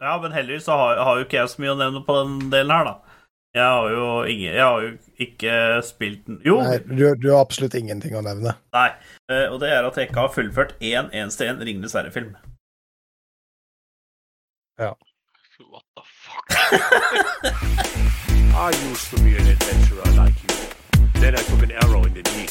Ja, men heldigvis så har, har jo ikke jeg så mye å nevne på den delen her, da. Jeg har jo, ingen, jeg har jo ikke spilt den Jo, Nei, du, du har absolutt ingenting å nevne. nei. Eh, Og det er at jeg ikke har fullført én eneste en Ringenes herre-film. What the fuck? I used to be an adventurer like you. Then I took an arrow in the knee.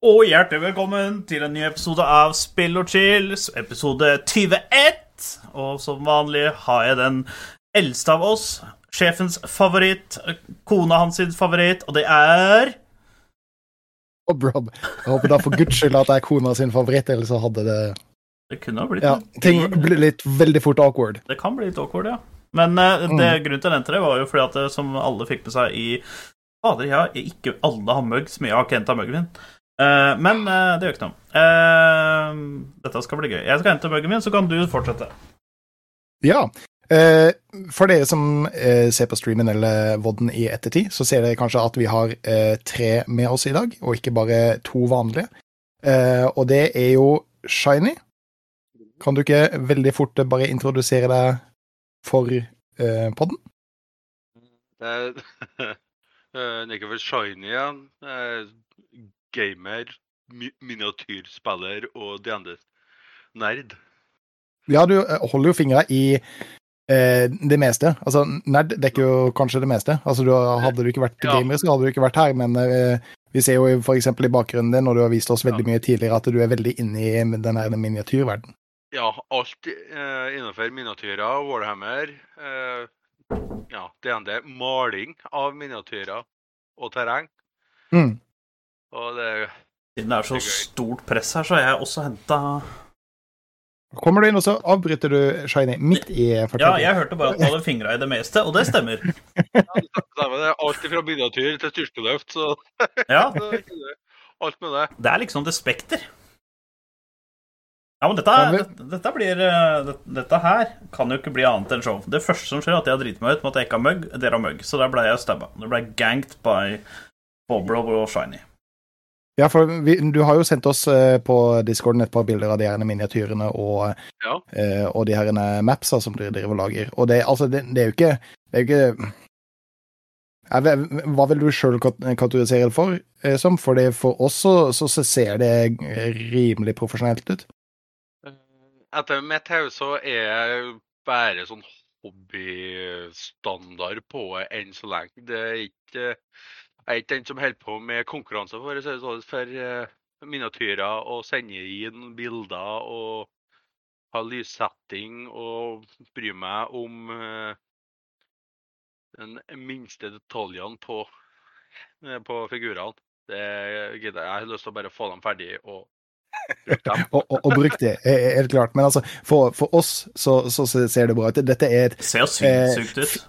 Og hjertelig velkommen til en ny episode av Spill og chill, episode 21. Og som vanlig har jeg den eldste av oss, sjefens favoritt, kona hans sin favoritt, og det er oh, Rob, jeg håper da for guds skyld at det er kona sin favoritt, ellers så hadde det Det kunne ha blitt Ja, ting blir litt veldig fort awkward. Det kan bli litt awkward, ja. Men uh, det, grunnen til jeg nevnte det, var jo fordi at det, som alle fikk med seg i Fader, jeg har ikke alle har mugg som jeg har Kent av muggen min. Eh, men uh, det gjør ikke noe. Uh, dette skal bli gøy. Jeg skal hente buggen min, så kan du fortsette. Ja. Eh, for dere som ser på streamen eller vodden i ettertid, så ser dere kanskje at vi har tre med oss i dag, og ikke bare to vanlige. Eh, og det er jo Shiny. Kan du ikke veldig fort bare introdusere deg for eh, podden? Det er eh, Nikke for Shiny igjen. Eh, Gamer, mi miniatyrspiller og DND. Nerd. Ja, du eh, holder jo fingra i eh, det meste. Altså, nerd dekker jo kanskje det meste. Altså, du, hadde du ikke vært Ja. gamer, så hadde du ikke vært her, men eh, vi ser jo eksempel i bakgrunnen din, og du har vist oss veldig Ja. mye tidligere, at du er veldig inne i den her miniatyrverdenen. Ja, alt eh, innenfor miniatyrer, Warhammer, eh, ja, DND, maling av miniatyrer og terreng. Mm. Og det Siden det er så Det er stort press her, så har jeg også henta Kommer du inn, og så avbryter du Shiny midt i Ja, jeg hørte bare at du hadde fingra i det meste, og det stemmer. Det er alt fra miniatyr til styrkeløft, så Ja, alt med det. det er liksom det spekter. Ja, men dette, dette, dette blir eh, Dette her kan jo ikke bli annet enn show. Det første som skjer, er at jeg driter meg ut med at jeg ikke har mugg. Dere har mugg, så der ble jeg stabba. Det ble ganked by Boblob og Shiny. Ja, for vi, du har jo sendt oss eh, på discorden et par bilder av de her miniatyrene og, Ja. eh, og de her mapsa som dere driver og lager. Og det, altså, det, det er jo ikke Det er jo ikke Hva vil du sjøl kategorisere det for, eh, som? For for oss så, så, ser det rimelig profesjonelt ut. Etter mitt hode så er jeg bare sånn hobbystandard på enn så lenge. Det er ikke er ikke den som holder på med konkurranser for, sånn, for eh, miniatyrer og sender inn bilder og har lyssetting og bryr meg om eh, den minste detaljene på, eh, på figurene. Det gidder jeg. Jeg har lyst til å bare få dem ferdig og. Og, og, og bruk det, helt klart. Men altså, for, for oss så, så ser det bra ut. Dette er et Det ser sykt, sinnssykt ut.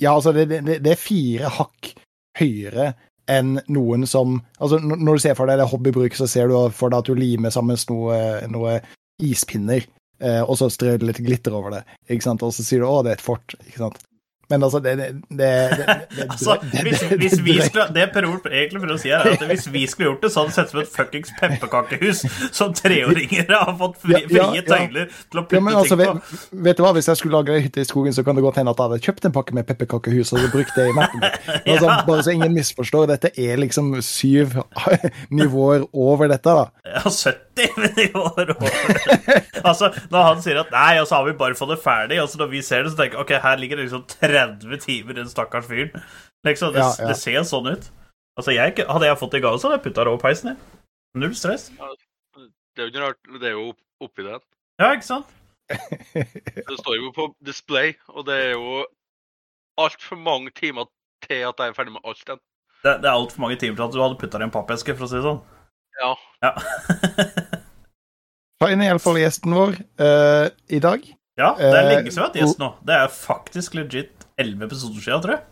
Ja, altså, det, det, det er fire hakk høyere enn noen som Altså, når du ser for deg det hobbybruk, så ser du for deg at du limer sammen noe, noe ispinner, eh, og så strør du litt glitter over det, ikke sant, og så sier du 'å, det er et fort', ikke sant. Men altså, det, det, det, Altså, hvis, hvis vi skulle, det Per Olf egentlig prøver å si, er at hvis vi skulle gjort det, så hadde det sett ut som et fuckings pepperkakehus som treåringer har fått fri, Ja, ja, frie ja. tøyler til å putte Ja, men altså, ting på. vet, vet du hva, Hvis jeg skulle lage ei hytte i skogen, så kan det godt hende at jeg hadde kjøpt en pakke med pepperkakehus og brukt det i mappen. min. Altså. Bare så ingen misforstår, dette er liksom syv nivåer over dette, da. Ja, 70 år. Altså, når han sier at nei, og så har vi bare fått det ferdig, altså når vi ser det, så tenker jeg ok, her ligger det liksom 30 timer i den stakkars fyren. Liksom, det, Ja, ja. det ser sånn ut. Altså, jeg, Hadde jeg fått det i gave, så hadde jeg putta det over peisen. jeg. Null stress. Det er jo ikke rart, det er jo oppi den. Ja, ikke sant? Det står jo på display, og det er jo altfor mange timer til at jeg er ferdig med alt den. Det, det er altfor mange timer til at du hadde putta det i en pappeske, for å si det sånn. Ja. Ja. Ta inn i alle fall gjesten vår uh, i dag. ja, det er Eh, lenge siden vi har hatt gjest nå. Det er faktisk legit 11 episoder siden, tror jeg.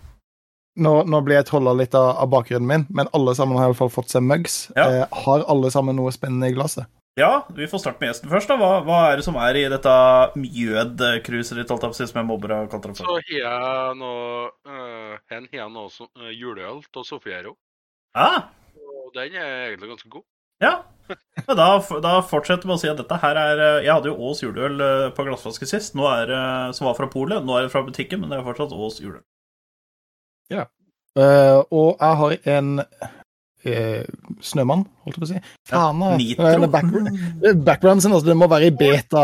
nå, nå blir jeg trolla litt av, av bakgrunnen min, men alle sammen har i hvert fall fått seg mugs. Ja. Eh, har alle sammen noe spennende i glasset? Ja, vi får starte med gjesten først. da. Hva, hva er det som er i dette mjødcruiset ditt, alt som jeg mobber og kalte det Så har jeg noe uh, Hen har noe som uh, juleøl av Sofiero. Ah, Og den er egentlig ganske god. Ja. Men da, da fortsetter vi å si at dette her er eh, Jeg hadde jo Ås juleøl eh, på glassflaske sist, nå er, det- som var fra polet. Nå er det fra butikken, men det er fortsatt Ås juleøl. Eh, og jeg har en uh, snømann, holdt jeg på å si. Faen, Ja. Nitro. Background, background sin, altså, det må være i beta.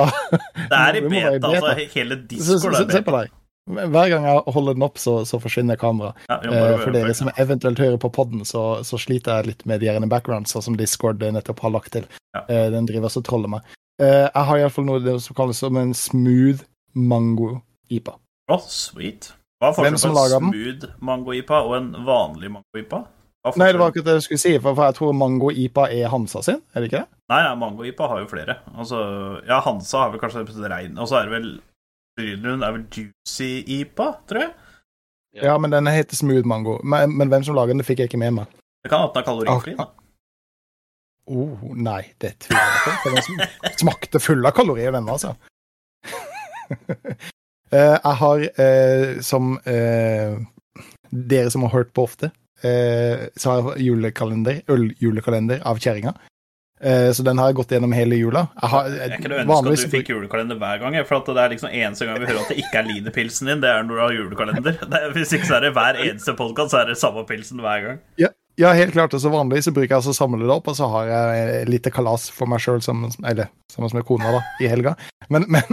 Det er i beta, i beta, beta. altså. Hele se, er se på der. Hver gang jeg holder den opp, så, så forsvinner kameraet. Ja, Eh, for dere som eventuelt hører på podden, så, så sliter jeg litt med de gjerne backgrounds, sånn som Discord nettopp har lagt til. Ja. Eh, den driver og troller meg. Eh, jeg har iallfall noe som kalles som en smooth mango-ipa. Å, sweet. Hva er forskjellen som på en den? smooth mango-ipa og en vanlig mango-ipa? Nei, det var akkurat det jeg skulle si, for, jeg tror mango-ipa er Hansa sin, er det ikke det? Nei, nei, mango-ipa har jo flere. Altså, ja, Hansa har vel kanskje det rein, og så er det vel Brylund er vel juicy-ipa, tror jeg. Ja. Ja, men den heter smooth mango. Men, men hvem som lager den, det fikk jeg ikke med meg. Det kan hende den er kalorifri. da. Oh, nei, det tviler jeg på. For den sm- smakte full av kalorier, denne, altså. Eh, jeg har, eh, som eh, dere som har hørt på ofte, eh, så har jeg julekalender, øljulekalender av kjerringa. Eh, så den har jeg gått gjennom hele jula. Jeg har, Jeg kunne ønske at du fikk julekalender hver gang, for det er liksom eneste gang vi hører at det ikke er Lider-pilsen din, det er når du har julekalender. Det er, hvis ikke så er det hver eneste podkast, så er det samme pilsen hver gang. Ja, helt klart. og så Vanligvis bruker jeg altså å samle det opp, og så har jeg lite kalas for meg sjøl, eller sammen med kona, da, i helga. Men, men,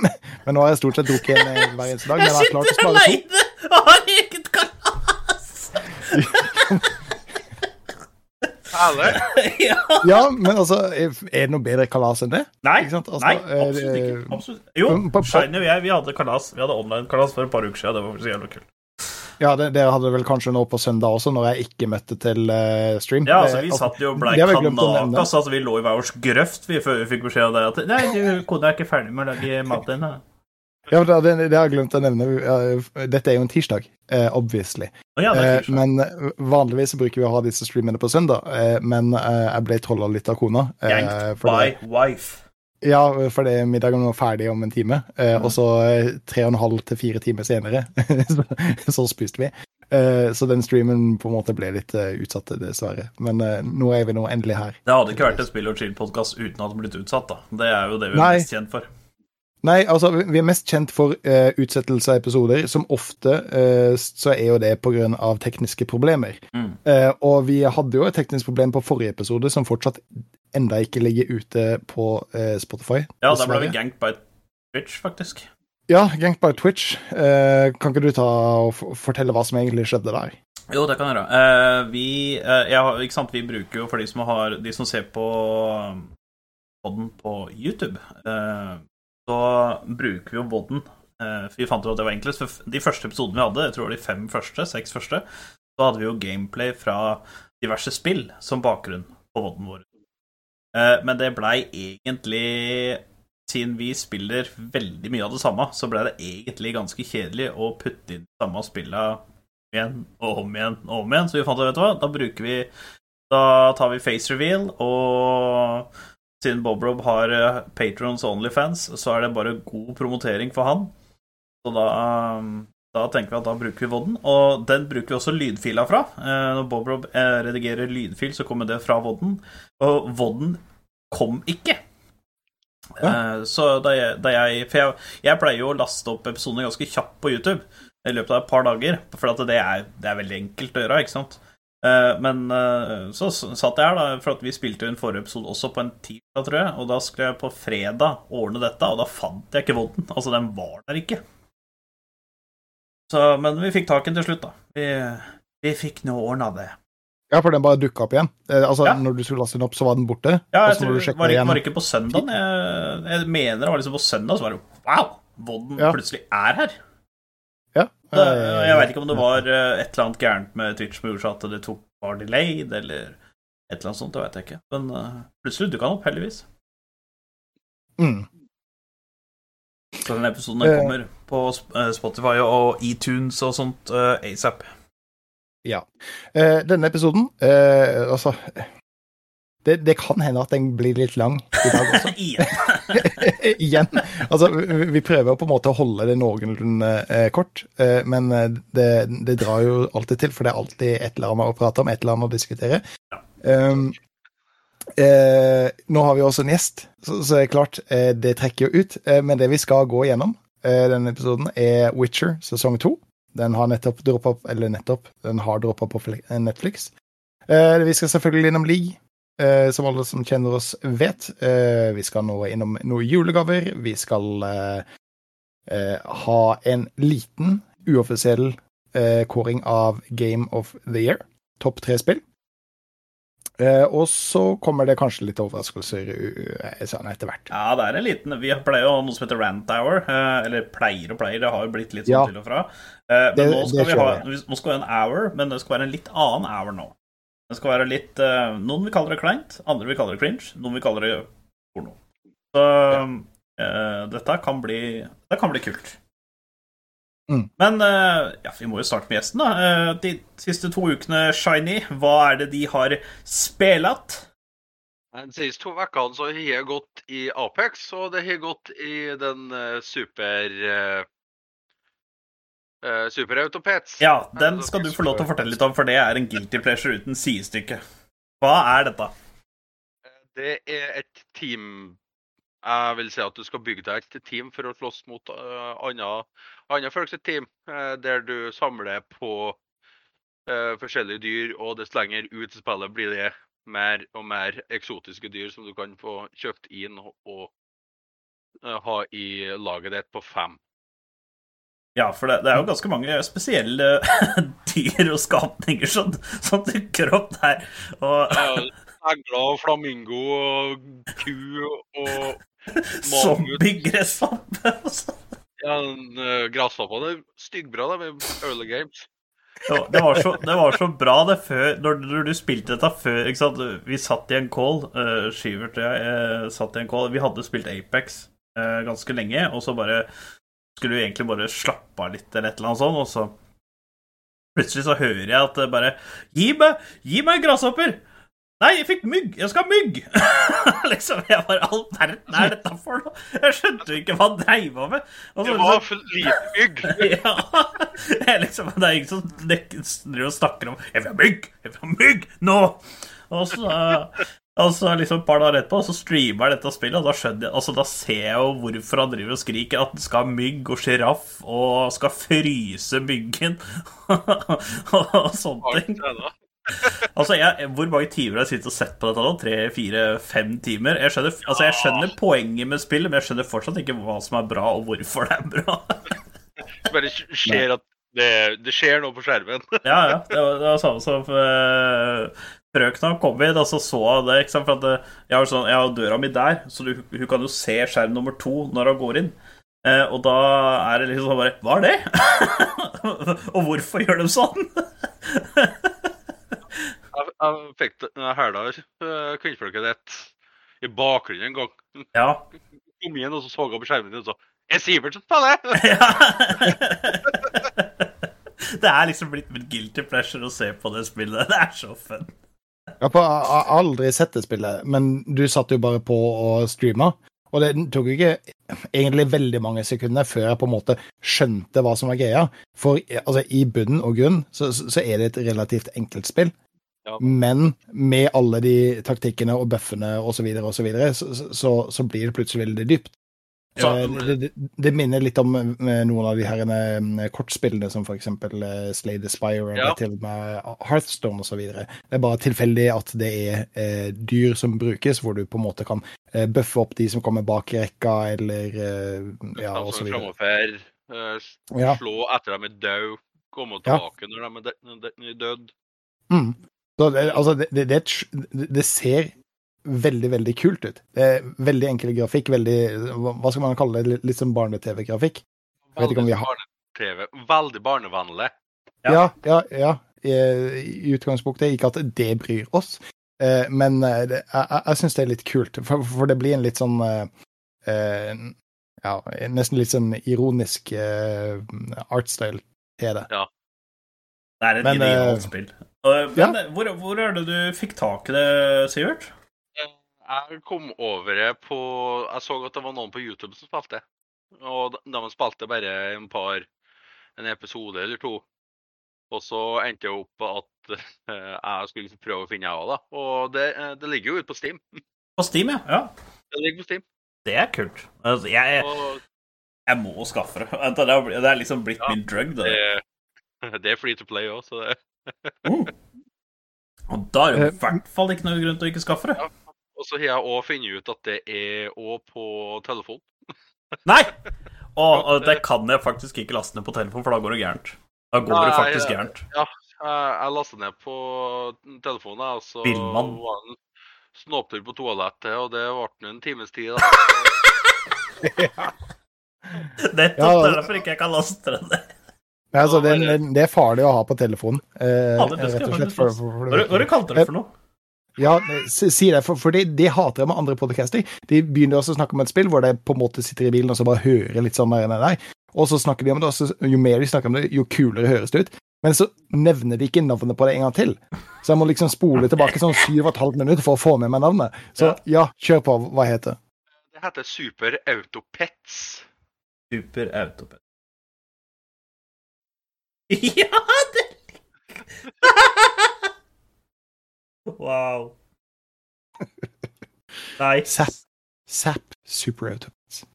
men nå har jeg stort sett drukket en eh, hver eneste dag. Men jeg sitter klart å aleine og har eget kalas! Herlig! ja. Ja, men altså, er det noe bedre kalas enn det? Nei, Ikke sant? Altså, nei, absolutt ikke. Absolutt. Jo, Shiny og jeg vi hadde kalas. Vi hadde online-kalas for et par uker siden. Det var så jævlig kult. Ja, det, dere hadde vel kanskje nå på søndag også, når jeg ikke møtte til uh, stream. Ja, altså, vi satt jo og blei det kanakas. Altså, vi lå i hver vårs grøft vi, før vi fikk beskjed av det at Nei, du, kona er ikke ferdig med å lage mat ennå. Ja, det, det, har jeg glemt å nevne. Dette er jo en tirsdag, eh, obviously. Ja, Eh, tirsdag. men eh, vanligvis bruker vi å ha disse streamene på søndag, men jeg ble trolla litt av kona. Yanked by det- wife. Ja, fordi middagen var ferdig om en time, og så tre og en halv til fire timer senere så, spiste vi. Så den streamen på en måte ble litt utsatt, dessverre. Men nå er vi nå endelig her. Det hadde ikke vært et Spill og chill-podkast uten at det blitt utsatt, da. Det er jo det vi er Nei. mest kjent for. Nei, altså, vi er mest kjent for uh, utsettelse av episoder. Som ofte uh, så er jo det av tekniske problemer. Mm. Uh, og vi hadde jo et teknisk problem på forrige episode, som fortsatt enda ikke ligger ute på uh, Spotify. Ja, da ble vi gankt by Twitch, faktisk. Ja, gankt by Twitch. Kan ikke du ta og fortelle hva som egentlig skjedde der? Jo, det kan jeg gjøre. Vi, jeg ikke sant, vi bruker jo for de som, har, de som ser på podden på YouTube, så bruker vi jo vodden. Eh, for vi fant ut at det var enklest. De første episodene vi hadde, jeg tror det var de fem første, seks første, så hadde vi jo gameplay fra diverse spill som bakgrunn på vodden vår. Eh, men det blei egentlig siden vi spiller veldig mye av det samme, så ble det egentlig ganske kjedelig å putte inn de samme spilla igjen og om igjen og om igjen. Så vi fant ut, vet du hva, da bruker vi Da tar vi face reveal, og siden Bob Rob har eh, Patrons Onlyfans, så er det bare god promotering for han. Så da, um, da tenker vi at da bruker vi vodden. Og den bruker vi også lydfila fra. Eh, Når Bob Rob eh, redigerer lydfil, så kommer det fra vodden. Og vodden kom ikke. Ja. Så da jeg, da jeg For jeg, jeg pleier jo å laste opp episoder ganske kjapt på YouTube i løpet av et par dager, for at det er, det er veldig enkelt å gjøre, ikke sant? Eh, Men eh, så satt jeg her, da, for at vi spilte jo en forrige episode også på en tirsdag, tror jeg, og da skulle jeg på fredag ordne dette, og da fant jeg ikke vodden. Altså, den var der ikke. Så, men vi fikk tak i den til slutt, da. Vi, vi fikk nå ordna det. Ja, for den bare dukka opp igjen. Eh, altså, Ja. Når du skulle laste den opp, så var den borte. Ja, jeg tror, var, ikke, var ikke på søndag? Jeg, jeg mener det var liksom på søndag, så var det wow! Vodden Ja. plutselig er her. Det, jeg veit ikke om det var eh, et eller annet gærent med Twitch som gjorde at det tok var delayed, eller et eller annet sånt, det veit jeg ikke. Men uh, plutselig dukka han opp, heldigvis. Mm. Så den episoden den Eh. kommer på Spotify og iTunes og sånt uh, asap. Ja. Uh, denne episoden Altså det, det kan hende at den blir litt lang i dag også. Igjen. Altså, vi prøver på en måte å holde det noenlunde eh, kort, eh, men eh, det, det drar jo alltid til, for det er alltid et eller annet å prate om, et eller annet å diskutere. Um, eh, nå har vi også en gjest, så, så det er klart, eh, det trekker jo ut. Eh, men det vi skal gå gjennom eh, denne episoden, er Witcher sesong to. Den har nettopp droppa på Netflix. Eh, vi skal selvfølgelig innom League, eh, som alle som kjenner oss vet. Eh, vi skal nå innom noen julegaver. Vi skal eh, eh, ha en liten, uoffisiell eh, kåring av Game of the Year. Topp tre spill. Eh, og så kommer det kanskje litt overraskelser sånn etter hvert. Ja, det er en liten Vi pleier å ha noe som heter rant hour. Eller pleier og pleier, det har jo blitt litt sånn Ja. til og fra. Eh, Men Det- nå, skal ha, nå skal vi ha en hour, men det skal være en litt annen hour nå. Det skal være litt eh, Noen vil kalle det kleint, andre vil kalle det cringe, noen vil kalle det porno. Så uh, dette kan bli Det kan bli kult. Mm. Men uh, ja, vi må jo starte med gjesten, da. Uh, De siste to ukene, Shiny, hva er det de har spilt? De siste to ukene så har jeg gått i Apex, og det har gått i den super uh, Superautopets. Ja, den skal du få lov til å fortelle litt om, for det er en guilty pleasure uten sidestykke. Hva er dette? Det er et team Jeg vil si at du skal bygge deg et team for å slåss mot uh, andre, folks team, uh, der du samler på uh, forskjellige dyr, og dess lenger ut i spillet blir det mer og mer eksotiske dyr som du kan få kjøpt inn og, og eh, ha i laget ditt på fem. Ja, for det, det er jo ganske mange spesielle dyr og skapninger som, som dukker opp der. Og Egler og flamingo og ku og zombiegresshoppe og sånn. ja, den, uh, gresshoppene er styggbra det, med early games. Ja, det, var så, det var så bra det før når, når du spilte dette før? Vi satt i en call, uh, Skivert og jeg uh, satt i en call. Vi hadde spilt Apex uh, ganske lenge, og så bare skulle jo egentlig bare slappe av litt eller et eller annet sånt, og så plutselig så hører jeg at det bare Gi meg, gi meg grasshopper! Nei, jeg fikk mygg! Jeg skal ha mygg! liksom, jeg bare All verden er dette for noe? Jeg skjønte jo ikke hva han dreiv med. Og så, Det var for lite mygg. ja. Jeg liksom, det er ingen som driver og snakker om 'Jeg vil ha mygg! Jeg vil ha mygg nå!' Og så, og så liksom et par dager etterpå så streamer jeg dette spillet, og da skjønner Altså, da ser jeg jo hvorfor han driver og skriker at han skal ha mygg og sjiraff og skal fryse myggen og sånne ting. Altså, jeg, Hvor mange timer har jeg sittet og sett på dette nå? Tre, fire, fem timer? Jeg skjønner, altså, jeg skjønner poenget med spillet, men jeg skjønner fortsatt ikke hva som er bra, og hvorfor det er bra. det bare skjer at det, det skjer noe på skjermen. Ja, ja. Det var, det var samme som uh, frøkna kom inn, og så så hun det. ikke sant? For at eh, jeg har, sånn, jeg har døra mi der, så du, hun kan jo se skjerm nummer to når hun går inn. Eh, og da er det liksom sånn bare Hva er det? og hvorfor gjør de sånn? Jeg, jeg fikk det jeg hæla uh, kvinnfolket ditt i bakgrunnen en gang. ja. Kom igjen, og så så jeg på skjermen din og så Er Sivertsen på det?! det er liksom blitt min guilty pleasure å se på det spillet. Det er så fun. Jeg har aldri sett det spillet, men du satt jo bare på og streama. Og det tok jo ikke egentlig veldig mange sekunder før jeg på en måte skjønte hva som var greia. For altså, i bunn og grunn så, så så er det et relativt enkelt spill. Ja. Men med alle de taktikkene og buffene osv., så, videre, og så, videre, så, så, så blir det plutselig veldig dypt. Ja, Eh, det, det, det minner litt om eh, noen av de her eh, kortspillene som eh, Slay the Spire Ja. og til og med Hearthstone osv. Det er bare tilfeldig at det er eh, dyr som brukes, hvor du på en måte kan eh, bøffe opp de som kommer bak rekka, eller eh, ja, osv. så Ja. slå etter dem er døde, komme Ja. tilbake dø- når de er døde. Mm. Så altså, det, det det ser veldig, veldig kult ut. Det er veldig enkel grafikk, veldig Hva skal man kalle det? Litt, sånn barne-TV-grafikk. Jeg vet ikke om vi har- Barne-TV. Veldig barnevennlig. Ja. Ja, ja, ja. I, I utgangspunktet ikke at det bryr oss, eh, men eh, det, jeg, jeg, syns det er litt kult, for, for det blir en litt sånn eh, Ja, nesten litt sånn ironisk eh, artstyle til det. Det er et genialt spill. Uh, Men hvor, hvor er det du fikk tak i det, Sivert? Jeg kom over det på Jeg så at det var noen på YouTube som spilte. Og de, de spilte bare en par En episode eller to. Og så endte jeg opp at eh, jeg skulle prøve å finne jeg òg, da. Og det, eh, det ligger jo ute på Steam. På Steam, ja. ja. Det ligger på Steam. Det er kult. Altså, jeg, Og jeg må skaffe det. Det er- det er liksom blitt Ja, min drug. Det. det, det er free to play òg, så det uh. Og da er det Eh, i hvert fall ikke noe grunn til å ikke skaffe det. Og så har jeg òg funnet ut at det er òg på telefon. Nei! Og, og det kan jeg faktisk ikke laste ned på telefon, for da går det gærent. Da går det faktisk gærent. Ja, jeg, lasta ned på telefonen, jeg, og så Villmann. var det en snåptur på toalettet, og det ble en times tid. da. Nettopp Ja, det er derfor ikke jeg kan laste den ned. Nei, altså, det, det er farlig å ha på telefonen, eh, Ja, det- det skal rett og slett. For, for, for, Hva er du hva er det det for noe? Ja, si det, for, for det, det, hater jeg med andre podcaster. De begynner også å snakke om et spill hvor de på en måte sitter i bilen og så bare hører litt sånn der, der, nei Og så snakker de om det, og så, jo mer de snakker om det, jo kulere høres det ut. Men så nevner de ikke navnet på det en gang til. Så jeg må liksom spole tilbake sånn syv og et halvt minutt for å få med meg navnet. Så ja, kjør på. Hva heter det? Det heter Super Autopets. Super Autopets. Ja, det Wow. Nice. Zapp. Zapp Super Autopets.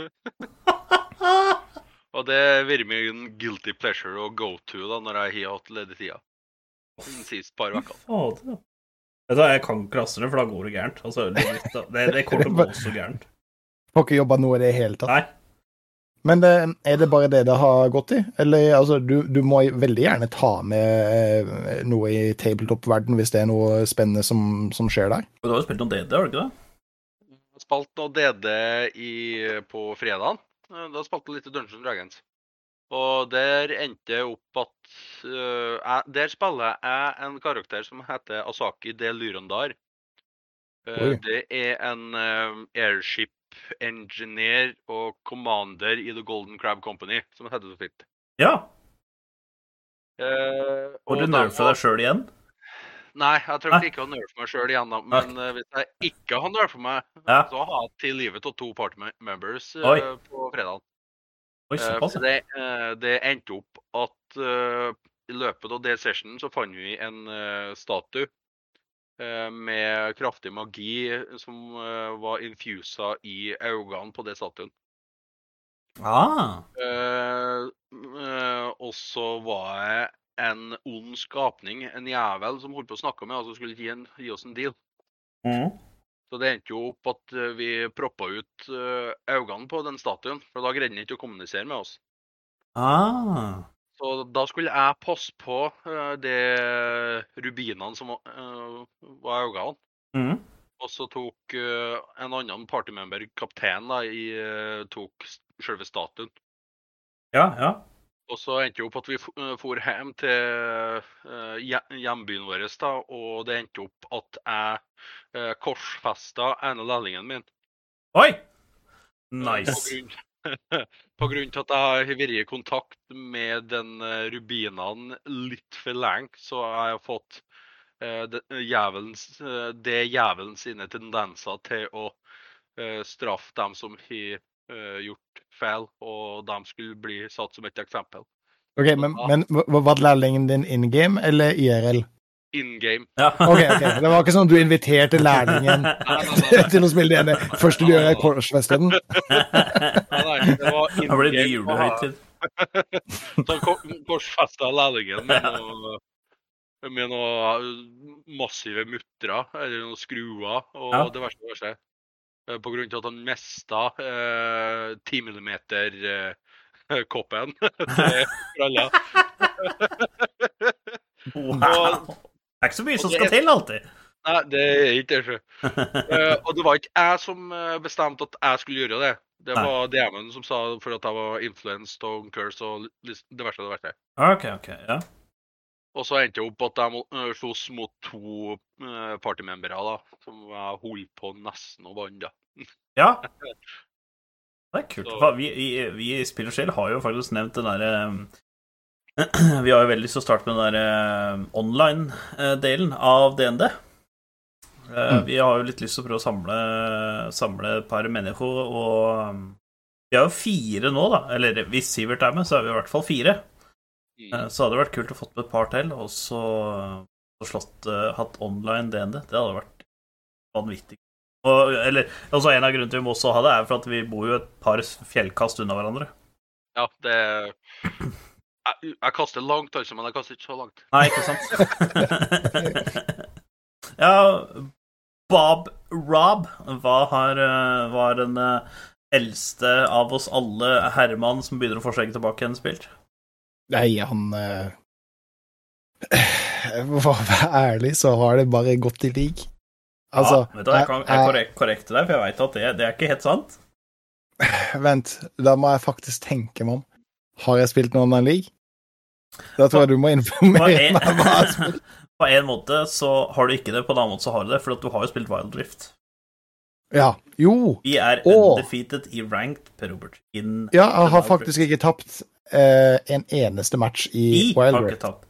Og det virker vært en guilty pleasure å go to da, når jeg har hatt ledig tida. Den siste par ukene. Jeg kan ikke raste det, for da går det gærent. Altså, det, det, det kommer til å gå så gærent. Får ikke jobba noe i det hele tatt. Nei. Men det, er det bare det det har gått i? Eller altså, du, du må veldig gjerne ta med eh, noe i tabletop-verden hvis det er noe spennende som, som skjer der. Du har jo spilt noe DD, har du ikke det? Jeg spilte noe DD i, på fredagen. Da spilte jeg litt Dungeons Dragons. Og der endte jeg opp at uh, jeg, Der spiller jeg en karakter som heter Asaki de Lyrandar. Uh, det er en uh, airship engineer og commander i The Golden Crab Company, som heter så fint. Ja. Eh, Og du nerfa deg sjøl igjen? Nei, jeg tror ikke jeg har nerfa meg sjøl igjen. Men eh, hvis jeg ikke har nerfa meg, Ja. så har jeg til livet av to party members eh, Oi. på fredag. Oi, såpass, ja. det, eh, det endte opp at uh, i løpet av det sessionen så fant vi en uh, statue eh, med kraftig magi som eh, var infusa i øynene på det statuen. Ah. Eh, eh, og så var jeg en ond skapning, en jævel, som holdt på å snakke med oss og skulle gi, en, gi oss en deal. Mm. Så det endte jo opp at eh, vi proppa ut eh, øynene på den statuen, for da greide den ikke å kommunisere med oss. Ah. Så da skulle jeg passe på uh, de rubinene som var, i øynene. Mm. Og så tok uh, en annen partymember, kapteinen, da, i, uh, tok selve statuen. Ja, ja. Og så endte det opp at vi for hjem til uh, hjembyen vår, da, og det endte opp at jeg uh, korsfesta en av lærlingene min. Oi! På Nice. grunn, på grunn til at jeg har vært i kontakt med den eh, rubinene litt for lenge, så har jeg fått uh, det, jævelens, uh, det jævelen sine tendenser til å uh, straffe dem som har eh, gjort feil, og de skulle bli satt som et eksempel. Ok, Men, men var var lærlingen din in game eller IRL? In game. Ja. Ok, ok, Det var ikke sånn at du inviterte lærlingen til å spille det ene. første du gjør, er korsfeste den? Nei, det var in Da blir det game. julehøytid. Så ko- korsfesta lærlingen med noe, med noe massive mutter, eller noen skruer. Og Ja. det verste var seg, eh, på grunn til at han mista eh, 10 mm-koppen til bralla. Wow. Det er ikke så mye som skal til, alltid. Nei, det er ikke det. Eh, og det var ikke jeg som eh, bestemte at jeg skulle gjøre det. Det Nei. var DM-en som sa for at jeg var influence, og curse og verste av det verste. OK, OK. Ja. Og så endte jeg opp at jeg øh, sloss mot to uh, partymembere, da, som jeg holdt på nesten å vanne. ja. Det er kult. Så- Vi, vi, vi i Spill og Sjel har jo faktisk nevnt den derre Vi har jo veldig lyst til å starte med den der eh, online-delen av DND. Eh, Mm. Vi har jo litt lyst til å prøve å samle, samle et par mennesker, og um, vi er jo fire nå, da. Eller hvis Sivert er med, så er vi i hvert fall fire. Mm. Eh, Så hadde det vært kult å fått med et par til, og så og slått, eh, hatt online DND. Det hadde vært vanvittig. Og, eller, altså En av grunnene til vi må også ha det, er for at vi bor jo et par fjellkast unna hverandre. Ja, det jeg, jeg kaster langt, altså, men jeg kaster ikke så langt. Nei, ikke sant? ja, Bob Rob hva har, var den eh, eldste av oss alle, Herman, som begynner å få skjegget tilbake igjen, spilt? Nei, han eh, For å være ærlig, så har det bare gått i lik. Altså, ja, vet du, jeg kan jeg korrekt, korrekte deg, for jeg veit at det, det er ikke helt sant. Vent, da må jeg faktisk tenke meg om. Har jeg spilt noe annen league? Da tror jeg du må informere meg om hva jeg har spilt. på en måte så har du ikke det, på en annen måte så har du det, for du har jo spilt Wild Rift. Ja. Jo. Vi er undefeated i ranked, Per Robert. In Ja, jeg har faktisk ikke tapt uh, en eneste match i Vi har ikke tapt.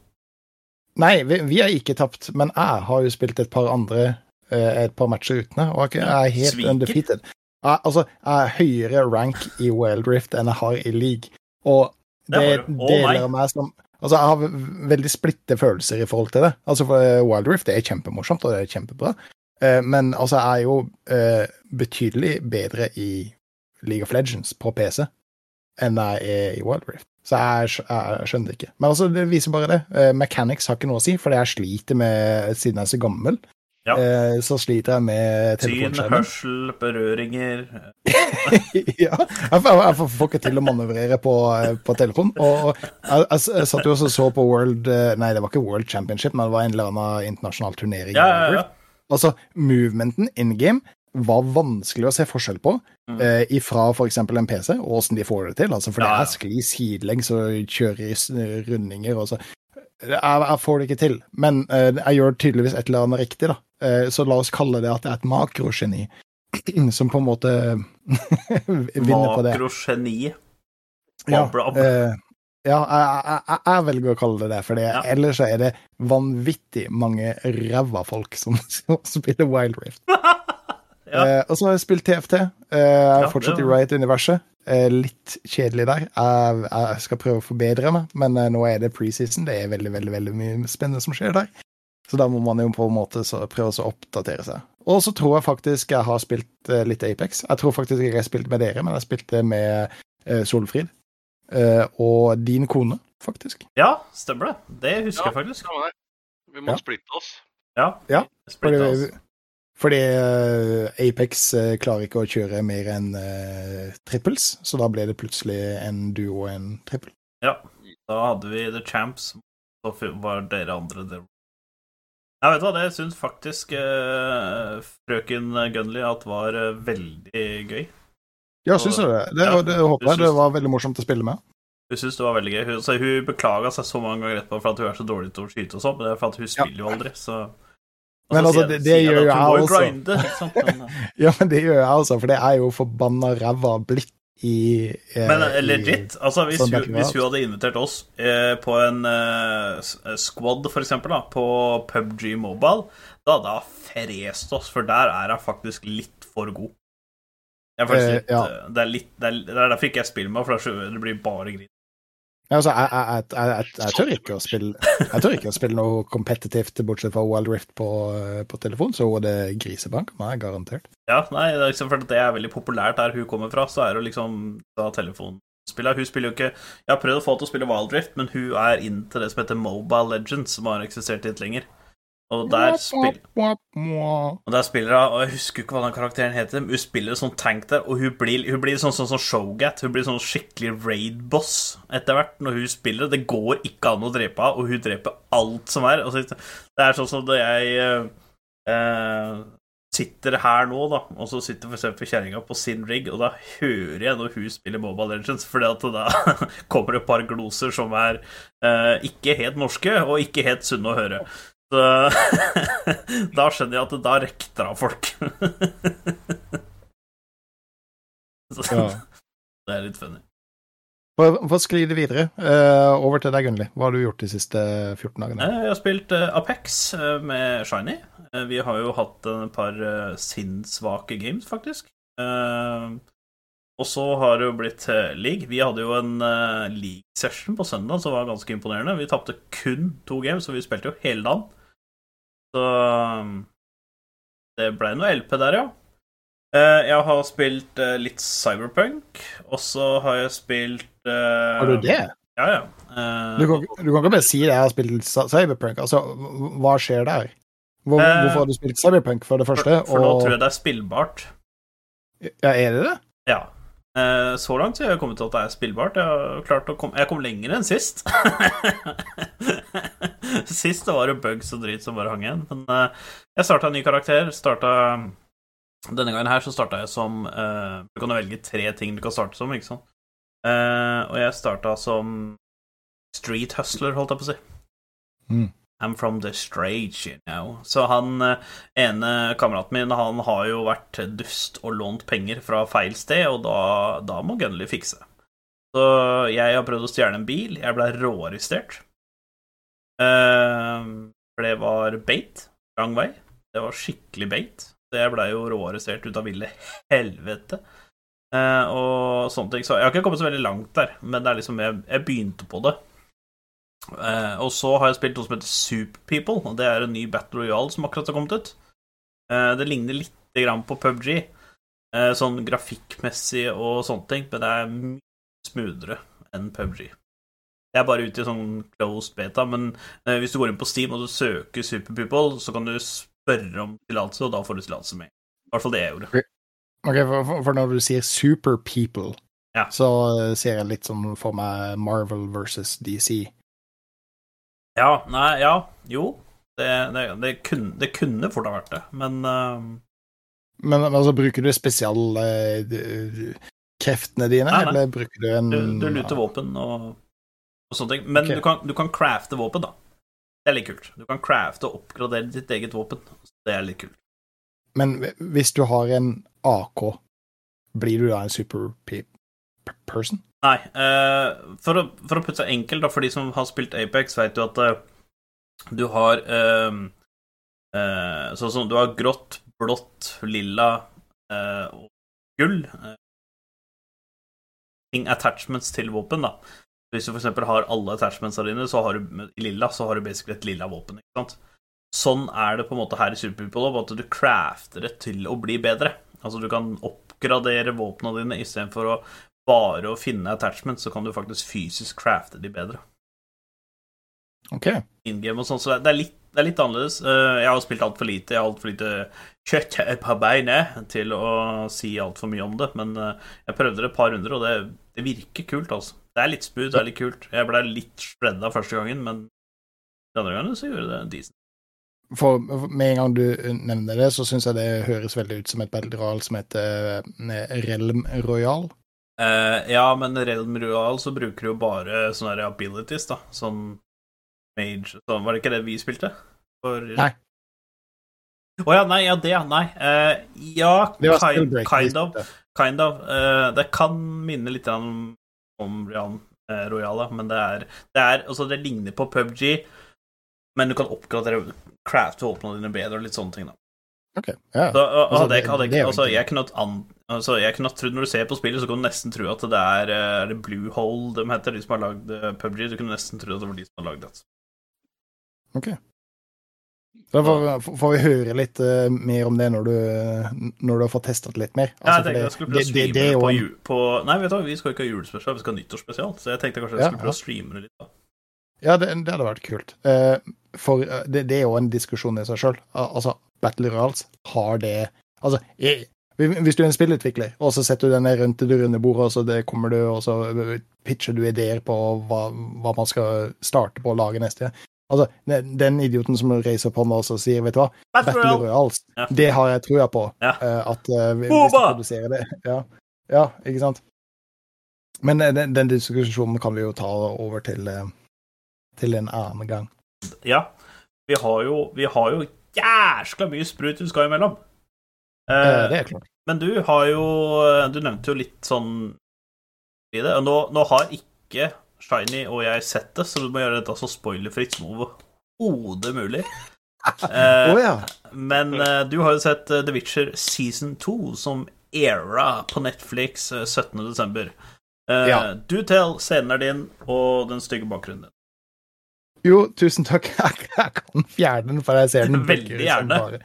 Nei, vi, vi har ikke tapt, men jeg har jo spilt et par andre uh, Et par matcher uten det, og jeg er helt Sviker. undefeated. Jeg, altså, jeg er høyere rank i Wild Rift enn jeg har i league, og Det det deler meg. meg som Altså, jeg har veldig splitte følelser i forhold til det. Altså, for eh, Wild Rift det er kjempemorsomt, og det er kjempebra, Eh, men altså, jeg er jo eh, betydelig bedre i League of Legends på PC enn jeg er i Wild Rift. Så jeg, jeg skjønner det ikke. Men altså, det viser bare det. Eh, Mechanics har ikke noe å si, fordi jeg sliter med, siden jeg er så gammel, Ja. eh, så sliter jeg med Syn, hørsel, berøringer ja, jeg får, jeg får, ikke til å manøvrere på, eh, på telefon. Og jeg, jeg, jeg satt jo også og så på World eh, Nei, det var ikke World Championship, men det var en eller annen internasjonal turnering. Ja, ja, ja. Altså, movementen in game var vanskelig å se forskjell på Mm. eh, ifra f.eks. en PC, og åssen de får det til. Altså, for Ja, ja. det er skli sidelengs og kjøre i rundinger og så jeg, jeg får det ikke til, men eh, jeg gjør tydeligvis et eller annet riktig, da. Eh, så la oss kalle det at det er et makrogeni som på en måte vinner på det. Makrogeni. Ja, eh, ja jeg, jeg- jeg velger å kalle det det, for Ja. ellers er det vanvittig mange ræva folk som, som spiller Wild Rift. Ja. Eh, og så har jeg spilt TFT. Eh, fortsatt i Riot-universet. Eh, litt kjedelig der. Jeg, jeg skal prøve å forbedre meg, men eh, nå er det preseason. Det er veldig veldig, veldig mye spennende som skjer der. Så da må man jo på en måte så prøve å oppdatere seg. Og så tror jeg faktisk jeg har spilt eh, litt Apex. Jeg tror faktisk ikke jeg har spilt med dere, men jeg spilte med eh, Solfrid. Eh, og din kone, faktisk. Ja, stemmer det. Det husker Ja. jeg faktisk. Vi må Ja. splitte oss. Ja. Ja, Splitte oss. Fordi eh, Apex eh, klarer ikke å kjøre mer enn eh, trippels, så da ble det plutselig en duo og en trippel. Ja. Da hadde vi The Champs, så var dere andre der. Jeg vet hva, det syns faktisk eh, frøken Gunley at var veldig gøy. Ja, syns du det? Det, Ja, det håper jeg. Det var veldig morsomt å spille med. Hun syntes det var veldig gøy. Hun, så hun beklaga seg så mange ganger etterpå for at hun er så dårlig til å skyte og sånn, men det er for at hun spiller jo aldri, så Men så altså, det- det gjør jo jeg også. grinde. Men, eh, Ja, men det gjør jeg også, for det er jo forbanna ræva blitt i eh, Men eh, legit, altså hvis, sånn hun, hvis hun hadde invitert oss eh, på en eh, eh, squad, for eksempel, da, på PubG Mobile, da hadde hun frest oss, for der er hun faktisk litt for god. Litt, ja. det, er litt, det, er, det er derfor ikke jeg spiller med, for det blir bare grin. Altså, jeg, jeg, jeg, jeg, tør ikke å spille Jeg tør ikke å spille noe kompetitivt, bortsett fra Wild Rift på, på telefon, så er det grisebank meg, garantert. Ja, nei, det er liksom for det er veldig populært der hun kommer fra, så er det liksom da telefonspillet. Hun spiller jo ikke Jeg har prøvd å få henne til å spille Wild Rift, men hun er inn til det som heter Mobile Legends, som har eksistert litt lenger. Og der, mwah. og der spiller hun Og jeg husker ikke hva den karakteren heter, men hun spiller sånn tank der, og hun blir, hun blir sånn, sånn, sånn showgat. Hun blir sånn skikkelig raid-boss etter hvert når hun spiller. Det går ikke an å drepe henne, og hun dreper alt som er. Altså, det er sånn som da jeg eh, eh, sitter her nå, da, og så sitter eksempel kjerringa på sin rig, og da hører jeg når hun spiller Mobile Legends, fordi at da kommer det et par gloser som er eh, ikke helt norske, og ikke helt sunne å høre. Så da skjønner jeg at da rekter av folk. så, Ja. Det er litt funny. For, for å skli videre, uh, over til deg, Gunnli. Hva har du gjort de siste 14 dagene? Eh, Jeg har spilt uh, Apex eh, med Shiny. Uh, Vi har jo hatt et par eh, sinnssvake games, faktisk. Eh, Og så har det jo blitt eh, league. Vi hadde jo en eh, league session på søndag som var ganske imponerende. Vi tapte kun to games, så vi spilte jo hele dagen. Så eh, det ble noe LP der, ja. Eh, Jeg har spilt eh, litt Cyberpunk, og så har jeg spilt eh, Har du det? Ja, ja. Du kan, du kan ikke bare si det, jeg har spilt Cy- Cyberpunk. Altså, hva skjer der? Hvor, hvorfor har du spilt Cyberpunk, for det for, første? for nå og, tror jeg det er spillbart. Ja, er det det? Ja. Eh, Så langt så har jeg kommet til at det er spillbart. Jeg, har klart å komme, jeg kom lenger enn sist. sist det var det bugs og drit som bare hang igjen. Men eh, jeg starta en ny karakter. Starta, denne gangen her så starta jeg som eh, Du kan jo velge tre ting du kan starte som, ikke sant? Og jeg starta som street hustler, holdt jeg på å si. Mm. I'm from the straight, you know. Så han eh, ene kameraten min, han har jo vært dust og lånt penger fra feil sted, og da, da må Gunnly fikse. Så jeg har prøvd å stjele en bil. Jeg ble råarrestert. Eh, for det var bait. Lang vei. Det var skikkelig bait. Så jeg blei jo råarrestert ut av ville helvete. Eh, og sånne ting. Så jeg har ikke kommet så veldig langt der, men det er liksom jeg, jeg begynte på det. Eh, og så har jeg spilt noe som heter Super People, og det er en ny Battle Royale som akkurat har kommet ut. Uh, det ligner litt grann på PubG, uh, sånn grafikkmessig og sånne ting, men det er mye smoothere enn PubG. Jeg er bare ute i sånn closed beta, men eh, hvis du går inn på Steam og du søker Super People, så kan du spørre om tillatelse, og da får du tillatelse med. I hvert fall det jeg gjorde. Ok, for, for- for når du sier Super People, Ja. så eh, ser jeg litt sånn for meg Marvel versus DC. Ja, nei, ja, jo. Det, det, det, kunne, det kunne fort ha vært det, men uh... Men altså, bruker du spesialkreftene dine, Nei, nei. eller bruker du en Du, du luter våpen og, og sånne ting. Men okay. du, kan, du kan crafte våpen, da. Det er litt kult. Du kan crafte og oppgradere ditt eget våpen. Det er litt kult. Men hvis du har en AK, blir du da en super pe person? Nei, Uh, for, å, for å putte det enkelt, da, for de som har spilt Apex, vet du at uh, du har uh, Sånn som du har grått, blått, lilla og gull. ting, attachments til våpen, da. Hvis du eksempel har alle attachmentsa dine, så har du i lilla, så har du basically et lilla våpen. ikke sant? Sånn er det på en måte her i Super People, at du crafter det til å bli bedre. Altså du kan oppgradere våpnene dine istedenfor å bare å finne attachments, så kan du faktisk fysisk crafte de bedre. OK. In game og sånn, så det er- litt, det er litt annerledes. Eh, Jeg har spilt altfor lite. Jeg har altfor lite kjøtt på beinet til å si altfor mye om det, men eh, jeg prøvde det et par runder, og det, det virker kult, altså. Det er litt smooth, det er litt kult. Jeg ble litt spredda første gangen, men den andre gangen så gjorde det decent. For med en gang du nevner det, så syns jeg det høres veldig ut som et battle royal som heter Relm Realm Royal. Eh, ja, men Realm Royal så bruker du jo bare sånne abilities, da. Sånn mage så Var det ikke det vi spilte? For... Nei. Å ja, nei, ja, det. Nei. Uh, ja, Det kind, kind of. Kind of. Uh, det kan minne litt om, om Realm Royale, men det er, det er Altså, det ligner på PubG, men du kan oppgradere crafte våpnene dine bedre og litt sånne ting, da. OK. Ja. Så, og, Altså, jeg, det- hadde det altså, jeg kunne an, altså, jeg kunne trodd Når du ser på spillet, så kan du nesten tro at det er, eh, er det Bluehole de heter, de som har lagd eh, PubG. Du kunne nesten tro at det var de som har lagd det. OK. Da får, får vi høre litt uh, mer om det når du, når du har fått testet litt mer. Ja, Altså, jeg tenkte jeg skulle prøve å det- streame det det på, på Nei, vet du hva, vi skal ikke ha julespesial, vi skal ha nyttårsspesial. Så jeg tenkte kanskje jeg Ja, skulle prøve ja. å streame det litt. da Ja, det, det hadde vært kult. Eh, for eh, det, det er jo en diskusjon i seg sjøl. Altså, Battle Royals har det Altså, jeg, hvis du er en spillutvikler, og så setter du deg ned rundt det runde bordet, og så det kommer du, og så pitcher du ideer på hva, hva man skal starte på å lage neste. Altså, den den idioten som reiser på hånda og så sier, vet du hva, Battle Battle Royals, Ja. det har jeg trua på. Ja. eh, at uh, vi- hvis Boba! du produserer det Ja, ja ikke sant? Men eh, den, den diskusjonen kan vi jo ta over til, eh, til en annen gang. Ja. Vi har jo, vi har jo jæskla mye sprut vi skal imellom. Eh, Eh, det er klart. Men du har jo Du nevnte jo litt sånn i det. Nå, nå har ikke Shiny og jeg sett det, så du må gjøre dette så spoilerfritt som overhodet mulig. Eh, oh, ja. men eh, du har jo sett eh, The Witcher season 2 som era på Netflix eh, 17. desember. Eh, Ja. Du tell, scenen er din, og den stygge bakgrunnen din. Jo, tusen takk. Jeg, jeg kan fjerne den, for jeg ser den Veldig gjerne. bare-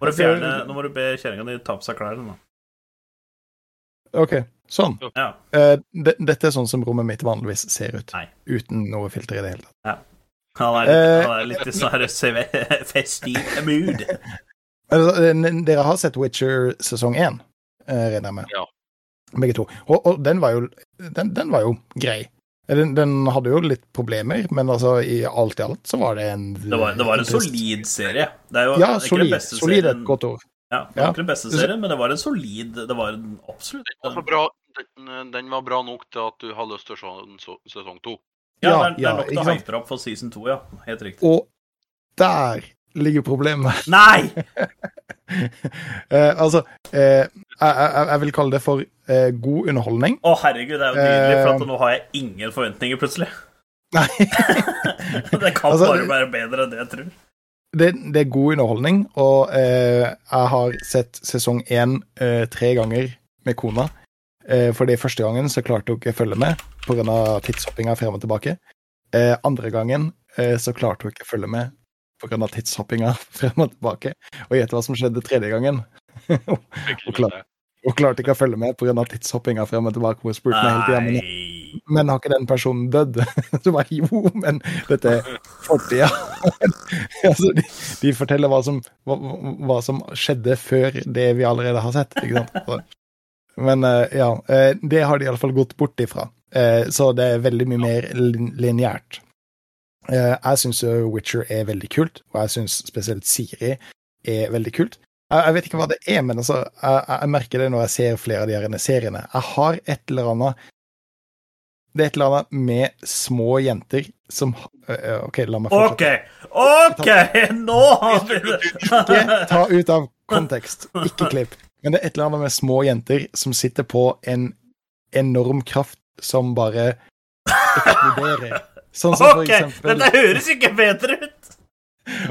Må du fjerne, nå må du be kjerringa di ta på seg klærne. da. OK, sånn. Ja. Uh, de, dette er sånn som rommet mitt vanligvis ser ut. Nei. Uten noe filter i det hele tatt. Han er litt, Eh. han er litt i sånn festiv mood. Altså, eh, dere har sett Witcher sesong én, eh, regner jeg med? Ja. Begge to. Og, og den var jo den, den var jo grei. Den, den hadde jo litt problemer, men altså i alt i alt så var det en Det var, det var en solid serie. Det er jo Ja, ikke solid. den beste Solid er serien. et godt ord. Ja, det var Ja. ikke den beste serien, men det var en solid Det var en absolutt Den var, bra, den, den var bra nok til at du har lyst til å se sesong to. Ja, Ja, det er, det ja, er nok til å hype opp for season 2, ja. Helt riktig. Og der ligger problemet. Nei! Eh, altså, eh, jeg, jeg, vil kalle det for eh, god underholdning. Å, herregud, det er jo nydelig, for Eh. at nå har jeg ingen forventninger, plutselig. Nei, Det kan Altså, bare være bedre enn det jeg tror. det, det er god underholdning, og eh, jeg har sett sesong én eh, tre ganger med kona. Eh, fordi første gangen så klarte hun ikke å følge med pga. tidshoppinga frem og tilbake. Eh, andre gangen eh, så klarte hun ikke å følge med pga. tidshoppinga frem og tilbake. Og gjett hva som skjedde tredje gangen? Fikk ikke klart. med det. Hun klarte ikke å følge med pga. tidshoppinga frem og tilbake. Hun spurte meg hele igjen men, men har ikke den personen dødd. Så bare jo, men dette er fortida. altså, de, de forteller hva som, hva, hva som skjedde før det vi allerede har sett. Ikke sant? Men eh, ja, eh, det har de iallfall gått bort ifra. Eh, Så det er veldig mye mer lin lineært. Jeg syns Witcher er veldig kult, og jeg syns spesielt Siri er veldig kult. Jeg, jeg vet ikke hva det er, men altså, jeg, jeg merker det når jeg ser flere av de her seriene. Jeg har et eller annet Det er et eller annet med små jenter som OK, la meg fortsette. OK, OK, nå har vi det! Ikke ta ut av kontekst, ikke klipp. Men det er et eller annet med små jenter som sitter på en enorm kraft som bare eksploderer. Sånn som for OK, eksempel dette høres ikke bedre ut!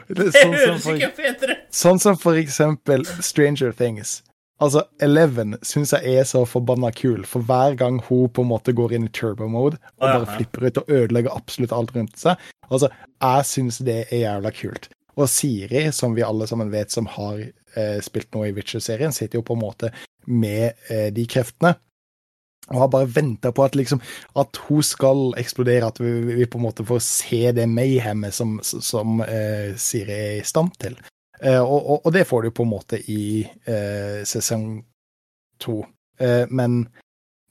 Det sånn høres ikke bedre ut! sånn som for eksempel Stranger Things. Altså, Eleven syns jeg er så forbanna kul, for hver gang hun på en måte går inn i turbo-mode og bare flipper ut og ødelegger absolutt alt rundt seg Altså, jeg syns det er jævla kult. Og Siri, som vi alle sammen vet som har eh, spilt noe i Witcher-serien, sitter jo på en måte med eh, de kreftene. Og har bare venta på at liksom at hun skal eksplodere, at vi, vi på en måte får se det mayhemmet som, som eh, Siri er i stand til. Eh, og, og, og det får du på en måte i eh, sesong to. Eh, men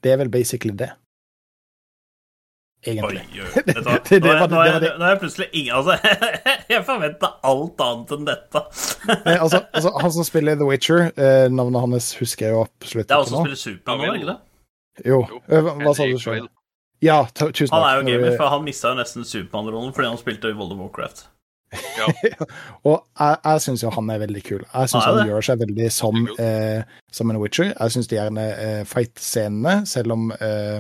det er vel basically det. Egentlig. oi. Vet du? Det- det Nå er- var nå er det jeg- nå er jeg plutselig ingen Altså, jeg forventa alt annet enn dette. Nei, altså, altså, han som spiller The Witcher, eh, navnet hans husker jeg jo absolutt Det er han som spiller Supermann nå, ikke det? Jo. Jo. Eh, Hva, sa du sjøl? Ja, tusen takk. Han er jo gamer, for han mista jo nesten Supermann-rollen fordi han spilte i World of Warcraft. Ja. Og jeg, jeg syns jo han er veldig kul. Jeg syns Han han gjør seg veldig som, eh, som en Witcher. Jeg syns de gjerne eh, fight-scenene, selv om eh,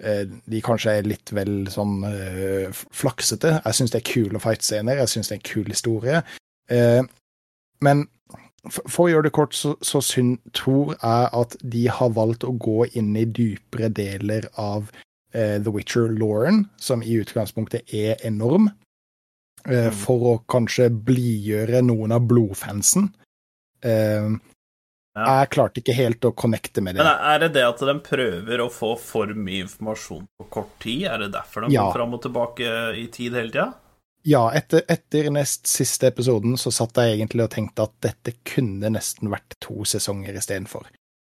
eh, de kanskje er litt vel sånn eh, flaksete. Jeg syns det er kule fight-scener, jeg syns det er en kul historie. Eh, men for, å gjøre det kort, så, så synd, tror jeg at de har valgt å gå inn i dypere deler av eh, The Witcher-Lauren, som i utgangspunktet er enorm eh, Mm. for å kanskje blidgjøre noen av blodfansen. Eh, Ja. Jeg klarte ikke helt å connecte med det. Men er det det at de prøver å få for mye informasjon på kort tid? Er det derfor de Ja. går fram og tilbake i tid hele tida? Ja, etter, etter nest siste episoden så satt jeg egentlig og tenkte at dette kunne nesten vært to sesonger istedenfor.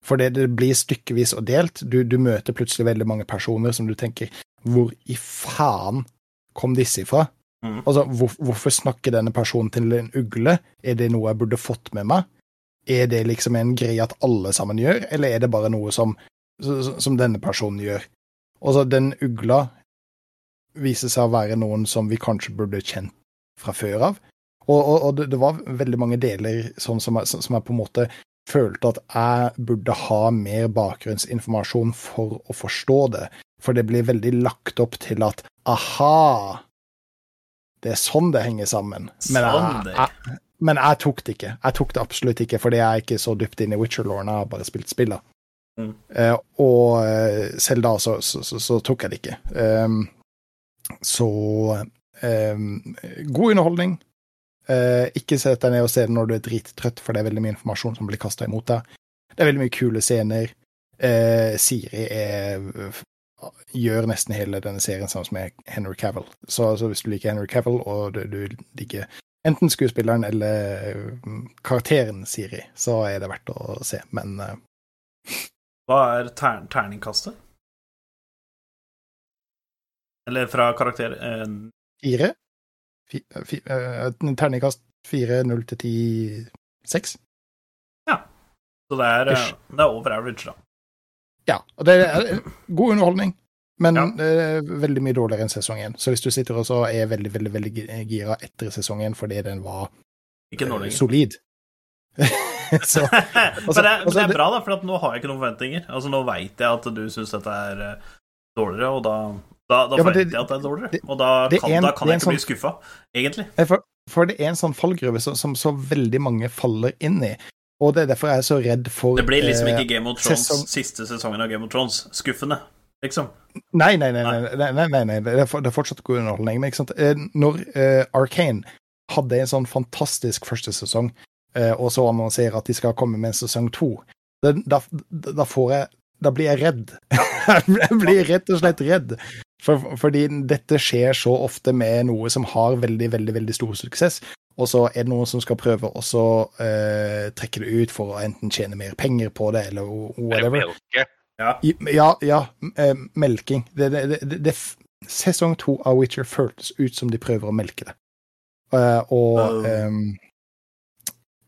For det, det blir stykkevis og delt. Du, du møter plutselig veldig mange personer som du tenker Hvor i faen kom disse ifra? Mm. Altså, hvor, hvorfor snakker denne personen til en ugle? Er det noe jeg burde fått med meg? Er det liksom en greie at alle sammen gjør, eller er det bare noe som, som denne personen gjør? Altså, den ugla viser seg å være noen som vi kanskje burde kjent fra før av. Og, og, og det, det var veldig mange deler sånn som, jeg, som jeg på en måte følte at jeg burde ha mer bakgrunnsinformasjon for å forstå det. For det blir veldig lagt opp til at aha, det er sånn det henger sammen. Men Sånn jeg, jeg, men jeg tok det ikke. Jeg tok det absolutt ikke, fordi jeg er ikke så dypt inn i Witcher-låren. Jeg har bare spilt spillene. Mm. Uh, og eh, selv da så, så, så, så tok jeg det ikke. Ehm, så eh, god underholdning. Eh, ikke sett deg ned og se det når du er drittrøtt, for det er veldig mye informasjon som blir kasta imot deg. Det er veldig mye kule scener. Eh, Siri er, gjør nesten hele denne serien sammen med Henry Cavill. Så, altså, hvis du liker Henry Cavill, og du, du liker enten skuespilleren eller mm, karakteren Siri, så er det verdt å se. Men eh, Hva er ter terningkastet? Eller fra karakter eh, fire? Fi, fi, eh, terningkast fire, null til ti, seks? Så det er, eh, det er over average, da. Ja. Og det er god underholdning, men Ja. det er veldig mye dårligere enn sesong én. Så hvis du sitter og er veldig, veldig veldig gi- gira etter sesong én fordi den var eh, solid så, men, altså- det, er- men altså, det er bra, da, for nå har jeg ikke noen forventninger. Altså Nå veit jeg at du syns dette er eh, dårligere, og da, da, da Ja, forventer jeg at det er dårligere. og da kan, en- da kan det jeg ikke ikke bli skuffa, egentlig. For, for det er en sånn fallgruve som, som så veldig mange faller inn i. Og det er derfor jeg er så redd for Det blir liksom eh, ikke Game of Thrones sesong- siste sesongen av Game of Thrones. Skuffende, liksom. Nei, nei, nei, nei, nei, nei, nei. Det, er, for- det er fortsatt god underholdning. Men ikke sant? Eh, når uh, Arcane hadde en sånn fantastisk første sesong, eh, og så annonserer at de skal komme med en sesong to, da, da, da får jeg Da blir jeg redd. jeg blir rett og slett redd. For, fordi dette skjer så ofte med noe som har veldig, veldig, veldig stor suksess, og så er det noen som skal prøve å så, eh, trekke det ut for å enten tjene mer penger på det, eller whatever. Melke. I- Ja, ja, uh, melking. Det, det, det, det, det, sesong to av Witcher føltes ut som de prøver å melke det. Uh, og ehm,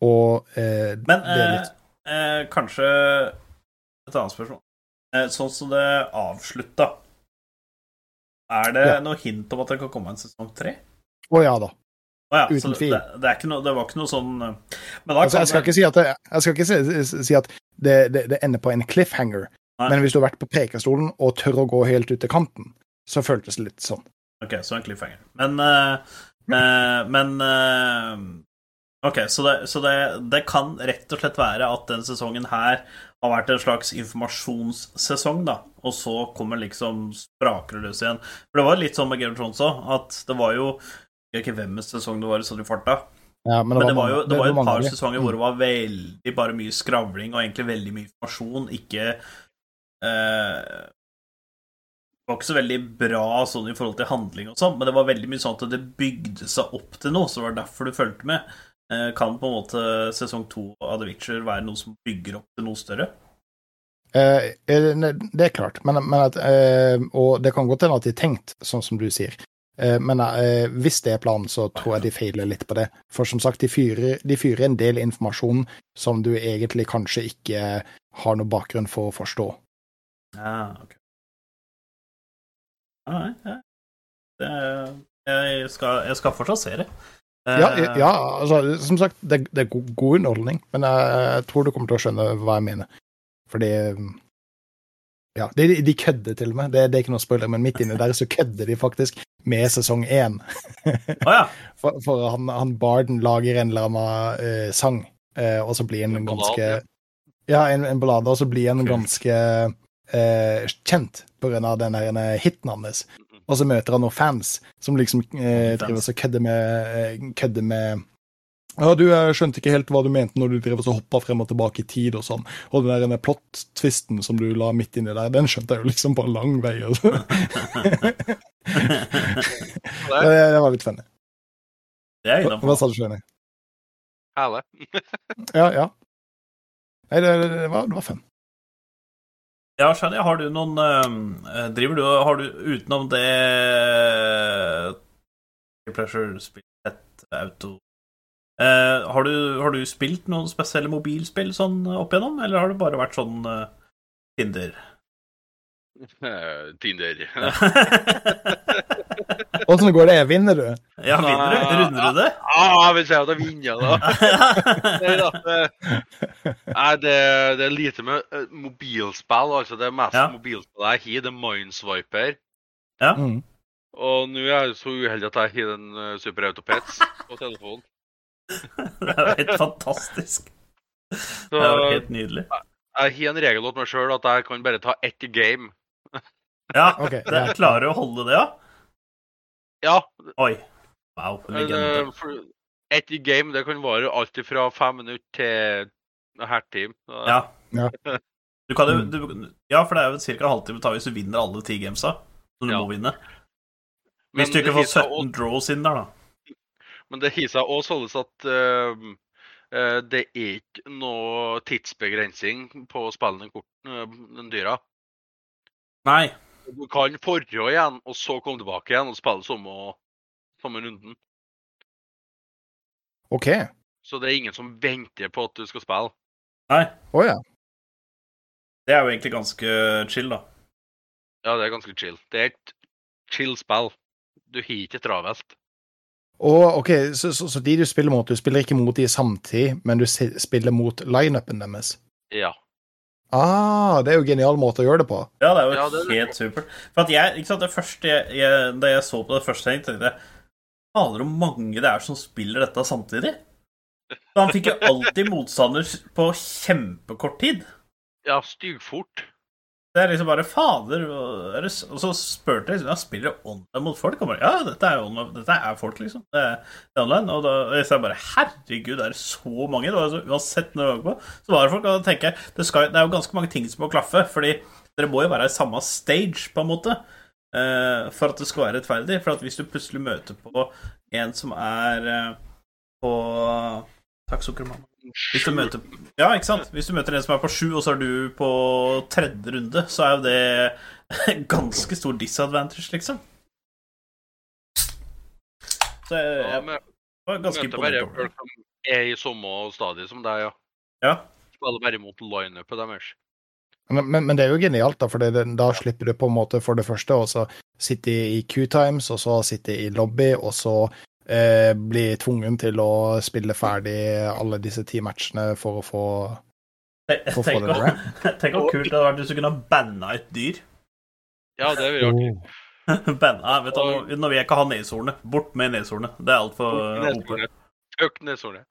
Og eh, Men det er eh, litt eh, kanskje et annet spørsmål. Eh, sånn som det avslutta, er det Ja. noe hint om at det kan komme en sesong tre? Å ja da. Å ja, Uten tvil. Det, det, no, det var ikke noe sånn eh, Altså, jeg skal ikke si at det, jeg skal ikke si, si at det, det, det ender på en cliffhanger, Nei. men hvis du har vært på Prekestolen og tør å gå helt ut til kanten, så føltes det litt sånn. Ok, så en cliffhanger. Men uh, uh, Men uh, Ok, så, det, så det, det kan rett og slett være at den sesongen her har vært en slags informasjonssesong, da, og så kommer liksom spraker det løs igjen. For det var litt sånn med Game of Thrones òg, at det var jo Jeg vet ikke hvem sesong det var sånn i farta, Ja, men det var jo, det var jo et par de. sesonger hvor det var veldig bare mye skravling og egentlig veldig mye informasjon, ikke eh, Det var ikke så veldig bra sånn i forhold til handling og sånn, men det var veldig mye sånn at det bygde seg opp til noe, så det var derfor du fulgte med. Eh, kan på en måte sesong to av The Witcher være noe som bygger opp til noe større? Eh, eh, det er klart, men, men at, eh, og det kan godt hende at de har tenkt sånn som du sier. Eh, men hvis det er planen, så tror jeg de feiler litt på det. For som sagt, de fyrer, de fyrer en del informasjon som du egentlig kanskje ikke har noe bakgrunn for å forstå. Ja, ok. Ja, nei, ja. Jeg, skal, jeg skal fortsatt se det. Eh, Ja, ja altså, som sagt, det, det er god, god underholdning, men jeg, tror du kommer til å skjønne hva jeg mener. Fordi Ja, de, de kødder til og med. Det, det er ikke noe spoiler, men midt inni der så kødder de faktisk med sesong én. Oh, ja. For, for han, han barden lager en eller annen uh, sang, uh, og så blir han En ganske. Ja, en, en ballade, og så blir han ganske eh, kjent på grunn av den hiten hans. Og så møter han noen fans som liksom eh, driver og kødder med, eh, kødder med ja, du, jeg skjønte ikke helt hva du mente når du drev og så hoppa frem og tilbake i tid og sånn. Og den der plot-tvisten som du la midt inni der, den skjønte jeg jo liksom på en lang vei. Altså. det, det var litt funny. Det er Hva, hva sa du, Sjøni? Herlig. Ja, ja. Nei, det, det, var, det var fun. Ja, Shani, har du noen eh, Driver du Har du utenom det Pleasure-spill, et auto eh, har, du, har du spilt noen spesielle mobilspill sånn opp igjennom, eller har det bare vært sånn eh, Tinder? Eh, Tinder. Åssen går det? Vinner du? Ja, vinner du? Runder du det? Ja, jeg vil si at jeg vinner, da. Nei det- det, det er lite med eh, mobilspill. altså Det mest Ja. mobilspillet jeg har, det er Mindswiper. Ja. Mm. Og nå er jeg så uheldig at jeg har den uh, Super Autopets på telefonen. Det er jo helt fantastisk. Så Det er jo helt nydelig. jeg har en regel til meg sjøl at jeg kan bare ta ett game. Ja, Ok, det, er klarer du å holde det, ja? Ja, Oi. Wow. Legende. eh, ett game det kan vare alt fra fem minutter til en halvtime. Ja. Ja. Du kan jo, Mm. du, ja, for det er jo ca. en halvtime tar hvis du vinner alle ti gamesa. Som du Ja. må vinne. Men Hvis du ikke får har seg 17 draws inn der, da. Men det har seg også sånn at uh, uh, det er ikke noe tidsbegrensning på spillene korten, uh, den dyra. Nei. Du kan forrige igjen, og så komme tilbake igjen og spille samme, samme runden. OK. Så det er ingen som venter på at du skal spille. Nei. Oh, ja. Det er jo egentlig ganske chill, da. Ja, det er ganske chill. Det er et chill spill. Du har ikke travelt. Og, ok, så, så, så de du spiller mot, du spiller ikke mot de samtidig, men du spiller mot lineupen deres? Ja. Ah, det er jo en genial måte å gjøre det på. Ja, det er jo Ja, det er det. helt supert. For at jeg, ikke sant, det første jeg, jeg, Da jeg så på det første, tenkte jeg Fader, hvor mange det er som spiller dette samtidig? Så han fikk jo alltid motstander på kjempekort tid. Ja, styggfort. Det er liksom bare Fader er Og så spurte jeg liksom, ja, spiller du online mot folk. Og bare, ja, dette er, dette er folk, liksom. Det er, det er online. Og da sa jeg bare Herregud, er det så mange? Det var altså, uansett når jeg var på, så var det folk. Og da tenker jeg det, skal, det er jo ganske mange ting som må klaffe. Fordi dere må jo være i samme stage, på en måte. eh, for at det skal være rettferdig. For at hvis du plutselig møter på en som er eh, på Takk, sukkermamma. Hvis du møter Ja, ikke sant? Hvis du møter en som er på sju, og så er du på tredje runde, så er jo det ganske stor disadvantage, liksom. Så jeg, Ja, jeg var ganske møter bare imponert over det. folk som er i samme stadie som deg, ja. Ja. Spiller bare mot lineupet deres. Men, men, men det er jo genialt, da, for det, da slipper du på en måte for det første å så sitte i Q-times, og så sitte i lobby, og så eh, bli tvungen til å spille ferdig alle disse ti matchene for å få For å få tenk det hvor- tenk hvor kult det hadde vært hvis du kunne banna et dyr. Ja, det vil jeg ikke. banna, vet du, nå- Nå vil jeg ikke ha neshornet. Bort med neshornet. Det er altfor OP. Økt neshornet.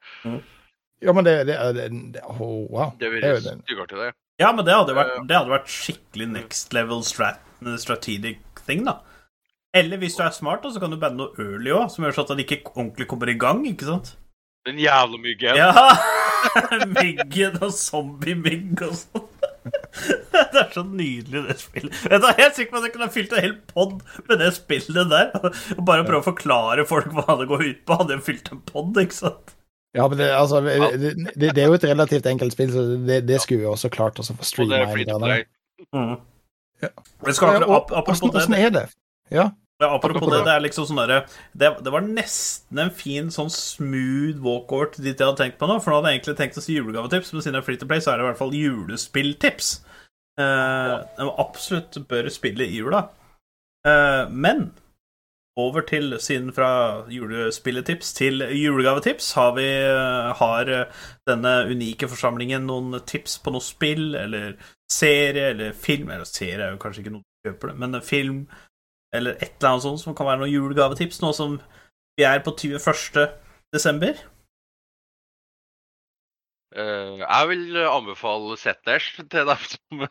Ja, men det, det, det, det oh, Wow. Det ville vil er jeg det. det. Ja, men det hadde vært, det hadde vært skikkelig next level strat strategic thing, da. Eller hvis du er smart, da, så kan du bande noe early òg, som gjør sånn at det ikke ordentlig kommer i gang, ikke sant? Den jævla myggen. Ja! Myggen og zombie-mygg og sånn. Det er så nydelig, det spillet. Jeg er helt sikker på at jeg kunne ha fylt en hel pod med det spillet der. Og bare prøve å forklare folk hva det går ut på. Hadde jeg fylt en pod, ikke sant? Ja, men det, altså, det, det, det er jo et relativt enkelt spill, så det, det skulle vi også klart å få Og det streama. er free to play. Ja. Skal apropos det, åssen er det? Ja. Ja, apropos Apropos det, det. er liksom sånn derre det, det var nesten en fin sånn smooth walkover til dit jeg hadde tenkt på nå. For nå hadde jeg egentlig tenkt å si julegavetips, men siden det er free to play, så er det i hvert fall julespilltips. Eh, Man absolutt bør spille i jula. Eh, men over til, siden fra julespilletips til julegavetips, har vi eh, har denne unike forsamlingen noen tips på noe spill eller serie eller film Eller serie er jo kanskje ikke noe du kjøper det, men film eller et eller annet sånt som kan være noen julegavetips, nå som vi er på 21. desember. Uh, jeg vil anbefale Settlers til dem som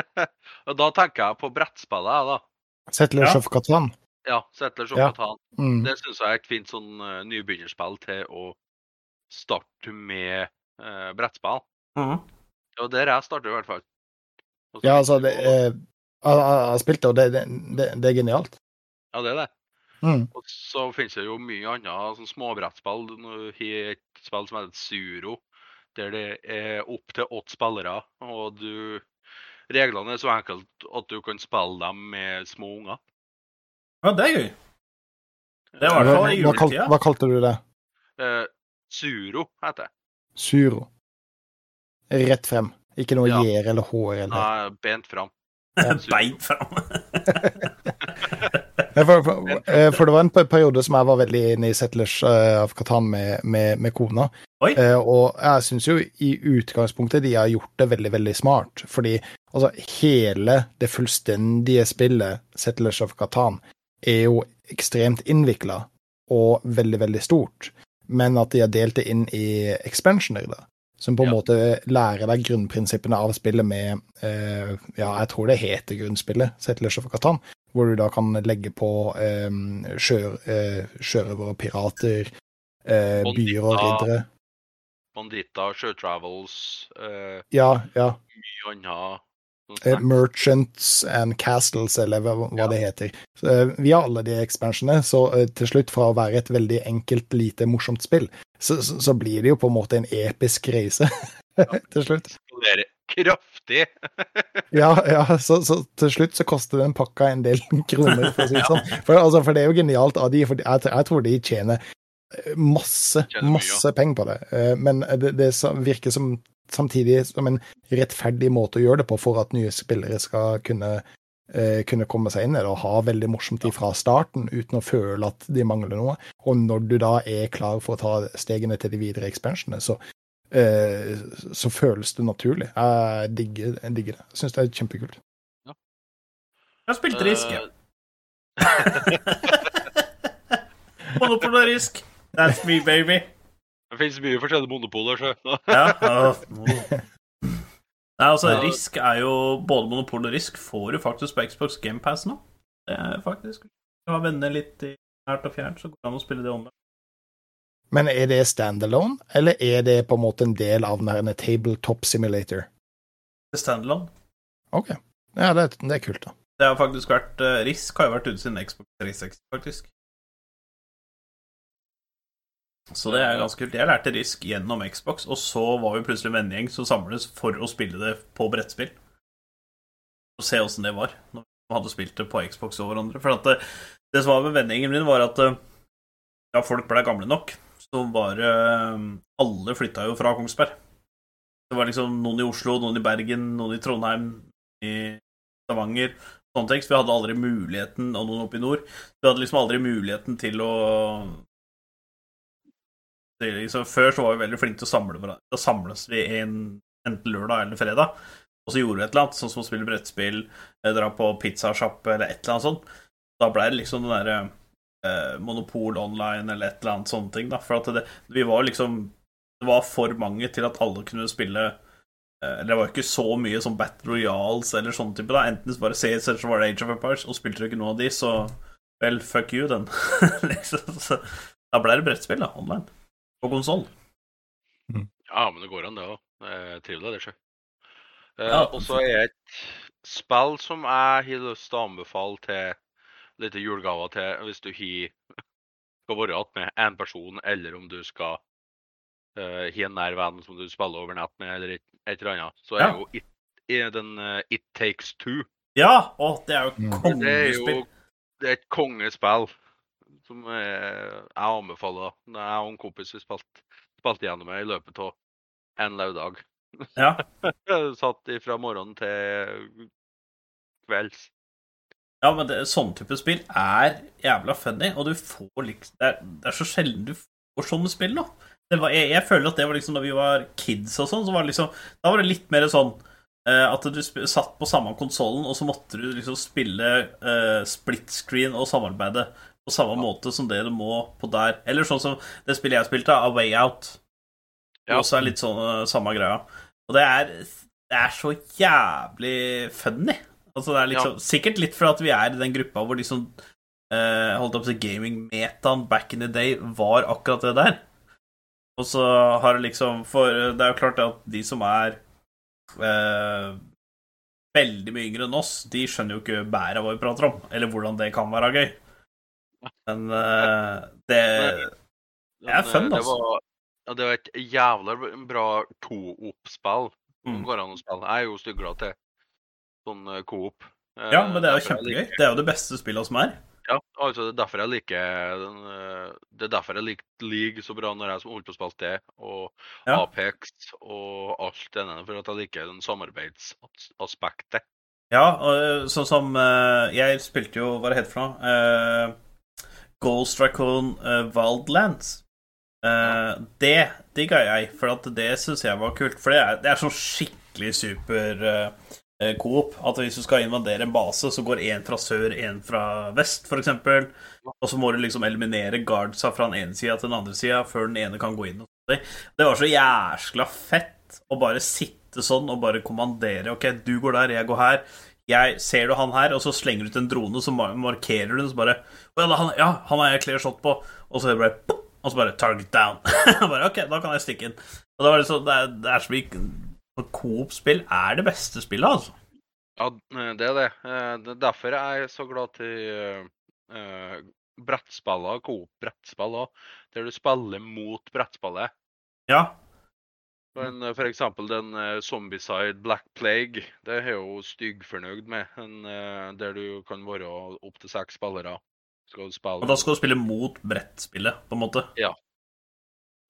Og da tenker jeg på brettspillet, jeg, da. Settlers Ja. of Catan. Ja, Settlers of Ja. Catan. Mm. Det syns jeg er et fint sånn uh, nybegynnerspill til å starte med uh, brettspill. Og der jeg starter, i hvert fall. Også, Ja, altså, det har spilt det, og det, det, det, er genialt. Ja, det er det. Mm. Og så finnes det jo mye annet sånn småbrettspill. Et spill som heter Suro, der det er opp til åtte spillere. Og du Reglene er så enkelt at du kan spille dem med små unger. Ja, det er gøy. Det var i hvert fall i juletida. hva kalte du det? Eh, Suro heter det. Suro. Rett frem. Ikke noe Ja. gjer eller hår eller Nei, bent fram. Beint fram. For, for, eh, for det var en periode som jeg var veldig inne i Settlers eh, av Katan med, med, med kona. Oi. Eh, og jeg syns jo i utgangspunktet de har gjort det veldig, veldig smart. Fordi altså, hele det fullstendige spillet Settlers of Katan er jo ekstremt innvikla og veldig, veldig stort. Men at de har delt det inn i expansioner, da. Som på en Ja. måte lærer deg grunnprinsippene av spillet med eh, Ja, jeg tror det heter grunnspillet, Settlers of Catan, hvor du da kan legge på eh, sjø- eh, sjørøvere, pirater, eh, byer og riddere. Banditter, sjøtravels, eh, Ja, ja. mye annet. Sånn Eh. Merchants and Castles, eller hva, Ja. det heter. Så, eh, vi har alle de ekspansjonene, så eh, til slutt, fra å være et veldig enkelt, lite, morsomt spill, så, så, så blir det jo på en måte en episk reise til slutt. Kraftig. Ja, ja så, så til slutt så koster den pakka en del kroner, for å si det sånn. For, altså, for det er jo genialt av de, for jeg, jeg tror de tjener masse, masse penger på det. Men det, det virker som samtidig som en rettferdig måte å gjøre det på for at nye spillere skal kunne, eh, kunne komme seg inn i det og ha veldig morsomt fra starten uten å føle at de mangler noe. Og når du da er klar for å ta stegene til de videre expansionene, så eh, så føles det naturlig. Jeg digger, jeg digger det. Jeg syns det er kjempekult. Jeg har spilt Risk, jeg. Eh, Monopol og Risk. That's me, baby. Det finnes mye forskjellige monopoler, sjø. Ja. åh. Nei, altså, Risk er jo Både Monopol og Risk får du faktisk på Xbox GamePass nå. Det er faktisk Du har venner litt i nært og fjernt, så går det an å spille det online. Men er det standalone, eller er det på en måte en del av her tabletop simulator? Det er Standalone. OK. Ja, det, det er kult, da. Det har faktisk vært eh, Risk har jo vært ute siden Xbox 360, faktisk. Så det er ganske kult. Jeg lærte Risk gjennom Xbox, og så var vi plutselig en vennegjeng som samles for å spille det på brettspill. Og se åssen det var når vi hadde spilt det på Xbox og hverandre. For det, det som var med vennegjengen min, var at da ja, folk ble gamle nok, så var det eh, Alle flytta jo fra Kongsberg. Det var liksom noen i Oslo, noen i Bergen, noen i Trondheim, i Stavanger sånne ting, så vi hadde aldri muligheten, og noen oppe i nord, vi hadde liksom aldri muligheten til å liksom, Før så var vi veldig flinke til å samle hverandre. Da samles vi en, enten lørdag eller fredag, og så gjorde vi et eller annet, sånn som å spille brettspill, eh, dra på pizzasjappe eller et eller annet sånt. Da ble det liksom den derre eh, Monopol online eller et eller annet sånne ting, da. For at det, vi var liksom Det var for mange til at alle kunne spille Eh, Det var ikke så mye som Battle Royals eller sånne type. da Enten så bare CS eller så var det Age of Empires, og spilte du ikke noe av de, så vel, fuck you, den. liksom, så, da ble det brettspill, da, online. På konsoll. Ja, men det går an, det òg. Trivelig, det, sjø. Eh, Ja. og så er et spill som jeg har lyst til å anbefale til litt julegaver til hvis du har skal være igjen med én person, eller om du skal uh, ha en nær venn som du spiller over nett med, eller et, et eller annet. Så er Ja. jo It, er den uh, It Takes Two. Ja! Å, det er jo kongespill. Det er jo det er et kongespill som jeg, jeg anbefaler. Jeg og en kompis vi spilte, spilt gjennom i løpet av en lørdag. Ja. Satt fra morgenen til kvelds. ja, men det, sånn type spill er jævla funny, og du får liksom Det er, det er så sjelden du får sånne spill nå. Det var, jeg, jeg føler at det var liksom da vi var kids og sånn, så var det liksom Da var det litt mer sånn eh, at du satt på samme konsollen, og så måtte du liksom spille uh, split screen og samarbeide på samme måte som det du må på der. Eller sånn som det spillet jeg spilte, A Way Out. Det Ja. også er litt sånn eh, samme greia. Og det er, det er så jævlig funny. Altså det er liksom, Sikkert litt for at vi er i den gruppa hvor liksom eh, holdt opp til gaming-metaen back in the day var akkurat det der. Og så har det liksom For eh, det er jo klart at de som er eh, veldig mye yngre enn oss, de skjønner jo ikke bæret hva vi prater om, eller hvordan det kan være gøy. Men uh, det Det er fun, eh, det altså. var, ja, det var et jævla bra co-op-spill. Mm. går an å spille. Jeg er jo stygglad til sånn eh, co-op. Eh, Ja, men det er jo kjempegøy. liker- Det er jo det beste spillet som er. Ja, altså det er derfor jeg liker den, eh, Det er derfor jeg likte League så bra når jeg som holdt på å spille det, og Ja. Apex og alt det der, for at jeg liker den samarbeidsaspektet. Ja, og sånn som eh, Jeg spilte jo Hva det heter for noe? Eh, Ghost Raccoon uh, Wildlands. Uh, Det digga jeg, for at det syns jeg var kult. For det er, det er sånn skikkelig super eh, eh, coop. At hvis du skal invadere en base, så går én fra sør, én fra vest, f.eks. Og så må du liksom eliminere guardsa fra den ene sida til den andre sida før den ene kan gå inn. Det var så jæskla fett å bare sitte sånn og bare kommandere. OK, du går der, jeg går her. Jeg ser du han her, og så slenger du ut en drone, så markerer du den, så bare well, han, ja, han har jeg clear shot på. Og så bare pop, Og så bare target down. bare, OK, da kan jeg stikke inn. Og da var det sånn, det er, det er så mye Coop-spill er det beste spillet, altså. Ja, eh, det er det. Derfor er jeg så glad til eh, eh, brettspiller, Coop-brettspill òg, der du spiller mot brettspillet. Ja. Men eh, for eksempel den uh, Zombieside Black Plague, det er jeg jo styggfornøyd med. En, uh, der du kan være opptil seks spillere. Skal du spille Og da skal du spille mot brettspillet, på en måte. Ja.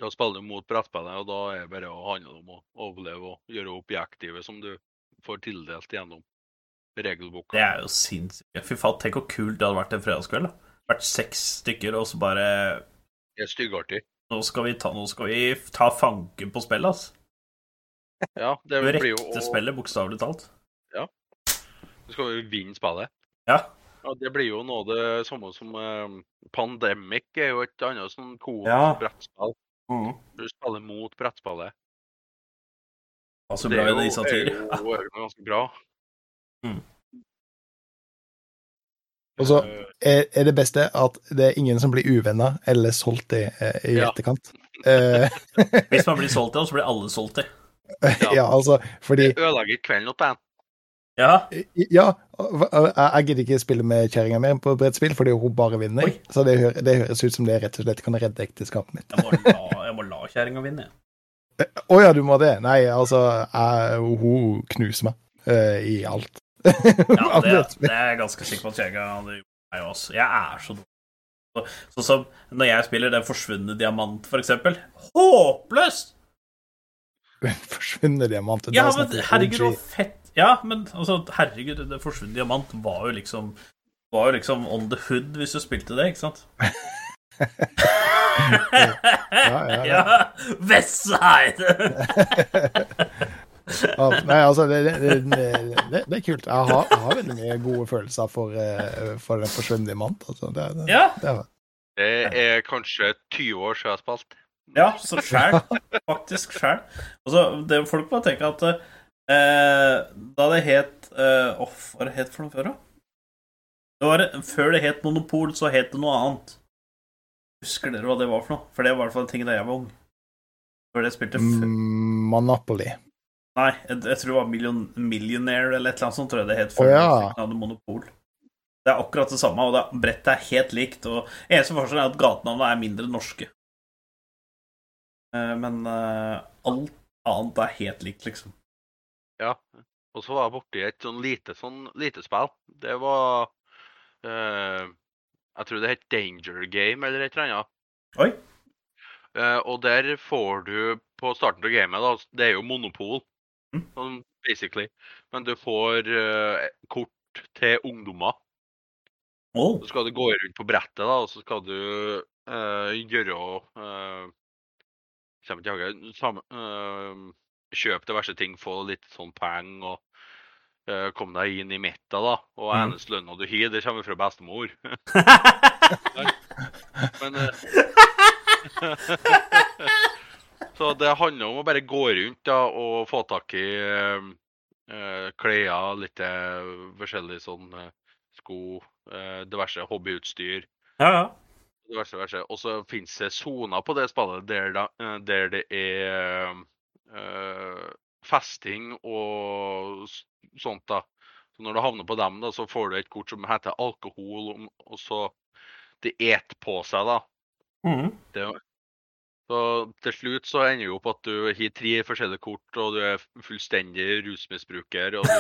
Da spiller du mot brettspillet, og da er det bare å handle om å overleve og gjøre objektivet som du får tildelt gjennom regelboka. Det er jo sinnssykt. Fy faen, tenk hvor kult det hadde vært en fredagskveld. da. Vært seks stykker, og så bare Det er styggartig. Nå skal vi ta, skal vi ta fanken på spillet, altså. Ja, det Det blir jo rekte spillet, bokstavelig talt. Ja. Du skal jo vinne spillet. Ja. Ja, det blir jo noe det samme som eh, Pandemic er jo et annet sånn Ja. Coop-brettspill. Du spiller mot brettspillet. Altså, Det er jo, disse er jo er jo ganske bra. Og så Eh, er, er det beste at det er ingen som blir uvenner eller solgt i, eh, i Ja. etterkant. Eh, Hvis man blir solgt til, så blir alle solgt til. ja, altså, fordi Det ødelegger kvelden opp igjen. Ja. Ja, jeg jeg gidder ikke spille med kjerringa mer på brettspill, fordi hun bare vinner. Oi. Så det, hø det høres ut som det rett og slett kan redde ekteskapet mitt. Jeg må la, jeg må la kjerringa vinne. jeg. Å ja, du må det? Nei, altså, jeg, hun knuser meg uh, i alt. Ja, det, det er jeg ganske sikker på at kjerringa hadde gjort meg også. Jeg er så dum. Sånn som når jeg spiller Den forsvunne diamant, for eksempel. Håpløst! Forsvunne diamant. Ja, men herregud, så fett. Ja, men altså, herregud, Den forsvunne diamant var jo liksom Var jo liksom on the hood hvis du spilte det, ikke sant? ja, ja. ja. Westside! Ja, nei, altså, det, det, det, det, det er kult. Jeg har, jeg har veldig mye gode følelser for, eh, for den forsvunne diamant. Altså. Det, det, ja. det er, Det er kanskje 20 år siden jeg har spilt. Ja, så sjæl. Faktisk sjæl. Altså, folk bare tenker at eh, da det het eh, Off, hva var det het for noe før, da? Det var, før det het Monopol, så het det noe annet. Husker dere hva det var for noe? For det var i hvert fall en ting da jeg var ung. Før det spilte før. Monopoly. Nei, jeg, jeg tror det var Million, Millionaire eller et eller annet sånt, tror jeg det het før oh, ja. hadde monopol. Det er akkurat det samme, og det, brettet er helt likt. Og eneste forskjell er at gatenavnet er mindre norske. Eh, Men eh, alt annet er helt likt, liksom. Ja. Og så var jeg borti et sånn lite sånn lite spill. Det var eh, Jeg tror det het Danger Game eller et eller annet. Oi. Eh, og der får du på starten av gamet, da, det er jo monopol. Sånn basically, men du får eh, kort til ungdommer. Oh. Så skal du gå rundt på brettet, da, og så skal du eh, gjøre uh, Kommer ikke jeg samme uh, Kjøpe diverse ting, få litt sånn penger og uh, komme deg inn i midten, da. Og mm. eneste lønna du har, det kommer fra bestemor. Men eh, Så det handler om å bare gå rundt da, og få tak i eh, klær, litt eh, forskjellig sånn eh, sko, eh, diverse hobbyutstyr. ja, ja. Diverse, diverse. Og så finnes det soner på det spillet der, da, eh, der det er eh, festing og sånt. da. Så Når du havner på dem, da, så får du et kort som heter alkohol, og så Det et på seg, da. Mhm. Det, så til slutt så ender jo opp at du har tre forskjellige kort, og du er fullstendig rusmisbruker, og du,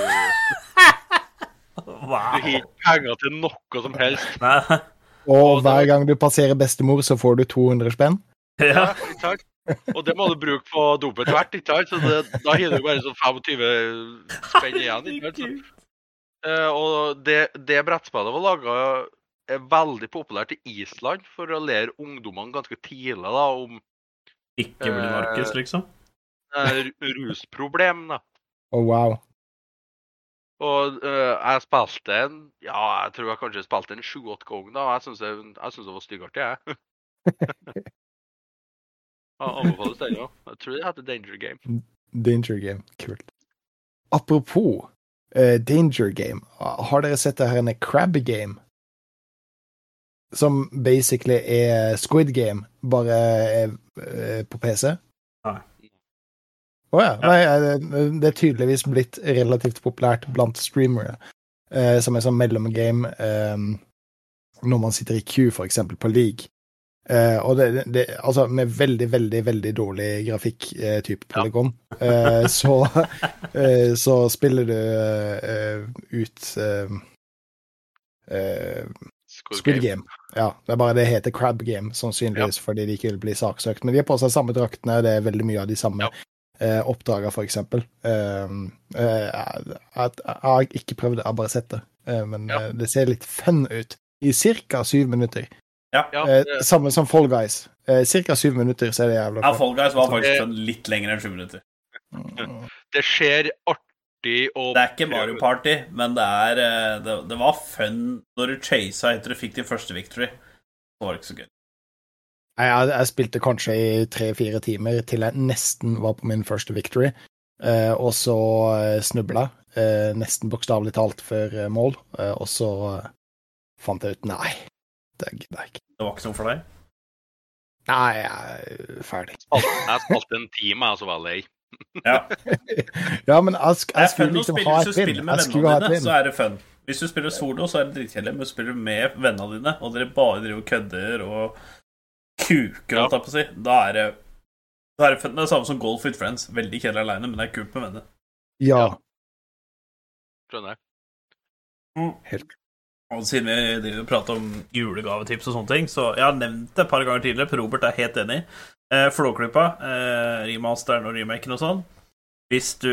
du Wow. har ikke penger til noe som helst. Nei. Og hver gang du passerer bestemor, så får du 200 spenn. Ja. Ikke sant? Og det må du bruke på dopet hvert, ikke sant? Så det, da har du bare sånn 25 spenn igjen. ikke sant? Eh, og det, det brettspillet var laga er veldig populært i Island for å lære ungdommene ganske tidlig da, om Ikke bli narkis, Markus, liksom. Det er rusproblem. da. Oh, wow. Og uh, jeg spilte en Ja, jeg tror jeg kanskje spilte en sju-åtte ganger. da, Jeg syns jeg, jeg synes det var styggartig, jeg. jeg Anbefales den òg. Jeg tror det heter Danger Game. Danger Game. Kult. Apropos uh, Danger Game. Har dere sett det her en Crab Game? Som basically er Squid Game, bare er på PC? Nei. Å ja. Nei, eh, det er tydeligvis blitt relativt populært blant streamere. Eh, som en sånn mellomgame eh, når man sitter i queue, for eksempel, på league. Eh, og det, det, altså med veldig, veldig veldig dårlig grafikk, eh, type polygon, eh, så, eh, så spiller du eh, ut eh, eh, Squid Squid Game. Game. Ja, det er bare det heter Crab Game, sannsynligvis fordi de ikke vil bli saksøkt. Men de har på seg samme draktene, det er veldig mye av de samme Ja. eh, oppdragene, eksempel. Eh, eh, jeg, har ikke prøvd det, jeg har bare sett det. Eh, men Ja. eh, det ser litt fun ut. I ca. syv minutter. Ja, Eh, samme som Fall Guys. Eh, Ca. syv minutter, så er det jævla Ja. Fall Guys var faktisk Det- litt lenger enn sju minutter. Mm. det skjer artig og Det er ikke Mario Party, men det er eh, Det, det var fun når du chasa etter du fikk din første victory. Det var ikke så gøy. Jeg, jeg spilte kanskje i tre-fire timer til jeg nesten var på min første victory, eh, og så eh, snubla eh, nesten bokstavelig talt før eh, mål, eh, og så eh, fant jeg ut nei, det gidder jeg ikke. Det var ikke noe for deg. Nei, jeg er ferdig. Jeg spilte en time, jeg, så var jeg lei. Ja. Ja, men Ask, ask vil liksom ha hvis du et vinn. spiller med ha vennene et dine, så er det fun. Hvis du spiller solo, så er det dritkjedelig, men spiller med vennene dine, og dere bare driver og kødder og kuker, holdt jeg på å si, da er det da er det fun. Det er det samme som golf with friends. Veldig kjedelig aleine, men det er kult med venner. Ja, Skjønner jeg. helt Og siden vi driver og prater om julegavetips og sånne ting, så jeg har nevnt det et par ganger tidligere, for Robert er helt enig. Eh, Flåklypa, eh, remasteren og remaken og sånn. Hvis du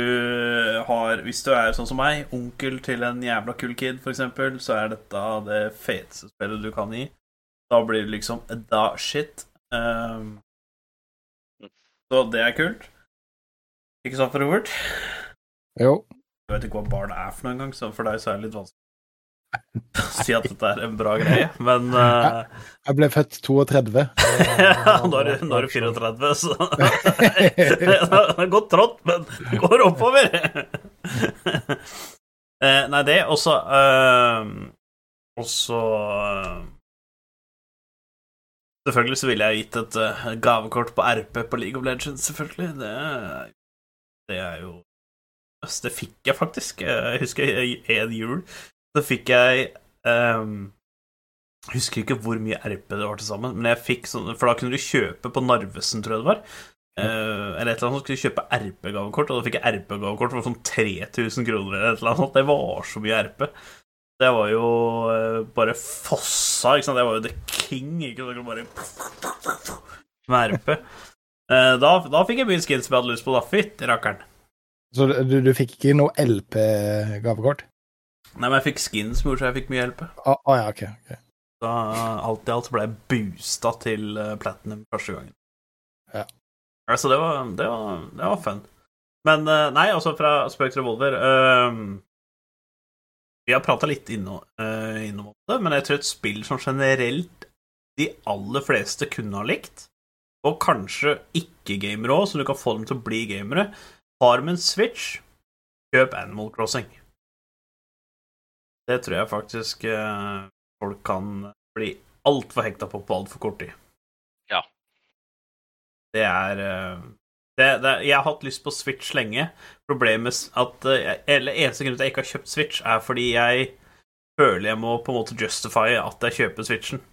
har Hvis du er sånn som meg, onkel til en jævla kul kid, eksempel, så er dette det feteste spillet du kan gi. Da blir det liksom da shit. Um, så det er kult. Ikke sant, Robert? Jo. Jeg vet ikke hva barn er for noe engang, så for deg så er det litt vanskelig si at dette er en bra greie, men uh... Jeg ble født 32. ja, nå er du, nå er du 34, så Det har gått trått, men det går oppover. Eh, Nei, det, og så eh, Og så eh, Selvfølgelig så ville jeg gitt et gavekort på RP på League of Legends, selvfølgelig. Det, det er jo Det fikk jeg faktisk. Jeg husker en jul så fikk jeg um, Jeg husker ikke hvor mye RP det var til sammen, men jeg fikk sånn For da kunne du kjøpe på Narvesen, tror jeg det var. Uh, eller et eller annet sånt, skulle du kjøpe RP-gavekort, og da fikk jeg RP-gavekort for sånn 3000 kroner eller et eller annet. Det var så mye RP. Det var jo uh, bare fossa, ikke sant. Det var jo the king, ikke sant. Bare med RP. Uh, da, da fikk jeg mye skins jeg hadde lyst på, da. Fytti rakkeren. Så du, du fikk ikke noe LP-gavekort? Nei, men jeg fikk skins som gjorde så jeg fikk mye hjelp. Ah, ah, ja, ok. ok. Så alt i alt ble jeg boosta til eh, platinum første gangen. Ja. Altså, det var, det var, det var fun. Men eh, nei, altså, fra Spøk til Revolver eh, Vi har prata litt innom, innom det, men jeg tror et spill som generelt de aller fleste kunne ha likt, og kanskje ikke-gamere òg, så du kan få dem til å bli gamere, har med en Switch, kjøp Animal Crossing. Det tror jeg faktisk eh, folk kan bli altfor hekta på på altfor kort tid. Ja. Det er eh, det, det, Jeg har hatt lyst på Switch lenge. Problemet at eh, Eller eneste grunn til at jeg ikke har kjøpt Switch, er fordi jeg føler jeg må på en måte justify at jeg kjøper Switchen.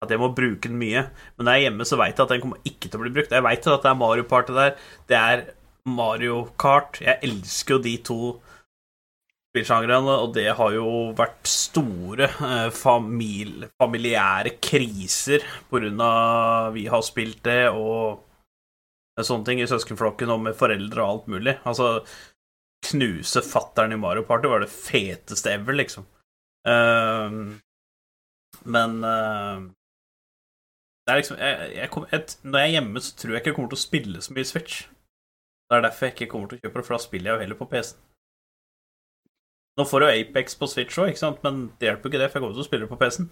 At jeg må bruke den mye. Men når jeg er hjemme, så veit jeg at den kommer ikke til å bli brukt. Jeg veit at det er Mario Party der. Det er Mario Kart. Jeg elsker jo de to spillsjangrene, og det har jo vært store eh, famil familiære kriser av vi har spilt det, og sånne ting i søskenflokken og med foreldre og alt mulig. Altså, knuse fattern i Mario Party var det feteste ever, liksom. Uh, men uh, det er liksom jeg, jeg kom, et, Når jeg er hjemme, så tror jeg ikke jeg kommer til å spille så mye Switch. Det er derfor jeg ikke kommer til å kjøpe det, for da spiller jeg jo heller på PC-en. Nå får du Apex på Switch òg, men det hjelper ikke det, for jeg kommer til å spille det på PC-en.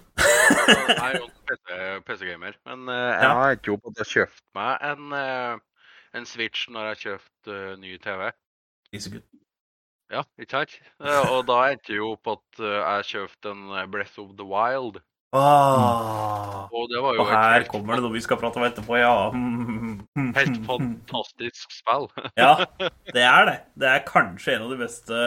Jeg er jo en PC PC-gamer, men uh, jeg har ikke jo på at jeg kjøpt meg en, uh, en Switch når jeg har kjøpt uh, ny TV. Ikke så. Ja, ikke sant? Eh, og da endte jeg jo på at eh, jeg kjøpte en eh, Breath of the Wild. Ah. Og det var jo Og her kommer det noe vi skal prate om etterpå, ja. Helt fantastisk spill. Ja, det er det. Det er kanskje en av de beste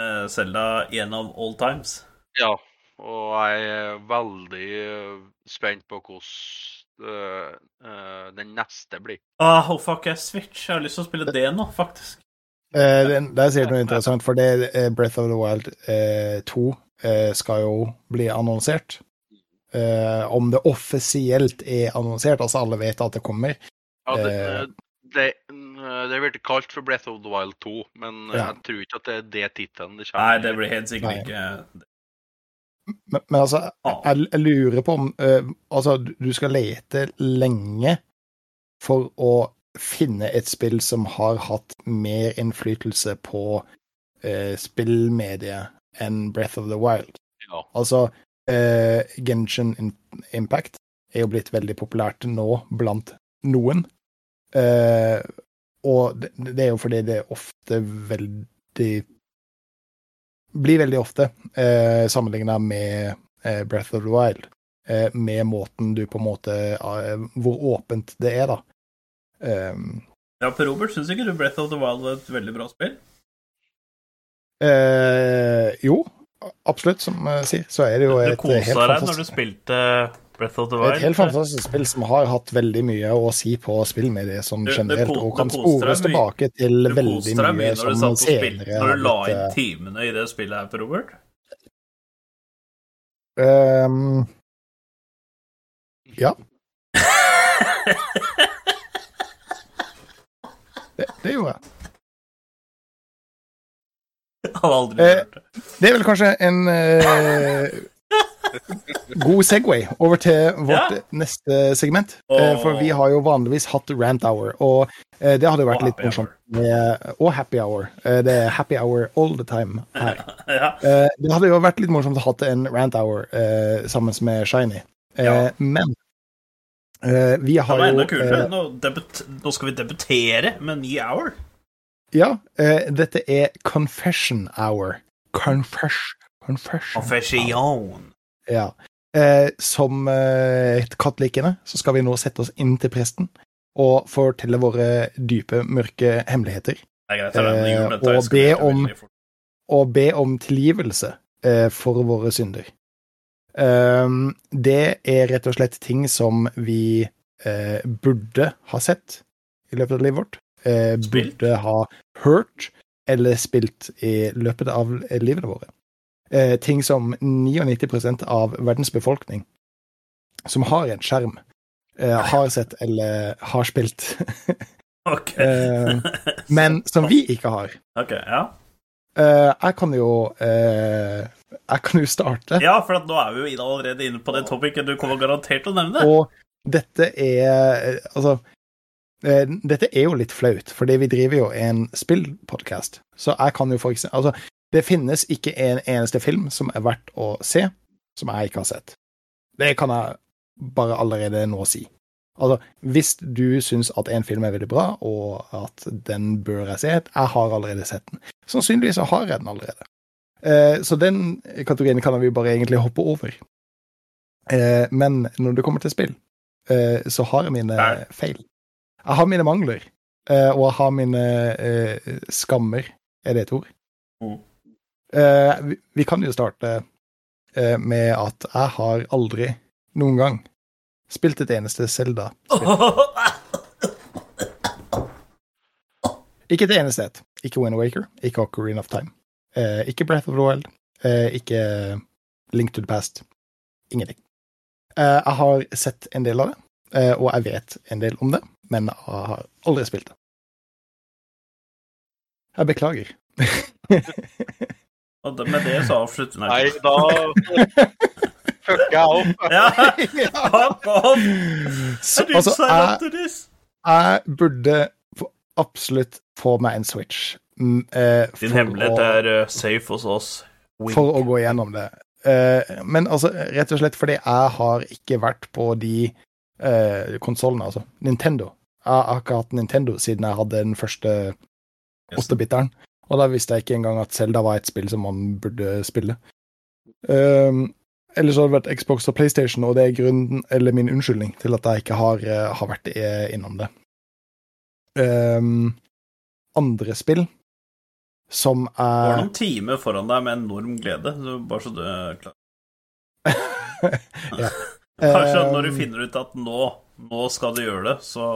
eh, Zelda gjennom all times. Ja, og jeg er veldig eh, spent på hvordan eh, eh, den neste blir. Ah, oh fuck, jeg Switch. Jeg har lyst til å spille det nå, faktisk. Eh, Der sier du noe interessant, for det eh, Breath of the Wild eh, 2 eh, skal jo bli annonsert. Eh, om det offisielt er annonsert, altså alle vet at det kommer. Ja, det, Eh. Det, det blir kalt for Breath of the Wild 2, men eh, Ja. jeg tror ikke at det er det tittelen det Nei, det blir helt sikkert Nei. ikke Men, men altså, Ah. jeg, jeg lurer på om uh, Altså, du- skal lete lenge for å finne et spill som har hatt mer innflytelse på uh, spillmediet enn Breath of the Wild. Ja. Altså, uh, Genshin Impact er jo blitt veldig populært nå blant noen. Eh, og det, det er jo fordi det er ofte veldig Blir veldig ofte eh, sammenligna med eh, Breath of the Wild. Eh, med måten du på en måte eh, Hvor åpent det er, da. Um, Ja, for Robert, syns ikke du Breath of the Wild var et veldig bra spill? eh, jo, absolutt, som jeg sier, så er det jo Du et kosa deg når du spilte Breath of the Et helt fantastisk spill som har hatt veldig mye å si på spillmediet som Du- du generelt, og kan spores tilbake til veldig mye mye som og senere Når du la inn eh, timene i det spillet her, Per Robert? Um, Ja. det, det gjorde jeg. Jeg hadde aldri Eh, hørt det. Det er vel kanskje en eh, god Segway over til vårt Ja. neste segment. Eh, for vi har jo vanligvis hatt rant hour, og eh, det hadde jo vært litt morsomt. Og happy hour. Eh, det er happy hour all the time her. Ja. Eh, det hadde jo vært litt morsomt å ha en rant hour eh, sammen med Shiny. Eh. Men eh, vi Det har var jo enda kulere. eh, Nå, debut, nå skal vi debutere med en ny hour. Ja, eh, dette er confession hour. Confess, confession. Confession. Ja. Eh, som eh, katolikkene så skal vi nå sette oss inn til presten og fortelle våre dype, mørke hemmeligheter. Er er Eh, og be om- Og be om tilgivelse eh, for våre synder. Um, det er rett og slett ting som vi eh, burde ha sett i løpet av livet vårt. Eh, burde ha hørt eller spilt i løpet av livet våre. Eh, ting som 99% av verdens befolkning som har en skjerm, eh, har sett eller har spilt, Ok. eh, men som vi ikke har. ok, ja. Eh, jeg kan jo eh, Jeg kan jo starte. ja, for at nå er vi jo allerede inne på det topicet du kommer garantert til å nevne. Og dette er Altså Dette er jo litt flaut, fordi vi driver jo en spillpodkast. Så jeg kan jo for eksempel Altså, det finnes ikke en eneste film som er verdt å se, som jeg ikke har sett. Det kan jeg bare allerede nå si. Altså, hvis du syns at en film er veldig bra, og at den bør jeg se, jeg har allerede sett den. Sannsynligvis har jeg den allerede. Eh, så den kategorien kan vi bare egentlig hoppe over. Eh, men når det kommer til spill, eh, så har jeg mine feil. Jeg har mine mangler, og jeg har mine skammer. Er det et ord? Mm. Eh, vi, kan jo starte eh, med at jeg har aldri noen gang spilt et eneste Zelda. Ikke et eneste et. Ikke Wind Waker, ikke Ocarina of Time, eh, ikke Breath of the Wild, ikke Link to the Past. Ingenting. Jeg har sett en del av det, og jeg vet en del om det, men jeg har aldri spilt det. Jeg beklager. Og med det så avslutter Nei, da fucker jeg opp. Ja, fuck off! Så, I altså, jeg, jeg burde absolutt få meg en Switch. mm, eh, Din hemmelighet å- er uh, safe hos oss. Wink. for å gå gjennom det. Eh, men altså, rett og slett fordi jeg har ikke vært på de uh, konsollene, altså. Nintendo. Jeg har ikke hatt Nintendo siden jeg hadde den første åttebiteren. Og da visste jeg ikke engang at Zelda var et spill som man burde spille. Um, ellers har det vært Xbox og PlayStation, og det er grunnen, eller min unnskyldning til at jeg ikke har, eh, har vært eh, innom det. Um, andre spill som Du har er noen timer foran deg med enorm glede, så bare så du er klar. ja. Kanskje når du Um, finner ut at nå, nå skal du gjøre det, så,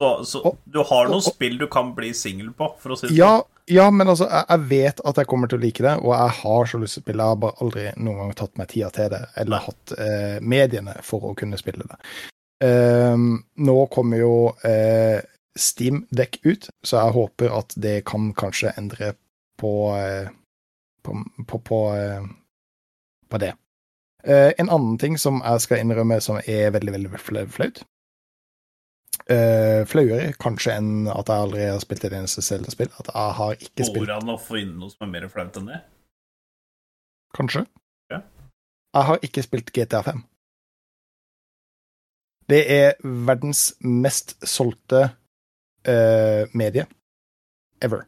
så, så Og- Du har noen og- og- spill du kan bli singel på, for å si det Ja, ja, men altså, jeg, jeg vet at jeg kommer til å like det, og jeg har så lyst til å spille. Jeg har bare aldri noen gang tatt meg tida til det, eller Nei. hatt eh, mediene for å kunne spille det. Um, nå kommer jo eh, Steam Deck ut, så jeg håper at det kan kanskje endre på eh, på, på, på, eh, på det. Eh, en annen ting som jeg skal innrømme som er veldig, veldig flaut. Uh, flauere kanskje enn at jeg aldri har spilt et eneste Zelda-spill. At jeg har ikke spilt Går det an å få inn noe som er mer flaut enn det? Kanskje. Ja. Jeg har ikke spilt GTA 5. Det er verdens mest solgte uh, medie ever.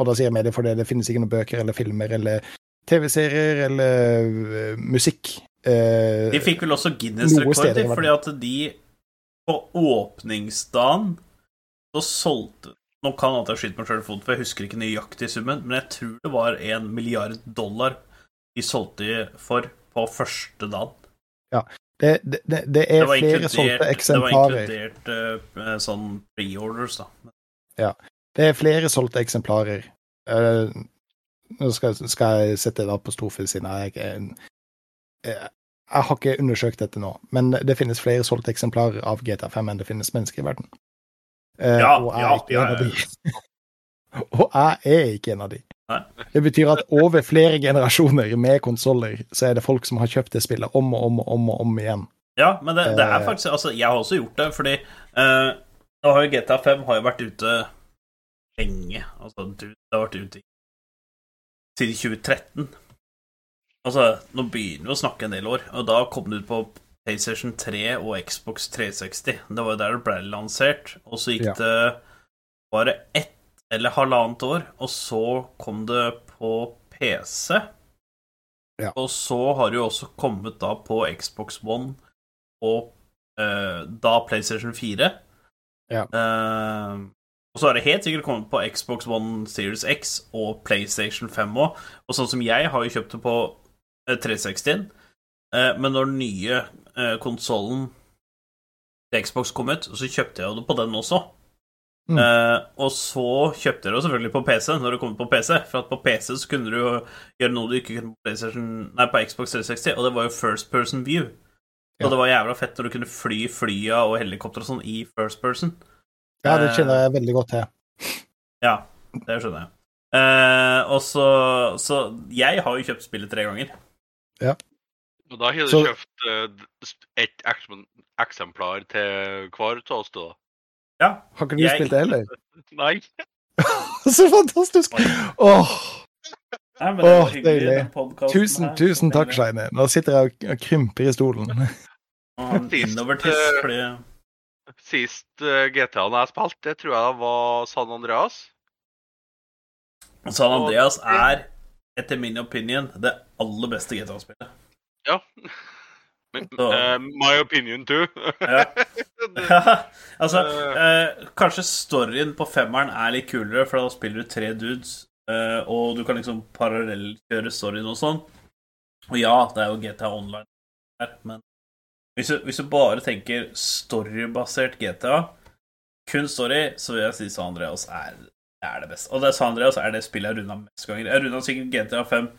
Og da sier jeg medie fordi det finnes ikke noen bøker eller filmer eller TV-serier eller uh, musikk. De fikk vel også Guinness-rekord, steder i de, verden. fordi at de på åpningsdagen så solgte Nå kan jeg skyte meg sjøl i foten, for jeg husker ikke nøyaktig summen, men jeg tror det var en milliard dollar de solgte for på første dagen. Ja. det, det, det Det er flere solgte eksemplarer. det var inkludert uh, sånn pre-orders, da. Det er flere solgte eksemplarer. Uh, nå skal, skal jeg sette det på storfilm siden jeg er en eh, Jeg har ikke undersøkt dette nå, men det finnes flere solgte eksemplarer av GTA5 enn det finnes mennesker i verden. Uh, Ja, og jeg er ikke ja, en av de. og jeg er ikke en av de. Nei. Det betyr at over flere generasjoner med konsoller, så er det folk som har kjøpt det spillet om og om og om, og om igjen. Ja, men det, det er Eh. faktisk Altså, jeg har også gjort det, fordi uh, nå har jo GTA 5 har jo vært ute lenge. Altså, du- det har vært ute siden 2013. Altså, nå begynner vi å snakke en del år, og da kom det ut på PlayStation 3 og Xbox 360. Det var jo der det ble lansert, og så gikk Ja. det bare ett eller halvannet år, og så kom det på PC. Ja. Og så har det jo også kommet da på Xbox One og eh, da PlayStation 4. Ja. Eh, og så har det helt sikkert kommet på Xbox One Series X og PlayStation 5 òg. Og sånn som jeg har jo kjøpt det på 360-en, eh, men når den nye eh, konsollen til Xbox kom ut, så kjøpte jeg jo det på den også. Mm. Uh, og så kjøpte jeg det selvfølgelig på PC når det kom på PC, for at på PC så kunne du jo gjøre noe du ikke kunne på Nei, på Xbox 360, og det var jo first person view. Ja. Og det var jævla fett når du kunne fly flya og helikopter og sånn i first person. Ja, det kjenner jeg veldig godt til. Ja, det skjønner jeg. Uh, og så Så jeg har jo kjøpt spillet tre ganger. Og da har du Så- kjøpt uh, ett eksemplar til hver av oss, da? Ja. Har ikke du Jeg- spilt det heller? Nei. Så fantastisk! Åh, Nei, men Åh, deilig. tusen, her. tusen takk, Deilig. Nå sitter jeg og- og krymper i stolen. Sist, eh, Sist uh, GTA-en jeg spilte, det tror jeg var San Andreas. San Andreas er, etter min opinion, det aller beste GTA-spillet. Ja. Men, Så- eh, my opinion too. Ja. altså, uh, kanskje storyen på femmeren er litt kulere, for da spiller du tre dudes, uh, og du kan liksom parallellkjøre storyen og sånn. Og ja, det er jo GTA Online her, men hvis du, hvis du bare tenker storybasert GTA, kun story, så vil jeg si San Andreas er, er det beste. Og det San Andreas er det spillet jeg har runda mest ganger. Jeg har runda sikkert GTA 5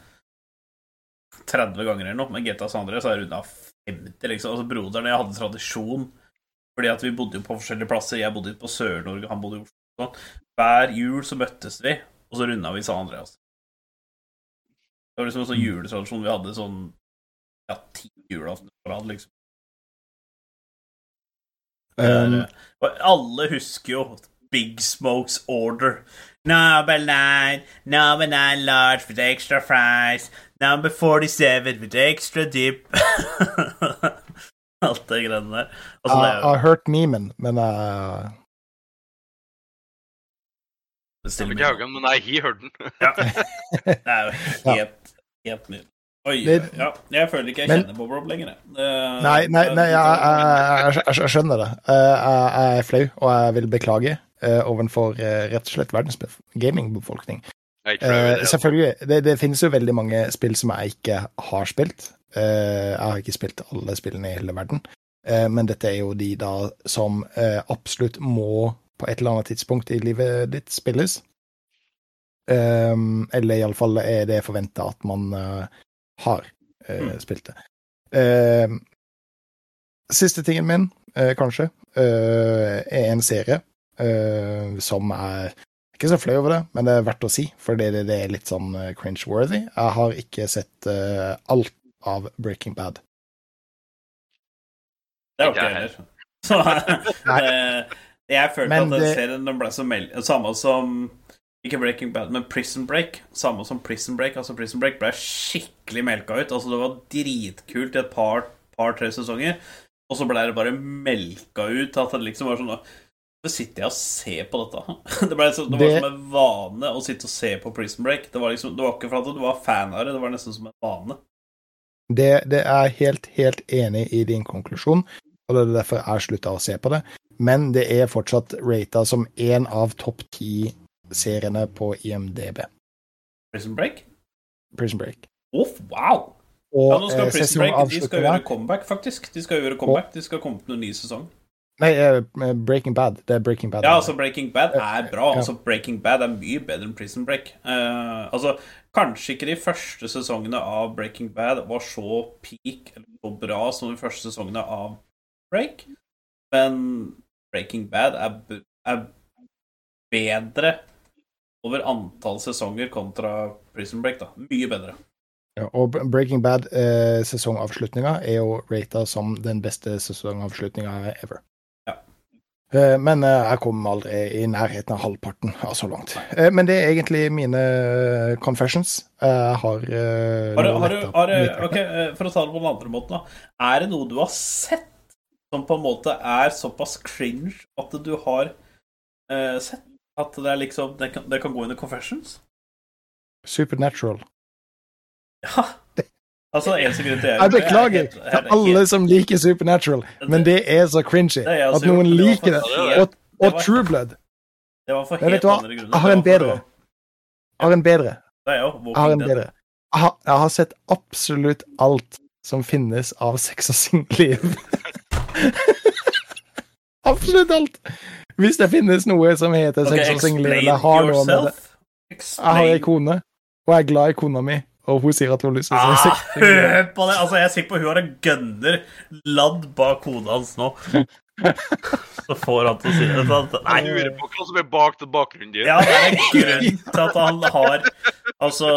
30 ganger eller noe, men GTA San Andreas har jeg runda 50, liksom. Altså, broderen og jeg hadde tradisjon fordi at vi bodde jo på forskjellige plasser. Jeg bodde på Sør-Norge, han bodde i Oslo. Sånn. Hver jul så møttes vi, og så runda vi San Andreas. Det var liksom en sånn juletradisjon vi hadde sånn ja, ti julaftener på rad, liksom. Um, eh, alle husker jo Big Smokes Order. Number nine, number nine large with extra fries. Number 47 with extra dip. Alt det greiene der. Altså, jeg jeg har hørt memen, men uh, vet ikke Haugen, men nei, jeg hørte hørt den. Det er jo helt, helt. Oi, ja, jeg føler ikke jeg Men- kjenner Bob Rob lenger. jeg. Det- Nei, nei, nei jeg, jeg, jeg, jeg, jeg skjønner det. Eh, Jeg, jeg er flau, og jeg vil beklage uh, overfor uh, rett og slett verdens gamingbefolkning. Det. selvfølgelig, det, det finnes jo veldig mange spill som jeg ikke har spilt. Jeg har ikke spilt alle spillene i hele verden, men dette er jo de da som absolutt må på et eller annet tidspunkt i livet ditt spilles. Um, eller iallfall er det forventa at man har Mm. spilt det. Uh, siste tingen min, kanskje, er en serie eh, som er ikke så flau over det, men det er verdt å si, fordi det, det er litt sånn eh, cringe-worthy. Jeg har ikke sett uh, alt av Breaking Bad. Det har Ikke jeg heller. Så jeg følte Men at den det- serien den ble så meld... Samme som Ikke Breaking Bad, men Prison Break. Samme som Prison Break. Altså Prison Break ble skikkelig melka ut. Altså Det var dritkult i et par, par-tre sesonger, og så ble det bare melka ut at det liksom var sånn Så sitter jeg og ser på dette. Det, ble liksom, det var Det- som en vane å sitte og se på Prison Break. Det var liksom, det var ikke for at du var fan av det, det var nesten som en vane. Det, det er helt, helt enig i din konklusjon, og det er derfor jeg slutta å se på det. Men det er fortsatt rata som én av topp ti seriene på IMDb. Prison Break? Prison Break. Å, wow! Og Ja, nå skal eh, Prison Break de skal gjøre comeback, faktisk. De skal gjøre comeback, de skal komme til en ny sesong. Nei, eh, Breaking Bad. Det er Breaking Bad. Ja, altså Breaking Bad er bra. Ja. Altså Breaking Bad er mye bedre enn Prison Break. Uh, altså, Kanskje ikke de første sesongene av Breaking Bad var så peak eller så bra som de første sesongene av Break, men Breaking Bad er, er bedre over antall sesonger kontra Prison Break. da. Mye bedre. Ja, og Breaking Bad eh, sesongavslutninga er jo rata som den beste sesongavslutninga ever. Eh, men eh, jeg kom aldri i nærheten av halvparten av så langt. Eh, men det er egentlig mine eh, confessions. Jeg har eh, Har du, har du, har du, eh, For å ta det på den andre måten, da. Er det noe du har sett som på en måte er såpass cringe at du har uh, sett? At det er liksom Det kan, det kan gå under confessions? Supernatural. Ja. Altså, eneste grunn til Jeg beklager til alle som liker Supernatural, men det er så cringy at noen liker det. Og, og True Blood. Det var for helt andre grunner. Jeg har en bedre. Jeg har en bedre. Jeg har en bedre. Jeg har, sett absolutt alt som finnes av sex og singelliv. absolutt alt! Hvis det finnes noe som heter Ok, sex og singelliv, eller har noe med det. Jeg har ei kone, og jeg er glad i kona mi, og hun sier at hun har lyst til å se Ah, sex hør på det! Altså, jeg er sikker på hun har en gønner ladd bak hodet hans nå. Så får han til å si det. Sant? Nei, Jeg lurer på hva som er bak den bakgrunnen din. Ja, det er en grunn til at han har Altså,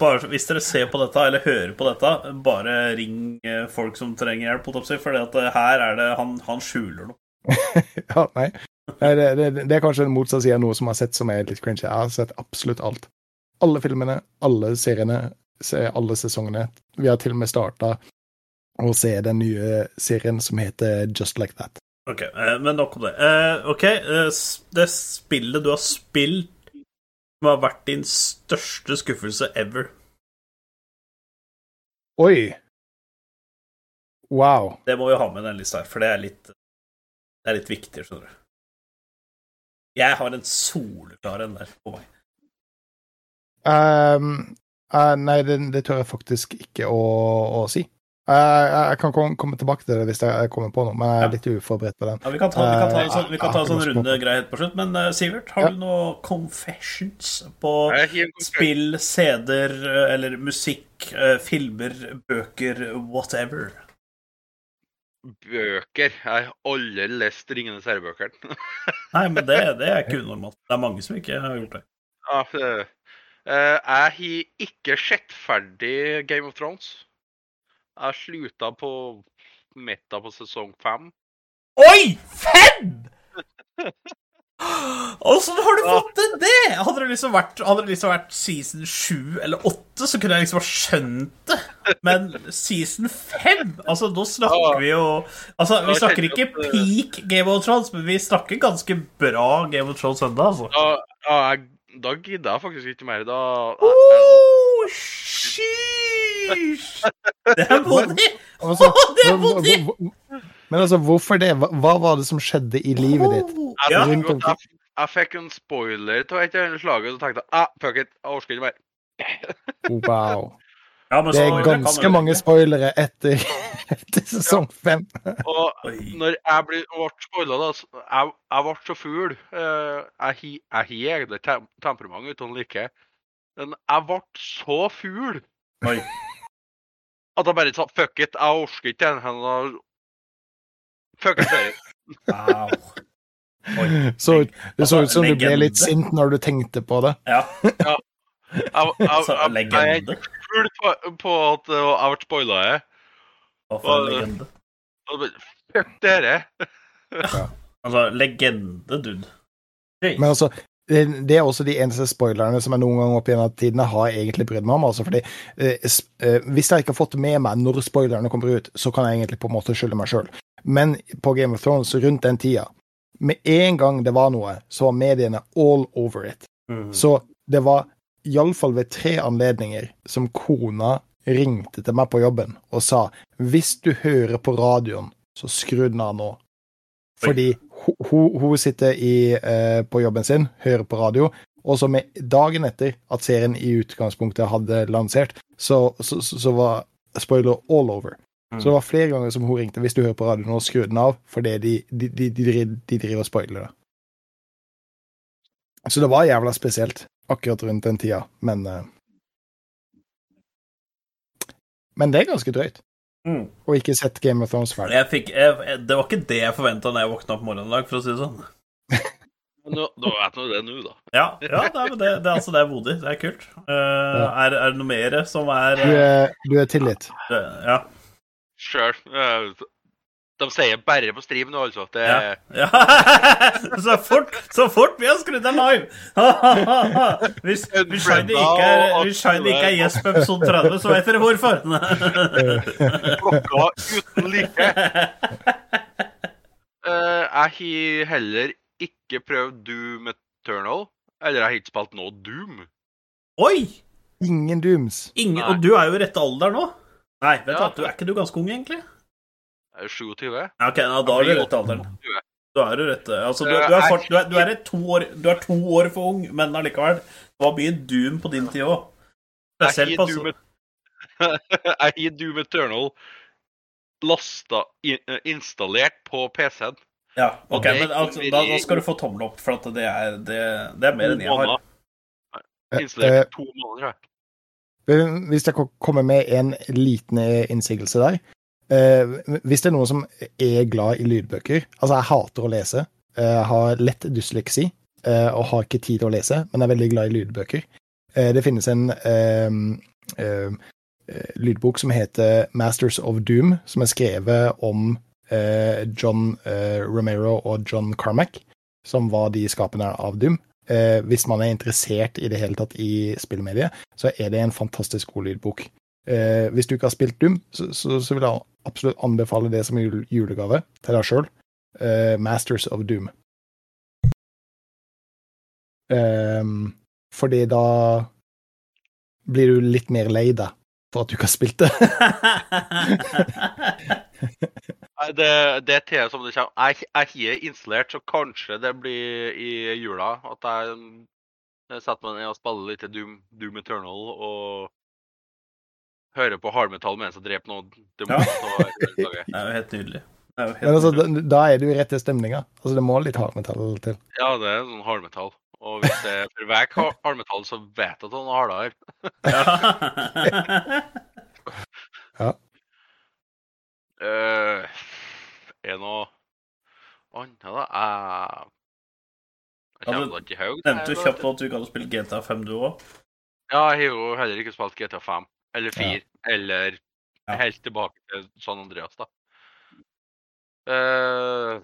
bare, hvis dere ser på dette, eller hører på dette, bare ring eh, folk som trenger hjelp, holdt jeg på å si, for her er det Han, han skjuler noe. Ja, nei. nei det, det, det er kanskje en motsatt side av noe som jeg har sett som er litt cringe. Jeg har sett absolutt alt. Alle filmene, alle seriene, se alle sesongene. Vi har til og med starta å se den nye serien som heter Just Like That. Ok, eh, men nok om det. Eh, ok, eh, det spillet du har spilt som har vært din største skuffelse ever. Oi! Wow. Det må vi ha med i den lista her, for det er litt Det er litt viktig, skjønner du. Jeg har en soleklar en der på meg. Ehm, eh, nei, det, det tør jeg faktisk ikke å, å si. Eh, jeg kan komme, komme tilbake til det hvis jeg kommer på noe, men jeg Ja. er litt uforberedt på den. Ja, vi kan ta, vi kan ta, en Eh, sånn, vi kan ja, ta sånn runde greit på slutt. Men Sivert, har Ja. du noe confessions på spill, CD-er eller musikk, filmer, bøker, whatever? Bøker. Jeg har aldri lest 'Ringenes herre'-bøkene. Nei, men det, det er ikke unormalt. Det er mange som ikke har gjort det. Ja, det- jeg har ikke sett ferdig Game of Thrones. Jeg slutta på midten på sesong fem. Oi! Fem?! Åssen har du fått til det?! Hadde det liksom vært, hadde det liksom vært season sju eller åtte, så kunne jeg liksom ha skjønt det. Men season fem Altså, nå snakker vi jo Altså, vi snakker ikke peak Game of Thrones, men vi snakker ganske bra Game of Thrones ennå, altså. Ja, jeg, da gidder jeg faktisk ikke mer. Da Oh, sheesh! Det er modig! Altså, det er hvor- Men altså, hvorfor det? Hva, hva var det som skjedde i livet ditt? Jeg, Ja. jeg, jeg, jeg fikk en spoiler av et eller annet slag, og så tenkte jeg ah, fuck it, jeg orker ikke mer. Wow. Ja, men Det er ganske mange spoilere etter, etter sesong fem. Og når jeg ble, ble spoila, da Jeg, jeg ble så fugl. Eh, Jeg har egentlig tem temperament uten like. Men jeg ble så fugl at jeg bare sa fuck it, jeg orker ikke den. Fuck it. Wow. Oi. Så, det så Altså, ut som du ble litt sint når du tenkte på det. Ja, Jeg, jeg, jeg, jeg, jeg er legende. full på, på at jeg ble spoila. jeg. Hva for en legende. Fuck dere. Altså, legende, dude. Hey. Men altså, det det er også de eneste spoilerne som jeg noen gang opp gjennom tidene har egentlig brydd meg om. altså fordi eh, eh, Hvis jeg ikke har fått med meg når spoilerne kommer ut, så kan jeg egentlig på en måte skylde meg sjøl. Men på Game of Thrones rundt den tida, med en gang det var noe, så var mediene all over it. Mm. Så det var iallfall ved tre anledninger som kona ringte til meg på jobben og sa hvis du hører på radioen, så skru den av nå. Fordi hun, hun, sitter i, eh, på jobben sin, hører på radio, og så med dagen etter at serien i utgangspunktet hadde lansert, så, så, så, var spoiler all over. Så det var flere ganger som hun ringte hvis du hører på radioen, nå, skru den av, fordi de, de, de, de driver og spoiler det. Så det var jævla spesielt akkurat rundt den tida, men eh, Men det er ganske drøyt. Mm. Og ikke sett Game of Thrones ferdig. Jeg fikk, jeg, det var ikke det jeg forventa da jeg våkna opp morgenen i dag, for å si det sånn. Nå, nå det nå det nå, da. Ja, ja det, er, det, det, er, altså, det er modig. Det er kult. Eh, er, er det noe mer som er Du er, du er tilgitt. eh, Ja. Sjøl. De sier bare på stream nå, altså. Det, ja. ja. så, fort, så fort vi har skrudd den live! hvis hvis Shiny ikke er, hvis ikke er på episode 30, så vet dere hvorfor. klokka uten like. Uh, jeg har heller ikke prøvd Doom Eternal. Eller jeg har ikke spilt noe Doom. Oi! Ingen dooms. Ingen, og du er jo i rette alder nå. Nei, vet du Ja. du er ikke du ganske ung, egentlig? Jeg er 27. Ja, ok, ja, da er du i rette alderen. Da er du rett Altså, du, du, er, fort, du, er, du, er to år, du er to år for ung, men allikevel. Det var mye Doom på din tid òg. Spesielt Jeg på Doom, jeg Doom Eternal lasta eh, installert på PC-en. Ja, ok, men altså, da, da skal du få tommel opp, for at det er, det, det er mer enn jeg har. Installert Eh, to måneder. tror jeg. Eh, Hvis jeg kan komme med en liten eh, innsigelse der eh, Hvis det er noen som er glad i lydbøker Altså, jeg hater å lese. eh, Jeg har lett dysleksi eh, og har ikke tid til å lese, men er veldig glad i lydbøker. Eh, Det finnes en eh, eh, eh, lydbok som heter Masters of Doom, som er skrevet om John Romero og John Carmack, som var de skaperne av Doom. Hvis man er interessert i det hele tatt i spillmediet, så er det en fantastisk god lydbok. Eh, hvis du ikke har spilt Doom, så, så, så vil jeg absolutt anbefale det som jul julegave til deg sjøl. Eh, Masters of Doom. Eh, fordi da blir du litt mer lei deg for at du ikke har spilt det. Det, det er til som det kommer. Jeg, jeg har installert, så kanskje det blir i jula at jeg, jeg setter meg ned og spiller litt Doom, Doom Eternal og hører på hardmetall mens jeg dreper noen demoner. så er det er jo helt nydelig. Er jo helt Men altså, da, nydelig. da er du i rette stemninga. Altså, det må litt hardmetall til. Ja, det er sånn hardmetall. Og hvis det er for vekk hardmetall, så vet jeg at han er hardere. Ja. Uh, er noe annet, da? Jeg, Jeg Ja, da ikke i haug. Nevnte du kjapt at du ikke hadde spilt GTA 5, du òg? Ja, jeg har jo heller ikke spilt GTA 5 eller 4 eller Ja. helt tilbake til San Andreas, da. Uh,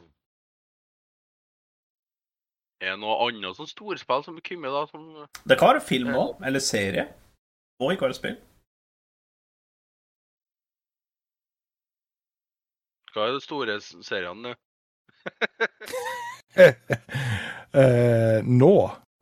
er det noe annet sånn storspill som kommer da? Som Det kan være film òg, eller serie. Må ikke være spill. Hva er de store seriene nå? uh, nå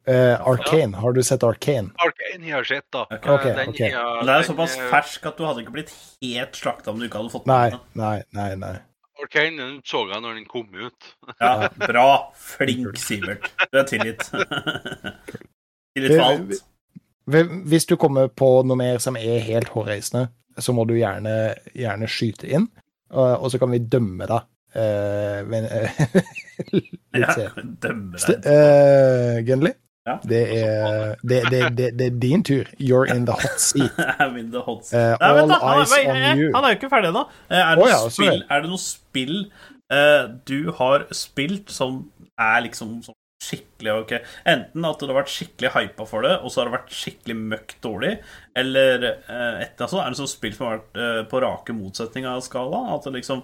eh, Arcane. Har du sett Arcane? Arcane har jeg sett, da. Okay. Eh, den okay. Ja, det er såpass eh, fersk at du hadde ikke blitt helt slakta om du ikke hadde fått Nei, den. nei, nei. nei. Arcane den så jeg når den kom ut. Ja, bra. Flink, Sivert. Du er tilgitt. tilgitt for alt. Hvis- du kommer på noe mer som er helt hårreisende, så må du gjerne, gjerne skyte inn, og, så kan vi dømme deg. Uh, men, uh, litt Ja, senere. deg. Uh, deg. Ja. det, er, det, det, det, det er din tur. You're in the hot seat. I'm in the hot seat. Eh, Nei, all da, han, eyes wait, on you. han er jo ikke ferdig ennå. Eh, Er, det Å ja, spill- er det noe spill uh, du har spilt som er liksom som skikkelig ok? Enten at du har vært skikkelig hypa for det, og så har det vært skikkelig møkk dårlig, eller uh, et, altså, er det sånn spill som har vært på rake motsetning av skala? At det liksom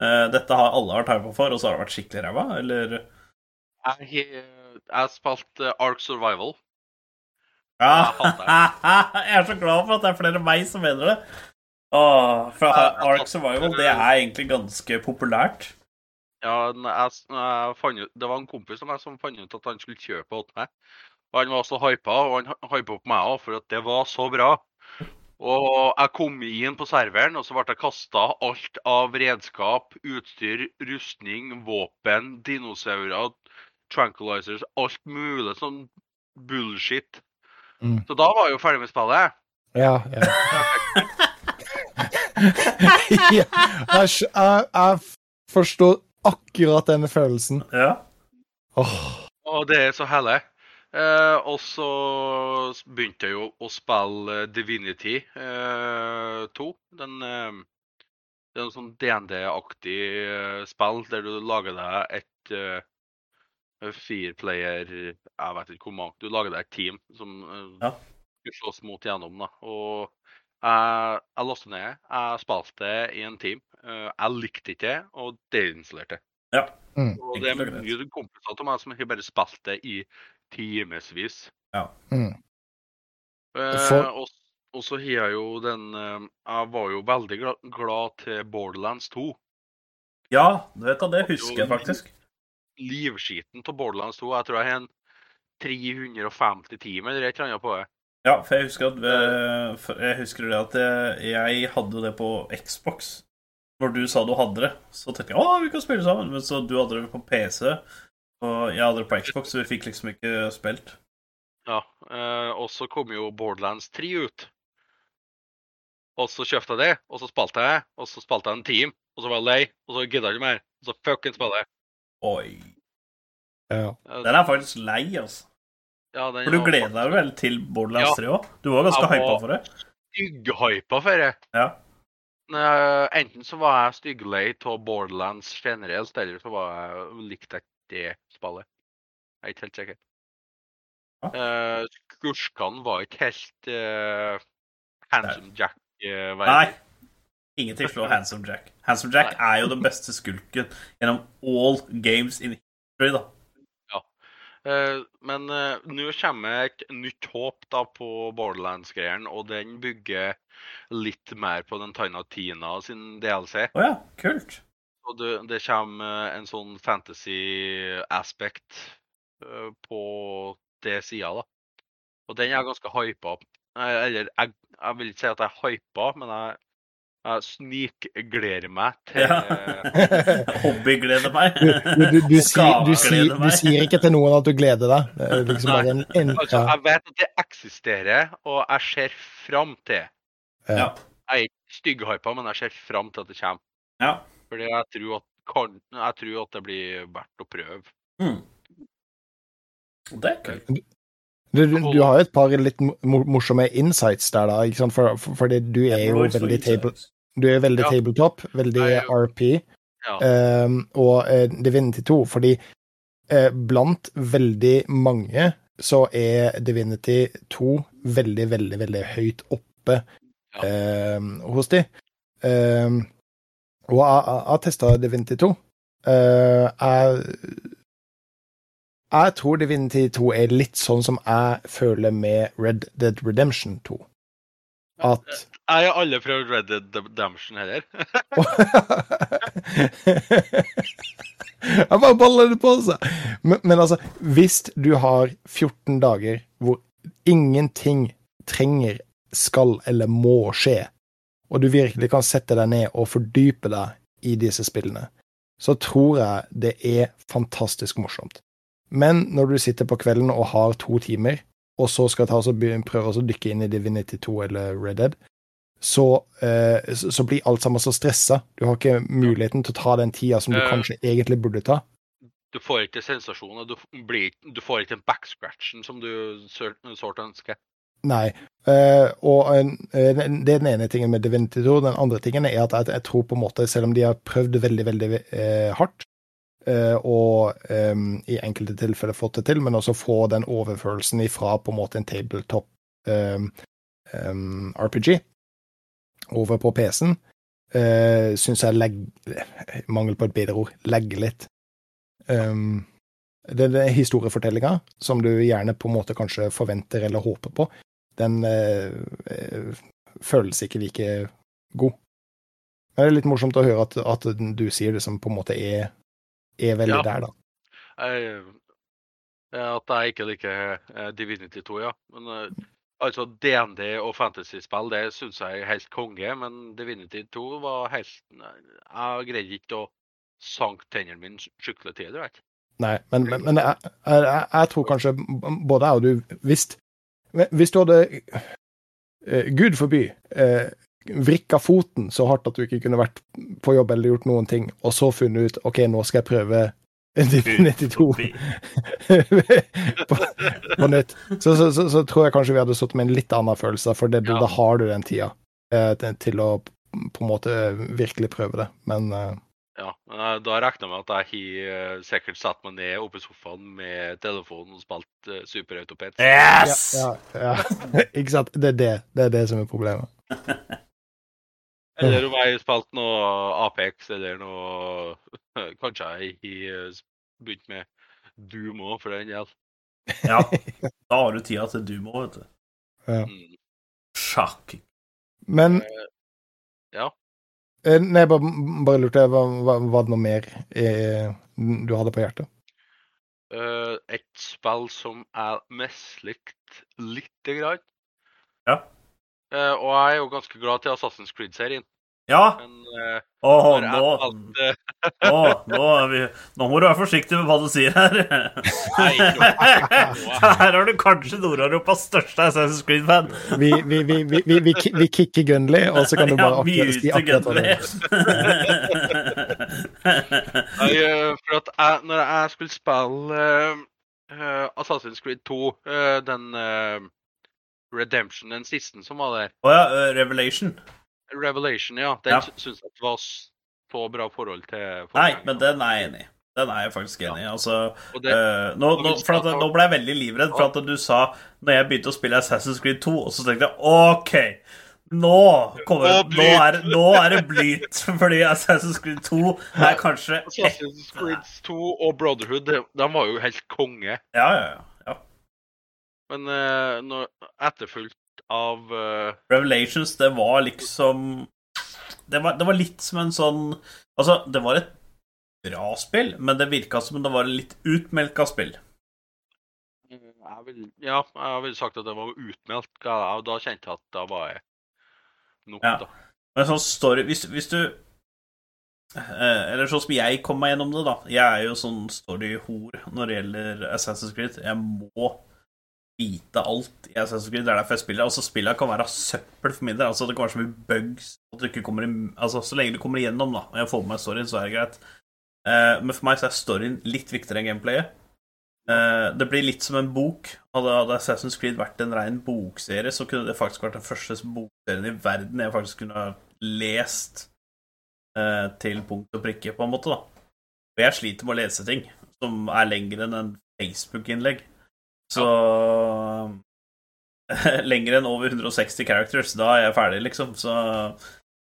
Dette har alle vært hypa for, og så har det vært skikkelig ræva, eller Jeg har jeg spilte Ark Survival. Ja, Jeg er så glad for at det er flere enn meg som mener det. Åh, for Ark Survival det er egentlig ganske populært. Ja, jeg, jeg ut, Det var en kompis av meg som fant ut at han skulle kjøpe åt meg. Og han var så hypa, og han hy- hypa opp meg òg, for at det var så bra. Og jeg kom inn på serveren, og så ble jeg kasta alt av redskap, utstyr, rustning, våpen, dinosaurer, tranquilizers, alt mulig sånn bullshit. Mm. Så da var jeg jo ferdig med spillet. Ja, ja. ja jeg, jeg, forstår akkurat denne følelsen. Ja. Oh. Og det er så herlig. Eh, og så begynte jeg jo å spille Divinity eh, 2. Den, eh, det er en sånn DND-aktig eh, spill der du lager deg et eh, fireplayer Jeg vet ikke hvor mange. Du lager deg et team som eh, Ja. skal slåss mot gjennom. da. Og jeg, jeg låste ned. Jeg spilte i en team. Eh, jeg likte ikke det, og deinstallerte. Ja. Mm. Og det er mye kompiser av meg som har bare spilt det i timevis. Mm. Eh, For- og, og så har jeg jo den eh, Jeg var jo veldig glad, glad til Borderlands 2. ja, du vet da, det husker jeg faktisk. Livskiten av Borderlands 2. Jeg tror jeg har en 350 timer eller et eller annet på det. Ja, for jeg husker, at, jeg husker det at jeg, jeg hadde det på Xbox. Når du sa du hadde det, så tenkte jeg å, vi kan spille sammen. Men så du hadde det på PC, og jeg hadde det på Xbox, så vi fikk liksom ikke spilt. Ja, eh, og så kom jo Borderlands 3 ut. Og så kjøpte jeg det, og så spilte jeg, og så spilte jeg en team, og så var jeg lei, og så gidda jeg ikke mer. Og så fucking spille. Oi. Ja. Den er faktisk lei, altså. ja, den For du gleder deg vel til Borderlands 3 òg? Du var ganske hypa for det. Stygghypa for det. Ja. Enten så var jeg stygglei av Borderlands generelt, eller så var jeg likte jeg ikke det spillet. Jeg er ikke helt sikker. Ja. Uh, Skurkene var ikke helt uh, Handsome Jack. Uh, Nei. Ingenting slår Handsome Jack. Handsome Jack er jo den beste skulken gjennom all games in history, da. Eh, men eh, nå kommer et nytt håp da på Borderlands-greien, og den bygger litt mer på den Taina Tina sin DLC. Å ja, kult. Og det, det kommer eh, en sånn fantasy-aspekt eh, på det sida, da. Og den er ganske hypa. Eller jeg, jeg vil ikke si at jeg er hypa, men jeg, jeg snikgleder meg til Ja. Hobbygleder meg. Du, du, du, sier, du, sier, du sier ikke til noen at du gleder deg. Liksom bare en, en Altså, jeg vet at det eksisterer, og jeg ser fram til. Ja. Jeg er ikke stygghypa, men jeg ser fram til at det kommer. ja. Fordi jeg tror at, kan, jeg tror at det blir verdt å prøve. Mm. Det er kult. Du, du, du har jo et par litt morsomme insights der, da. Ikke sant? For, for, fordi du er jo veldig, table, du er veldig Ja. tabletop, veldig Nei, RP, Ja. um, og uh, Divinity 2, fordi uh, blant veldig mange så er Divinity 2 veldig, veldig, veldig høyt oppe Ja. um, hos de. Um, og jeg, jeg har testa Divinity 2. Uh, jeg, jeg tror Divinity 2 er litt sånn som jeg føler med Red Dead Redemption 2. At Jeg har alle fra Red Dead Redemption heller. Jeg bare baller det på seg. Men, men altså, hvis du har 14 dager hvor ingenting trenger, skal eller må skje, og du virkelig kan sette deg ned og fordype deg i disse spillene, så tror jeg det er fantastisk morsomt. Men når du sitter på kvelden og har to timer, og så skal ta og prøve å dykke inn i Divinity 2 eller Red Dead, så, eh, så blir alt sammen så stressa. Du har ikke muligheten til å ta den tida som du Eh. kanskje egentlig burde ta. Du får ikke sensasjoner. Du, blir, du får ikke den backscratchen som du sårt ønsker. Nei. Uh, og eh, det er den ene tingen med Divinity 2. Den andre tingen er at jeg, jeg tror på en måte, selv om de har prøvd veldig, veldig uh, hardt, og um, i enkelte tilfeller fått det til, men også få den overfølelsen ifra på en måte en tabletop um, um, RPG over på PC-en, uh, syns jeg legg... Mangel på et bedre ord legger litt. Um, den historiefortellinga som du gjerne på en måte kanskje forventer eller håper på, den uh, eh, føles ikke like god. Men det er litt morsomt å høre at, at du sier det som på en måte er, er veldig Ja. der, da. Jeg, eh, at jeg ikke liker eh, Divinity 2, ja. Men eh, altså DND og fantasyspill, det syns jeg er helt konge. Men Divinity 2 var helt Jeg greide ikke å sanke tennene mine skikkelig til du vet. Nei, men, men, men jeg, jeg, jeg, tror kanskje både jeg og du Hvis, hvis du hadde Gud forby vrikka foten så hardt at du ikke kunne vært på jobb eller gjort noen ting, og så funnet ut OK, nå skal jeg prøve Divinity 2 på, på nytt, så, så, så, så tror jeg kanskje vi hadde sittet med en litt annen følelse, for det, Ja. da har du den tida eh, til- å på en måte virkelig prøve det. Men eh, Ja, men Da regner jeg med at jeg har eh, sikkert satt meg ned oppe i sofaen med telefonen og spilt uh, Super Autopets. Yes! ja, ja, ja. ikke sant? Det er det, det er det som er problemet. Eller om jeg har spilt noe Apex eller noe Kanskje jeg har eh, begynt med Doom òg, for den del. Ja, da har du tida til Doom òg, vet du. Ja. Sjakk. Men Ja. eh, Nei, bare, bare lurte jeg, var, var, det noe mer eh, du hadde på hjertet? Uh, et spill som jeg mislikte lite grann. Ja. Uh, og jeg er jo ganske glad til Assassin's Creed-serien, Ja. men eh, Åh, nå, spilte åh, nå, er vi, nå må du være forsiktig med hva du sier her. Nei. Her har du kanskje Nord-Europas største Assassin's Creed-fan. Vi, vi, vi, vi, vi, vi, vi kicker Gunley, og så kan du bare akkurat si akkurat det. Nei, eh, for at jeg, når jeg skulle spille eh, Assassin's Creed 2, uh, den uh, Redemption, den siste som var der, Å ja, eh, Revelation. Revelation, ja, den Ja. syns jeg var så bra forhold til Nei, men den er jeg enig i. Den er jeg faktisk enig i. Altså, det, uh, nå, nå, at, nå ble jeg veldig livredd for at du sa Når jeg begynte å spille Assassin's Creed 2, og så tenkte jeg OK, nå, kommer, Nå er, nå er det blyt. Fordi Assassin's Creed 2 er kanskje Assassin's Creed 2 og Brotherhood, de, var jo helt konge. Ja, ja, ja. Men uh, når, av uh... Revelations, det var liksom det var, det var litt som en sånn Altså, det var et bra spill, men det virka som det var et litt utmelka spill. jeg vil, Ja, jeg ville sagt at det var utmeldt, og da kjente jeg at da var jeg nok, Ja. da. Men sånn story Hvis, hvis du eh, Eller sånn som jeg kom meg gjennom det, da. Jeg er jo sånn story-hor når det gjelder Assassin's Creed. Jeg må vite alt i Assassin's Creed. Det er derfor jeg spiller. Altså, spillene kan være søppel for min del. Altså, det kan være så mye bugs at du ikke kommer i Altså, så lenge du kommer igjennom, da, og jeg får med meg storyen, så er det greit. Uh, men for meg så er storyen litt viktigere enn gameplayet. Uh, det blir litt som en bok. Hadde Assassin's Creed vært en ren bokserie, så kunne det faktisk vært den første bokserien i verden jeg faktisk kunne ha lest uh, til punkt og prikke, på en måte, da. Og jeg sliter med å lese ting. som er lengre enn en Facebook-innlegg. Så Lenger enn over 160 characters. Da er jeg ferdig, liksom. Så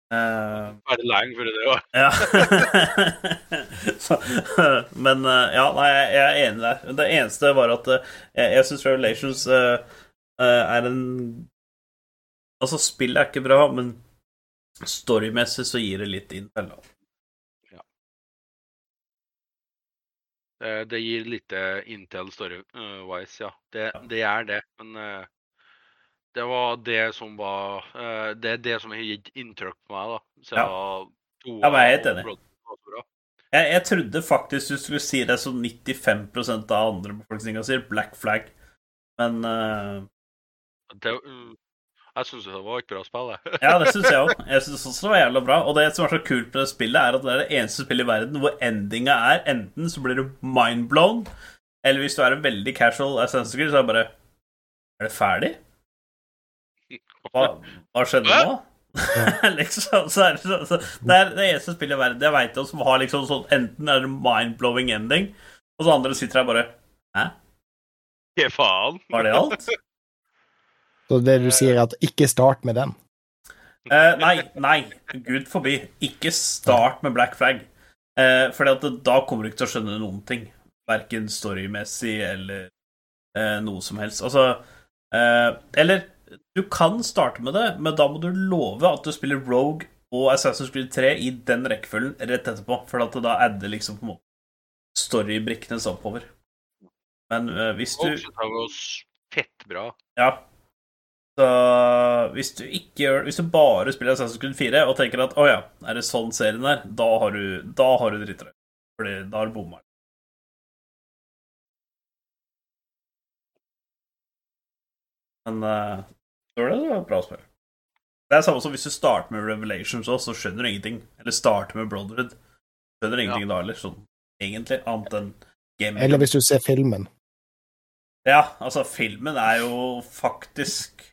Uh, Ferdig lenge for det òg? ja. Men uh, ja, nei, jeg jeg er enig der. Det eneste var at uh, jeg, jeg syns Revelations uh, er en Altså, spillet er ikke bra, men storymessig så gir det litt innfell. da. Det, det gir lite Intel story-wise, ja. Det, det er det. Men eh, det var det som var eh, Det er det som har gitt inntrykk på meg, da. Så Ja. To Ja, men jeg er helt enig. Jeg, jeg trodde faktisk du skulle si det som 95% av andre befolkninga sier, Black Flag. Men uh... Det, mm, jeg syns det var et bra spill, jeg. Ja, det syns jeg òg. Jeg syns også det var jævla bra. Og det som er så kult med det spillet, er at det er det eneste spillet i verden hvor endinga er enten så blir du mindblown, eller hvis du er en veldig casual Assassin's så er det bare Er det ferdig? Hva, hva skjedde nå? liksom, så er det, så, det er det eneste spillet i verden jeg veit om som har liksom sånn Enten er det mind-blowing ending, og så andre sitter her bare Hæ? Hva faen? Var det alt? Så det du sier, er at ikke start med den. Eh, nei, nei, gud forbi. Ikke start med Black Flag. Uh, for da kommer du ikke til å skjønne noen ting. Verken storymessig eller eh, noe som helst. Altså eh, Eller du kan starte med det, men da må du love at du spiller Rogue og Assassin's Creed 3 i den rekkefølgen rett etterpå. For at da adder liksom på en måte storybrikkene seg oppover. Men uh, hvis du fett bra. ja. Så hvis du ikke gjør Hvis du bare spiller Assassin's Creed 4 og tenker at å ja, er det sånn serien er, da har du, da har du dritt deg. Fordi da har du bomma. Men uh, så er det det bra spill. Det er samme som hvis du starter med Revelations også, så skjønner du ingenting. Eller starter med Brotherhood. Skjønner ingenting da heller, sånn egentlig, annet enn gaming. Eller hvis du ser filmen. Ja, altså, filmen er jo faktisk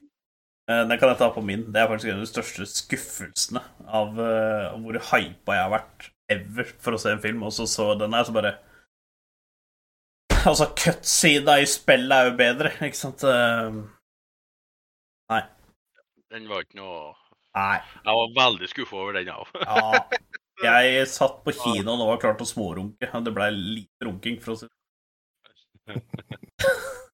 Den kan jeg ta på min. Det er faktisk en av de største skuffelsene av eh, av hvor hypa jeg har vært ever for å se en film, og så så den her, så bare Altså, cutsida i spillet er jo bedre, ikke sant? Eh, Nei. Den var ikke noe Nei. Jeg var veldig skuffa over den òg. Ja. Jeg satt på kinoen og var klar til å smårunke. Det blei lite runking, for å si det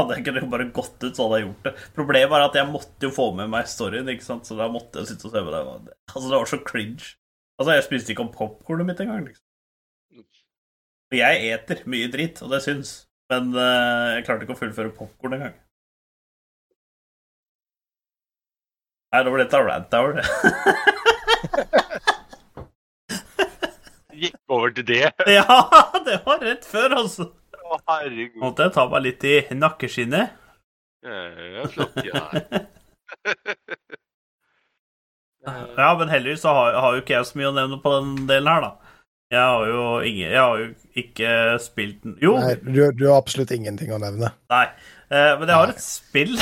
Hadde jeg ikke bare gått ut, så hadde jeg gjort det. Problemet er at jeg måtte jo få med meg storyen, ikke sant? så da måtte jeg sitte og se på det. Altså, det var så cringe. Altså, jeg spiste ikke om popkornet mitt engang. Liksom. Og Jeg eter mye dritt, og det syns, men uh, jeg klarte ikke å fullføre popkorn engang. Nei, nå ble dette rant hour. Gikk over til det. ja, det var rett før, altså. Å, herregud. Måtte jeg ta meg litt i nakkeskinnet. Ja, flott, ja. Ja, men heldigvis så har, har jo ikke jeg så mye å nevne på den delen her, da. Jeg har jo, ingen, jeg har jo ikke spilt den Jo, Nei, du, du har absolutt ingenting å nevne. nei. Eh, men jeg har et spill.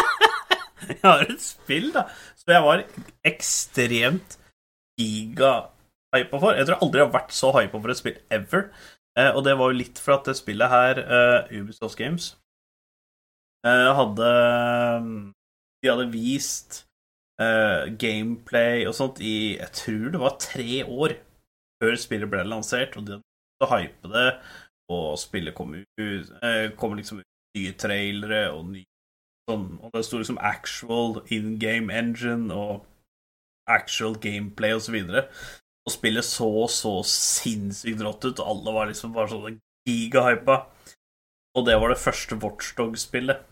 jeg har et spill, da, som jeg var ekstremt giga-hypa for. Jeg tror aldri jeg har vært så hypa for et spill ever. Eh, og det var jo litt for at det spillet her, eh, Ubisoft Games, eh, hadde De hadde vist gameplay og sånt i Jeg tror det var tre år før spillet ble lansert, og de hadde hype det, og spillet kom ut kom liksom ut nye trailere og nye sånn, og det sto liksom actual in game engine og actual gameplay og så videre. Og spillet så så sinnssykt rått ut, og alle var liksom bare sånn gigahypa. Og det var det første Watchdog-spillet.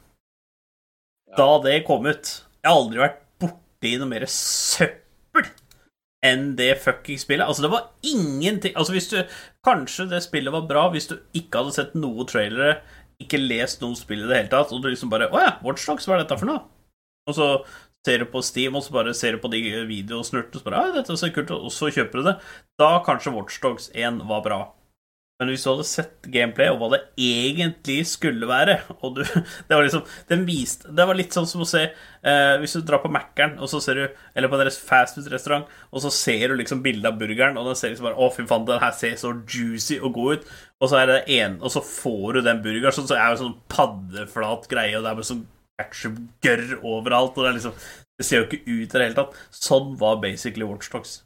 Da det kom ut Jeg har aldri vært borti noe mer søppel enn det fucking spillet. Altså, det var ingenting Altså, hvis du Kanskje det spillet var bra hvis du ikke hadde sett noe trailere, ikke lest noe spill i det hele tatt, og du liksom bare Å ja, Watchdogs, hva er dette for noe? Og så ser du på Steam, og så bare ser du på de videosnurtene, og så bare Ja, dette ser kult og så kjøper du det. Da kanskje Watchdogs 1 var bra. Men hvis du hadde sett gameplay og hva det egentlig skulle være og du, Det var liksom Den viste Det var litt sånn som å se eh, Hvis du drar på Mækkern, Eller på en res- fastfood-restaurant, og så ser du liksom bildet av burgeren, og den ser liksom bare Å, fy faen, den her ser så juicy og god ut. Og så er det en Og så får du den burgeren, sånn, så er det sånn paddeflat greie, og det er bare sånn ketchup-gørr overalt, og det liksom Det ser jo ikke ut i det hele tatt. Sånn var basically Watchdogs.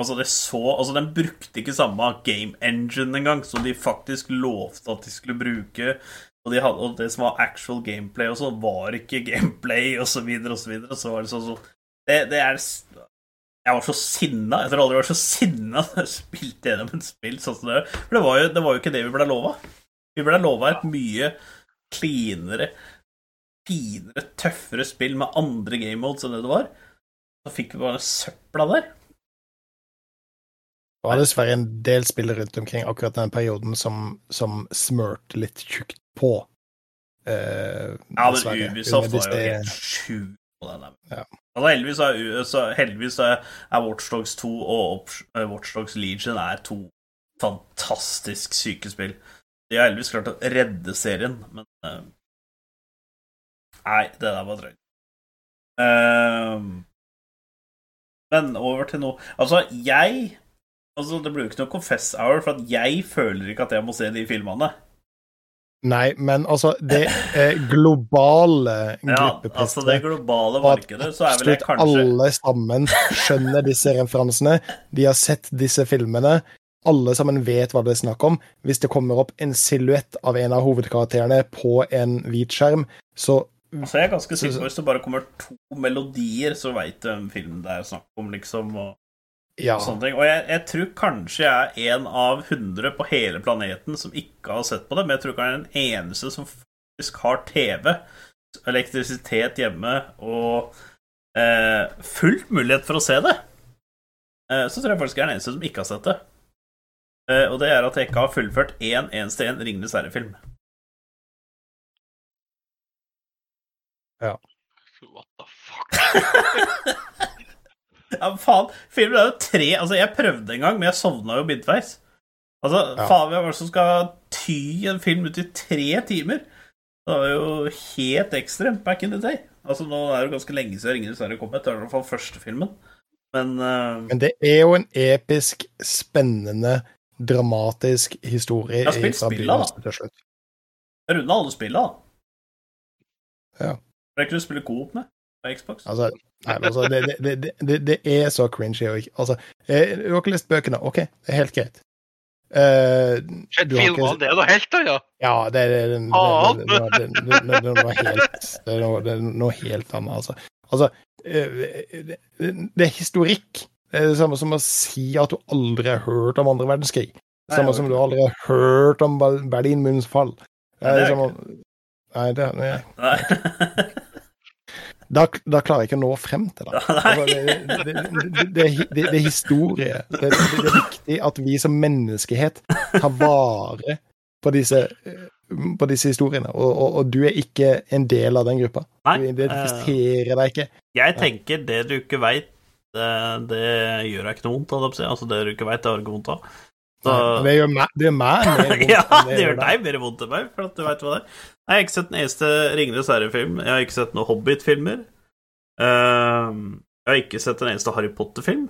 Altså, det så Altså, den brukte ikke samme game engine engang, som de faktisk lovte at de skulle bruke. Og, de hadde, og det som var actual gameplay og sånn, var ikke gameplay, og så videre og så videre. Så var det sånn så det, det er Jeg var så sinna. Jeg tror aldri jeg var så sinna da jeg spilte gjennom et spill sånn som det. For det var jo, det var jo ikke det vi ble lova. Vi ble lova et mye cleanere, finere, tøffere spill med andre game modes enn det det var. Så fikk vi bare søpla der. Det var dessverre en del spill rundt omkring akkurat den perioden som, som smørte litt tjukt på. Eh, Ja, men. Ubisoft var jo helt sjuk på den der. Ja. Altså, heldigvis er, så, heldigvis er, er Watchdogs 2 og eh, Watchdogs Legion er to fantastisk syke spill. De har heldigvis klart å redde serien, men uh, Nei, det der var drøyt. Uh, men over til noe Altså, jeg Altså, Det blir jo ikke noe confess hour, for at jeg føler ikke at jeg må se de filmene. Nei, men altså, det globale globale Ja, altså det globale markedet, så er vel jeg kanskje alle sammen skjønner disse referansene. De har sett disse filmene. Alle sammen vet hva det er snakk om. Hvis det kommer opp en silhuett av en av hovedkarakterene på en hvit skjerm, så Altså, jeg er ganske sikker på hvis det bare kommer to melodier, så veit du hvem filmen det er snakk om, liksom. Og, ja. og sånne ting. Og jeg, jeg tror kanskje jeg er en av hundre på hele planeten som ikke har sett på det, men jeg tror ikke jeg er den eneste som faktisk har TV, elektrisitet hjemme og eh, full mulighet for å se det. Eh, så tror jeg faktisk jeg er den eneste som ikke har sett det. Eh, og det er at jeg ikke har fullført én eneste en Ringenes herre-film. Ja. What the fuck? Ja, faen. Filmen er jo tre Altså, jeg prøvde en gang, men jeg sovna jo midtveis. Altså, Ja. faen, hvem er det som skal ty en film ut i tre timer? Det var jo helt ekstremt back in the day. Altså, nå er det jo ganske lenge siden Ringenes herre kom. Det er i hvert fall første filmen. Men uh... Men det er jo en episk, spennende, dramatisk historie Jeg har spilt spillet, da. til slutt. jeg runda alle spillene. da. Ja. Det kunne du spille coop med på Xbox. Altså, nei, men altså det, det, det, det, det er så cringy. Og, ikke- altså, jeg, du har ikke lest bøkene? OK, det er helt greit. Uh, du filmene, det er noe helt, da, ja. Ja, det, er noe helt, det, er noe, er helt annet, altså. Altså, eh, det, det er historikk. Det er det samme som å si at du aldri har hørt om andre verdenskrig. Det samme som du aldri har hørt om Ber- Berlinmurens fall. Det er det er er som å Nei, det, nei. Nei. Da, da klarer jeg ikke å nå frem til det. Altså, det, det, det, det, det, det, det er historie. Det, det, det er viktig at vi som menneskehet tar vare på disse, eh, på disse historiene. Og, og, og du er ikke en del av den gruppa. Nei, Du identifiserer deg ikke. Jeg tenker det du ikke veit, det, det gjør deg ikke noe vondt av. Altså, det du ikke veit, det har du ikke vondt av. Så, Det gjør meg, det gjør meg mer vondt ja, det gjør deg mer vondt enn meg, for at du veit hva det er. Jeg har ikke sett den eneste Ringenes herre-film. Jeg har ikke sett noen Hobbit-filmer. Ehm, jeg har ikke sett den eneste Harry Potter-film.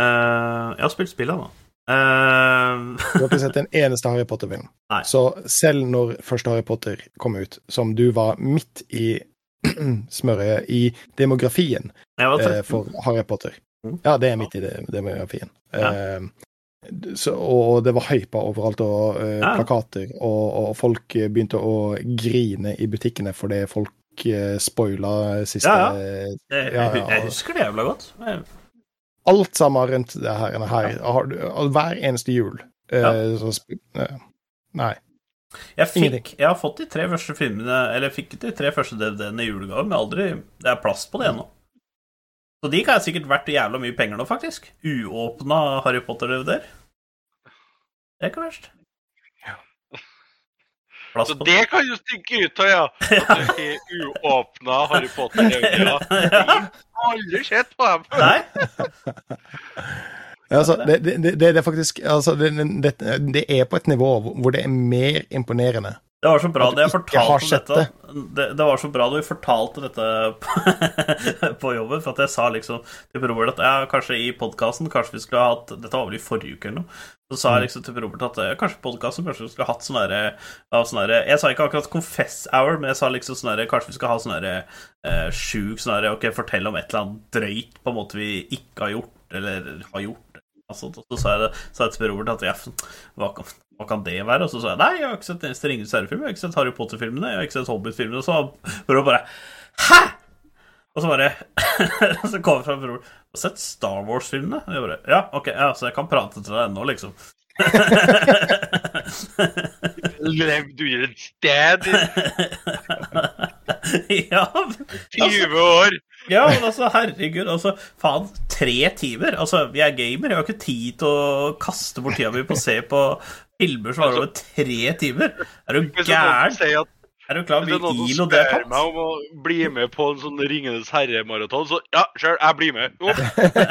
Ehm, jeg har spilt spillene, da. Uh... Du har ikke sett en eneste Harry Potter-film. Så selv når første Harry Potter kom ut, som du var midt i smørøyet i demografien eh, for Harry Potter Mm. Ja, det er midt i demografien. Ja. Eh, så, og det var hypa overalt, og uh, Ja. plakater, og, og folk begynte å grine i butikkene fordi folk uh, spoila siste Ja, ja. jeg, ja, jeg, ja. jeg husker det jævla godt. Jeg, Alt sammen rundt det her. her har du, hver eneste jul. Uh, Ja. så, nei. Jeg, fikk, jeg har fått de tre første filmene Eller jeg fikk de tre første DVD-ene i julegave, men aldri Det er plass på det ennå. Så de kan jeg sikkert vært jævla mye penger nå, faktisk. Uåpna Harry Potter-DVD-er. Det er ikke verst. Plass Så på det kan jo stikke ut av, ja. At du har uåpna Harry Potter-øyne. ja. Aldri sett på dem. Nei? Ja, altså, det, det, det, er faktisk altså, det, er på et nivå hvor det er mer imponerende. Det var så bra At du jeg ikke har fortalte sett dette det, det var så bra da vi fortalte dette på, på jobben, for at jeg sa liksom til Robert at jeg, kanskje i podkasten Kanskje vi skulle ha hatt Dette var vel i forrige uke eller noe. Så sa jeg liksom til Robert at kanskje podkasten Kanskje vi skulle ha hatt sånn derre sånn Jeg sa ikke akkurat confess hour, men jeg sa liksom sånn derre Kanskje vi skal ha sånn derre eh, sjuk sånn derre Ok, fortell om et eller annet drøyt på en måte vi ikke har gjort, eller har gjort. Altså, og så sa jeg, det, sa jeg til Robert at jeg, hva, kan, hva kan det være? Og så sa jeg nei, jeg har ikke sett eneste Ringenes herre-film, jeg har ikke sett Harry Potter-filmene, jeg har ikke sett Hobbit-filmene. Og så Robert bare Hæ?! Og så bare Så kommer det fra Robert Har du sett Star Wars-filmene? Og jeg bare Ja, ok, ja, så jeg kan prate til deg ennå, liksom. Levd under et sted ja, 20 år! Ja, men altså, herregud, altså, faen, tre timer? Altså, vi er gamer, jeg har ikke tid til å kaste bort tida mi på å se på filmer som varer over tre timer. Er du Hvis noen gæren? Er du klar over er noen som ILO det er spør meg om å bli med på en sånn Ringenes herre-maraton, så ja, sjøl, jeg blir med. Jo.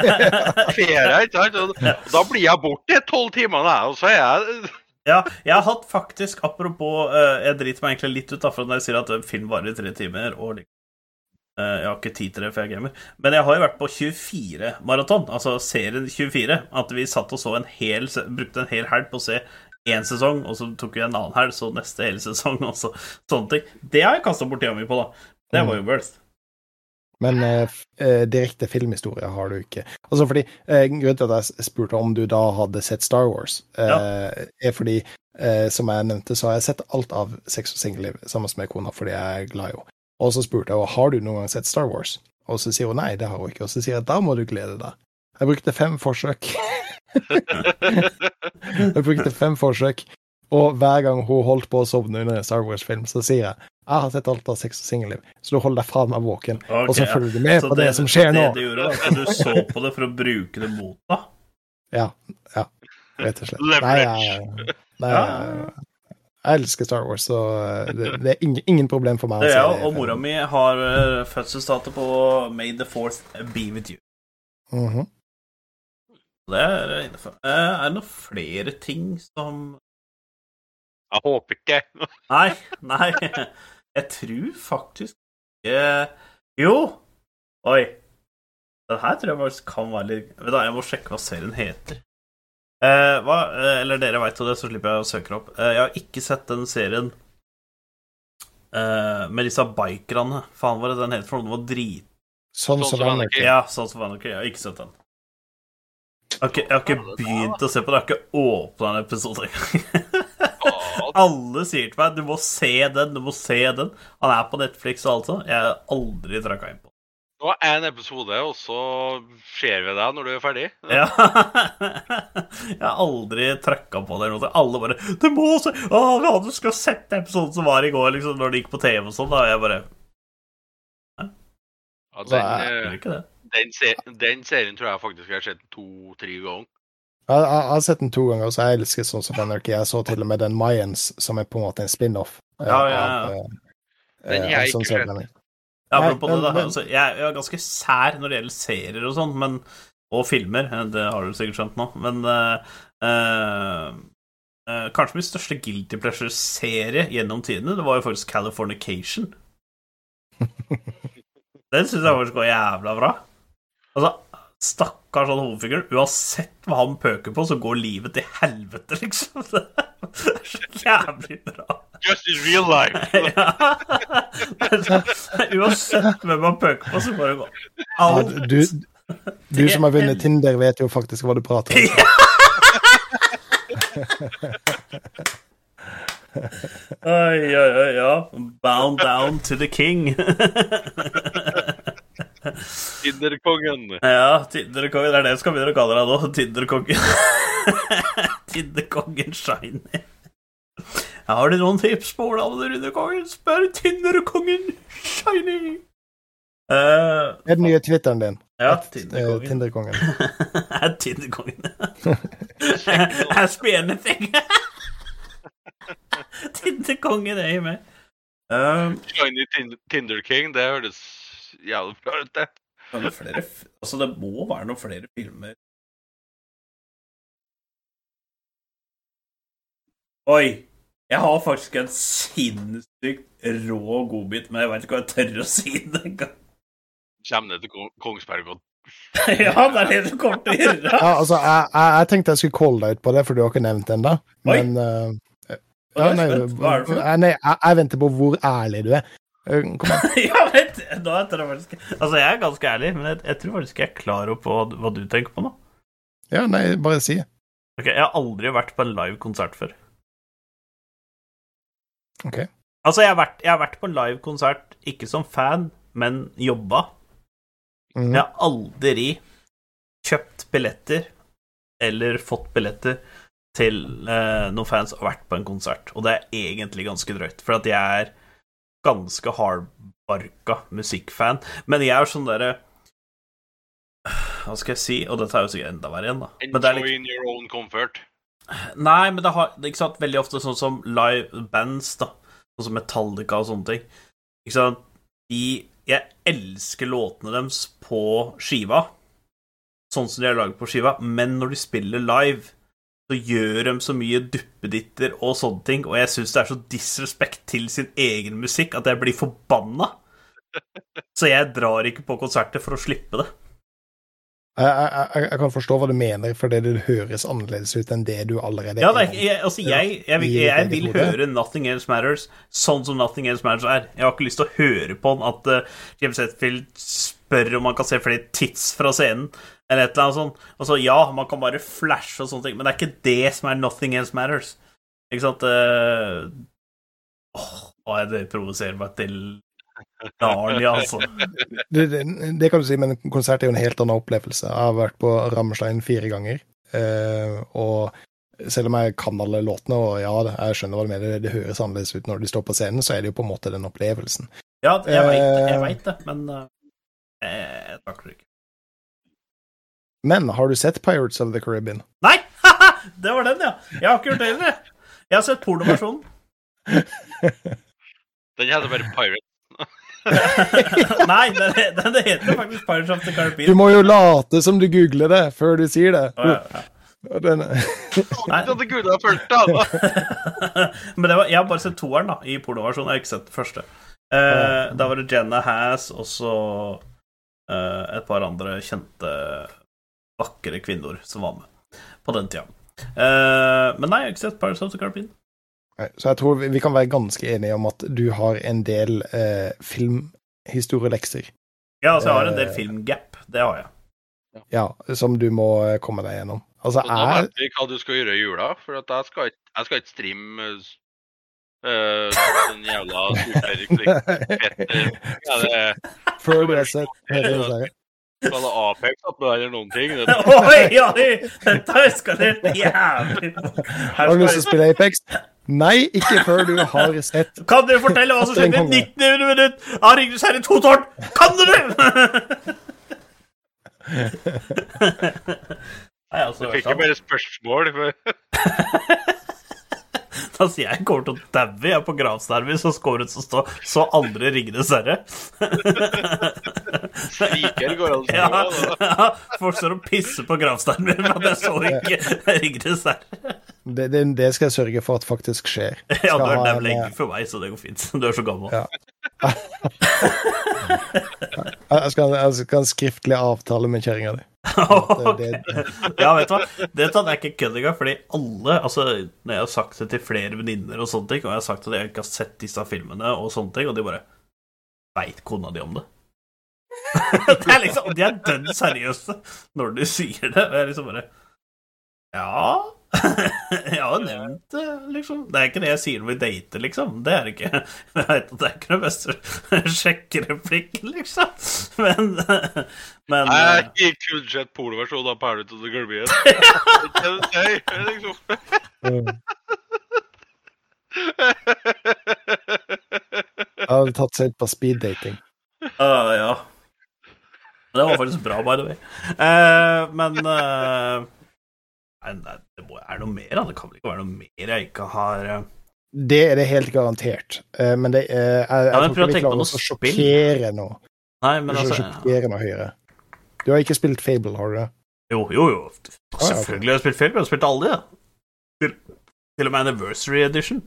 Ferie, ikke sant? Da blir jeg borte tolv timer, og så er jeg Ja, jeg har hatt faktisk, apropos eh, Jeg driter meg egentlig litt ut da, for når jeg sier at en film varer i tre timer og Jeg har ikke tid til det, for jeg er gamer. Men jeg har jo vært på 24 maraton, altså serien 24. At vi satt og så en hel Brukte en hel helg på å se én sesong, og så tok vi en annen helg, så neste hele sesong, og så sånne ting. Det har jeg kasta bort tida mi på, da. Det var jo worth. Men eh, eh, direkte filmhistorie har du ikke. Altså fordi eh, Grunnen til at jeg spurte om du da hadde sett Star Wars, eh, er fordi, eh, som jeg nevnte, så har jeg sett alt av Sex og singelliv sammen med kona fordi jeg er glad i henne. Og så spurte jeg henne har du noen gang sett Star Wars, og så sier hun nei, det har hun ikke. Og så sier jeg da må du glede deg. Jeg brukte fem forsøk. jeg brukte fem forsøk, og hver gang hun holdt på å sovne under en Star Wars-film, så sier jeg jeg har sett alt av Sex og singelliv, så du holder deg faen meg våken, og så følger du med på det, som skjer nå. Det du gjorde, at du så på det for å bruke det mot deg. Ja, ja, rett og slett. Nei, jeg, nei, Ja. jeg, jeg elsker Star Wars, så det, det er ingen, ingen problem for meg. Det er jeg, og mora mi har eh, fødselsdato på May the Fourth be with you. Mhm. Det er. Eh, Er det noen flere ting som Jeg håper ikke. Nei, nei. Jeg tror faktisk ikke Jo! Oi. Den her tror jeg faktisk kan være litt Vet du, Jeg må sjekke hva serien heter. Eh, hva, eh, eller dere veit jo det, så slipper jeg å søke det opp. Eh, jeg har ikke sett den serien eh, med disse bikerne. Faen, hva er det den heter for noe? Den var drit... Sånn Sånn som Anarchy. Anarchy. Ja, sånn som Anarchy. Jeg har ikke sett den. Jeg har ikke, jeg har ikke begynt å se på det. Jeg har ikke åpna en episode engang. Alle sier til meg 'du må se den', du må se den. Han er på Netflix og alt sånt. Jeg har aldri trakka inn den. Det var én episode, og så ser vi deg når du er ferdig. Ja. Jeg har aldri trøkka på det. noe. Alle bare 'Du må se Å, ja, du skal sett episoden som var i går', liksom, når det gikk på TV og sånn. Da jeg bare Ja, den, det. den, se den serien tror jeg faktisk jeg har sett to-tre ganger. Jeg, jeg, jeg har sett den to ganger, så jeg elsker sånn som Anarchy. Jeg så til og med den Mayans, som er på en måte en spin-off. eh, Ja, ja, ja. av, eh, Den eh, jeg ikke Sons apropos det, da. Altså, jeg, jeg er ganske sær når det gjelder serier og sånn, men og filmer. eh, Det har du sikkert skjønt nå. Men uh, uh, kanskje min største guilty pleasure-serie gjennom tidene, det var jo faktisk Californication. Den syns jeg faktisk var jævla bra. Altså, stakkars han hovedfiguren. Uansett hva han pøker på, så går livet til helvete, liksom. Det er så jævlig bra. Just in real life! Ja. Uansett hvem han pøker på, så går det alt. du, du som har vunnet Tinder, vet jo faktisk hva du prater om. Oi, oi, oi, ja. Bound down to the king. Tinderkongen. ja, Tinderkongen. Det er det jeg skal begynne å kalle deg nå. Tinderkongen. Tinderkongen Shiny. Har du noen tips på hvordan Tinderkongen spør Tinderkongen Shiny? Uh, Det er den nye Twitteren din. ja, Eh, Tinderkongen. Tinderkongen. Er Tinderkongen. Ask me anything. Tinderkongen er i meg. Um, Shiny Tin- Tinder King, det høres jævlig bra ut, det. Flere, altså, det må være noen flere filmer Oi! Jeg har faktisk en sinnssykt rå godbit, men jeg veit ikke hva jeg tør å si det engang. Kommer det til Kongsberg og ja, det er det du kommer til å gjøre. ja, altså, jeg, jeg, jeg, tenkte jeg skulle calle deg ut på det, for du har ikke nevnt eh, det ennå. Men uh, ja, nei, eh, nei, jeg, jeg, venter på hvor ærlig du er. Eh, Kom an. Ja, vet da jeg faktisk Altså, jeg er ganske ærlig, men jeg, jeg tror faktisk jeg er klar over hva, hva du tenker på nå. Ja, nei, bare si. Ok, Jeg har aldri vært på en live konsert før. Ok. Altså, jeg har vært, jeg har vært på en live konsert, ikke som fan, men jobba. Mm. Jeg har aldri kjøpt billetter eller fått billetter til eh, noen fans og vært på en konsert. Og det er egentlig ganske drøyt, for at jeg er ganske hardbarka musikkfan. Men jeg er sånn derre Hva skal jeg si? Og dette er jo sikkert enda verre igjen, da. Men det Enjoy litt, in your own comfort. nei, men det har ikke sant, veldig ofte sånn som live bands, da. Sånn som Metallica og sånne ting. Ikke sant? De, jeg elsker låtene deres på skiva, sånn som de er laget på skiva, men når de spiller live, så gjør de så mye duppeditter og sånne ting, og jeg syns det er så disrespekt til sin egen musikk at jeg blir forbanna. Så jeg drar ikke på konserter for å slippe det. Jeg, jeg, jeg, kan forstå hva du mener, fordi det høres annerledes ut enn det du allerede Ja, er, jeg, altså, jeg vil høre Nothing Else Matters sånn som Nothing Else Matters er. Jeg har ikke lyst til å høre på den at uh, James Hetfield spør om han kan se flere tits fra scenen, eller et eller annet sånt. Altså, ja, man kan bare flashe og sånne ting, men det er ikke det som er Nothing Else Matters. Ikke sant? Uh, åh, det provoserer meg til Narnia, altså. Det, det, det kan du si, men konsert er jo en helt annen opplevelse. Jeg har vært på Rammstein fire ganger, uh, og selv om jeg kan alle låtene, og ja, jeg skjønner hva du mener, det, høres annerledes ut når de står på scenen, så er det jo på en måte den opplevelsen. Ja, jeg veit det, Eh. vet det men uh, jeg takler det ikke. Men har du sett Pirates of the Caribbean? Nei! det var den, ja. Jeg har ikke gjort det heller. jeg. Har sett pornoversjonen. Den heter bare Pirate. Nei, den, den heter faktisk Pirates of the Caribbean. Du må jo late som du googler det før du sier det. Oh, ja, ja. Den. Men det var, jeg har bare sett toeren da, i pornoversjonen. Jeg har ikke sett den første. Eh, da var det Jenna Hass og så eh, et par andre kjente, vakre kvinner som var med på den tida. Uh, men nei, jeg har ikke sett Pirates of the Caribbean. Så jeg tror vi, kan være ganske enige om at du har en del uh, filmhistorielekser Ja, altså, jeg har en del Eh. filmgap. Det har jeg. ja, som du må eh, komme deg gjennom. Altså, Og da vet vi hva du skal gjøre i jula, for at jeg skal ikke, jeg skal ikke streame uh, den jævla superklikkfetter før du har sett det Apex opp med eller noen ting. Det, Oi, oi! Dette har eskalert jævlig. Har du lyst til å spille Apex? Nei, ikke før du har sett Kan dere fortelle hva som skjedde i 19. minutt av Ringenes herre 2 tårn? Kan! Nei, altså, du fikk jo bare spørsmål. For, altså, jeg kommer til å daue jeg på gravsterven så skåret som står 'Så aldri Ringenes herre'. Sviker går Ja, ja, folk står og pisser på gravsteinen min, men jeg så ikke Ringenes herre. det, det, det skal jeg sørge for at faktisk skjer. Ja, du er ha lenge for meg, så det går fint. Du er så gammel. Ja. Jeg skal, jeg skal ha en skriftlig avtale med kjerringa di. Ja, vet du hva? Dette er ikke kødd engang, fordi alle Altså, når jeg har sagt det til flere venninner og sånne ting, og jeg har sagt at jeg ikke har sett disse filmene og sånne ting, og de bare Veit kona di om det? det er liksom De er dønn seriøse når du sier det, og jeg liksom bare Ja Jeg har nevnt det, liksom. Det er ikke det jeg sier når vi dater, liksom. Det er ikke. Jeg vet at det er ikke den beste sjekkereplikken, liksom. Men, men Jeg gikk kun sett pornoversjonen av Pirate of the Caribbean. Det er det jeg. Hadde tatt seg ut på speeddating. Uh, ja. Det var faktisk bra, by the way. Uh, men eh, nei, Det må være noe mer, da. Det kan vel ikke være noe mer jeg ikke har eh. Det er det helt garantert. Eh, Men det, er, jeg, jeg, Ja, men tror prøv å ikke vi klarer å sjokkere noe. Nei, men Altså, sjokkere noe høyere. Du har ikke spilt Fable, har du det? Jo, jo, jo. Selvfølgelig har jeg spilt Fable. Jeg har spilt alle, ja. til og med Anniversary Edition.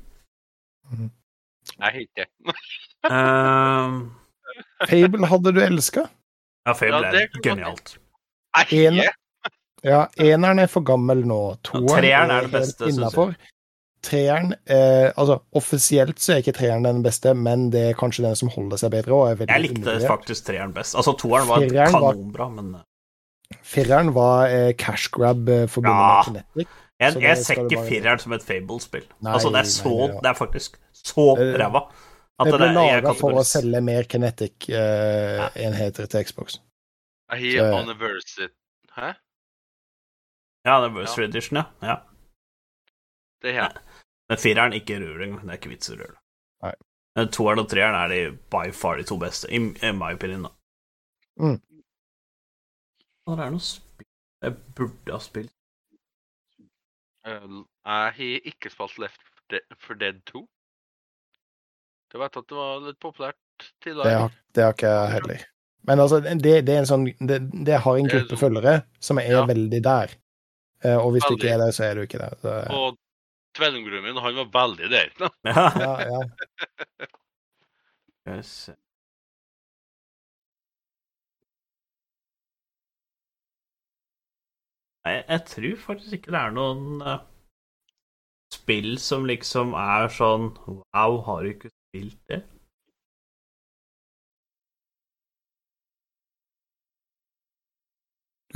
Nei, ikke det. Eh, Fable hadde du elska. ja, Fable Ja, er genialt. Jeg En- heier. Ja, eneren er for gammel nå. Toeren treeren er det helt beste, innafor. Treeren eh, Altså, offisielt så er ikke treeren den beste, men det er kanskje den som holder seg bedre. Og er Jeg likte undervurdert. faktisk treeren best. Altså, toeren var Fireren kanonbra, men eh, Fireren var eh, cash grab eh, forbundet Ja. med Kinetic. jeg, jeg ser ikke bare- fireren som et Fable-spill. Altså, det er nei, så det var- Det er faktisk så Det- ræva. Det ble laga for å selge mer Kinetic-enheter til Xbox. Heier Så- Anniversary. Hæ? Ja, det er Edition, ja. ja. Det er jeg. Men fireren, ikke rør engang. Det er ikke vits i å røre det. Toeren og treeren er de by far de to beste, i, i my opinion. da. Mm. Det er noe spill jeg burde ha spilt. Eh, Jeg har ikke spilt Left for Dead 2. Jeg vet at det var litt populært Det tidligere. har, det har ikke jeg heller. Men altså, det, det er en sånn Det, det har en gruppe følgere som er Ja. veldig der. Eh, og hvis du ikke er det, så er du ikke det. Så, Og tvillingbroren min, han var veldig der. Ja. ja, ja. Nei, jeg tror faktisk ikke det er noen eh, spill som liksom er sånn Wow, har du ikke spilt det?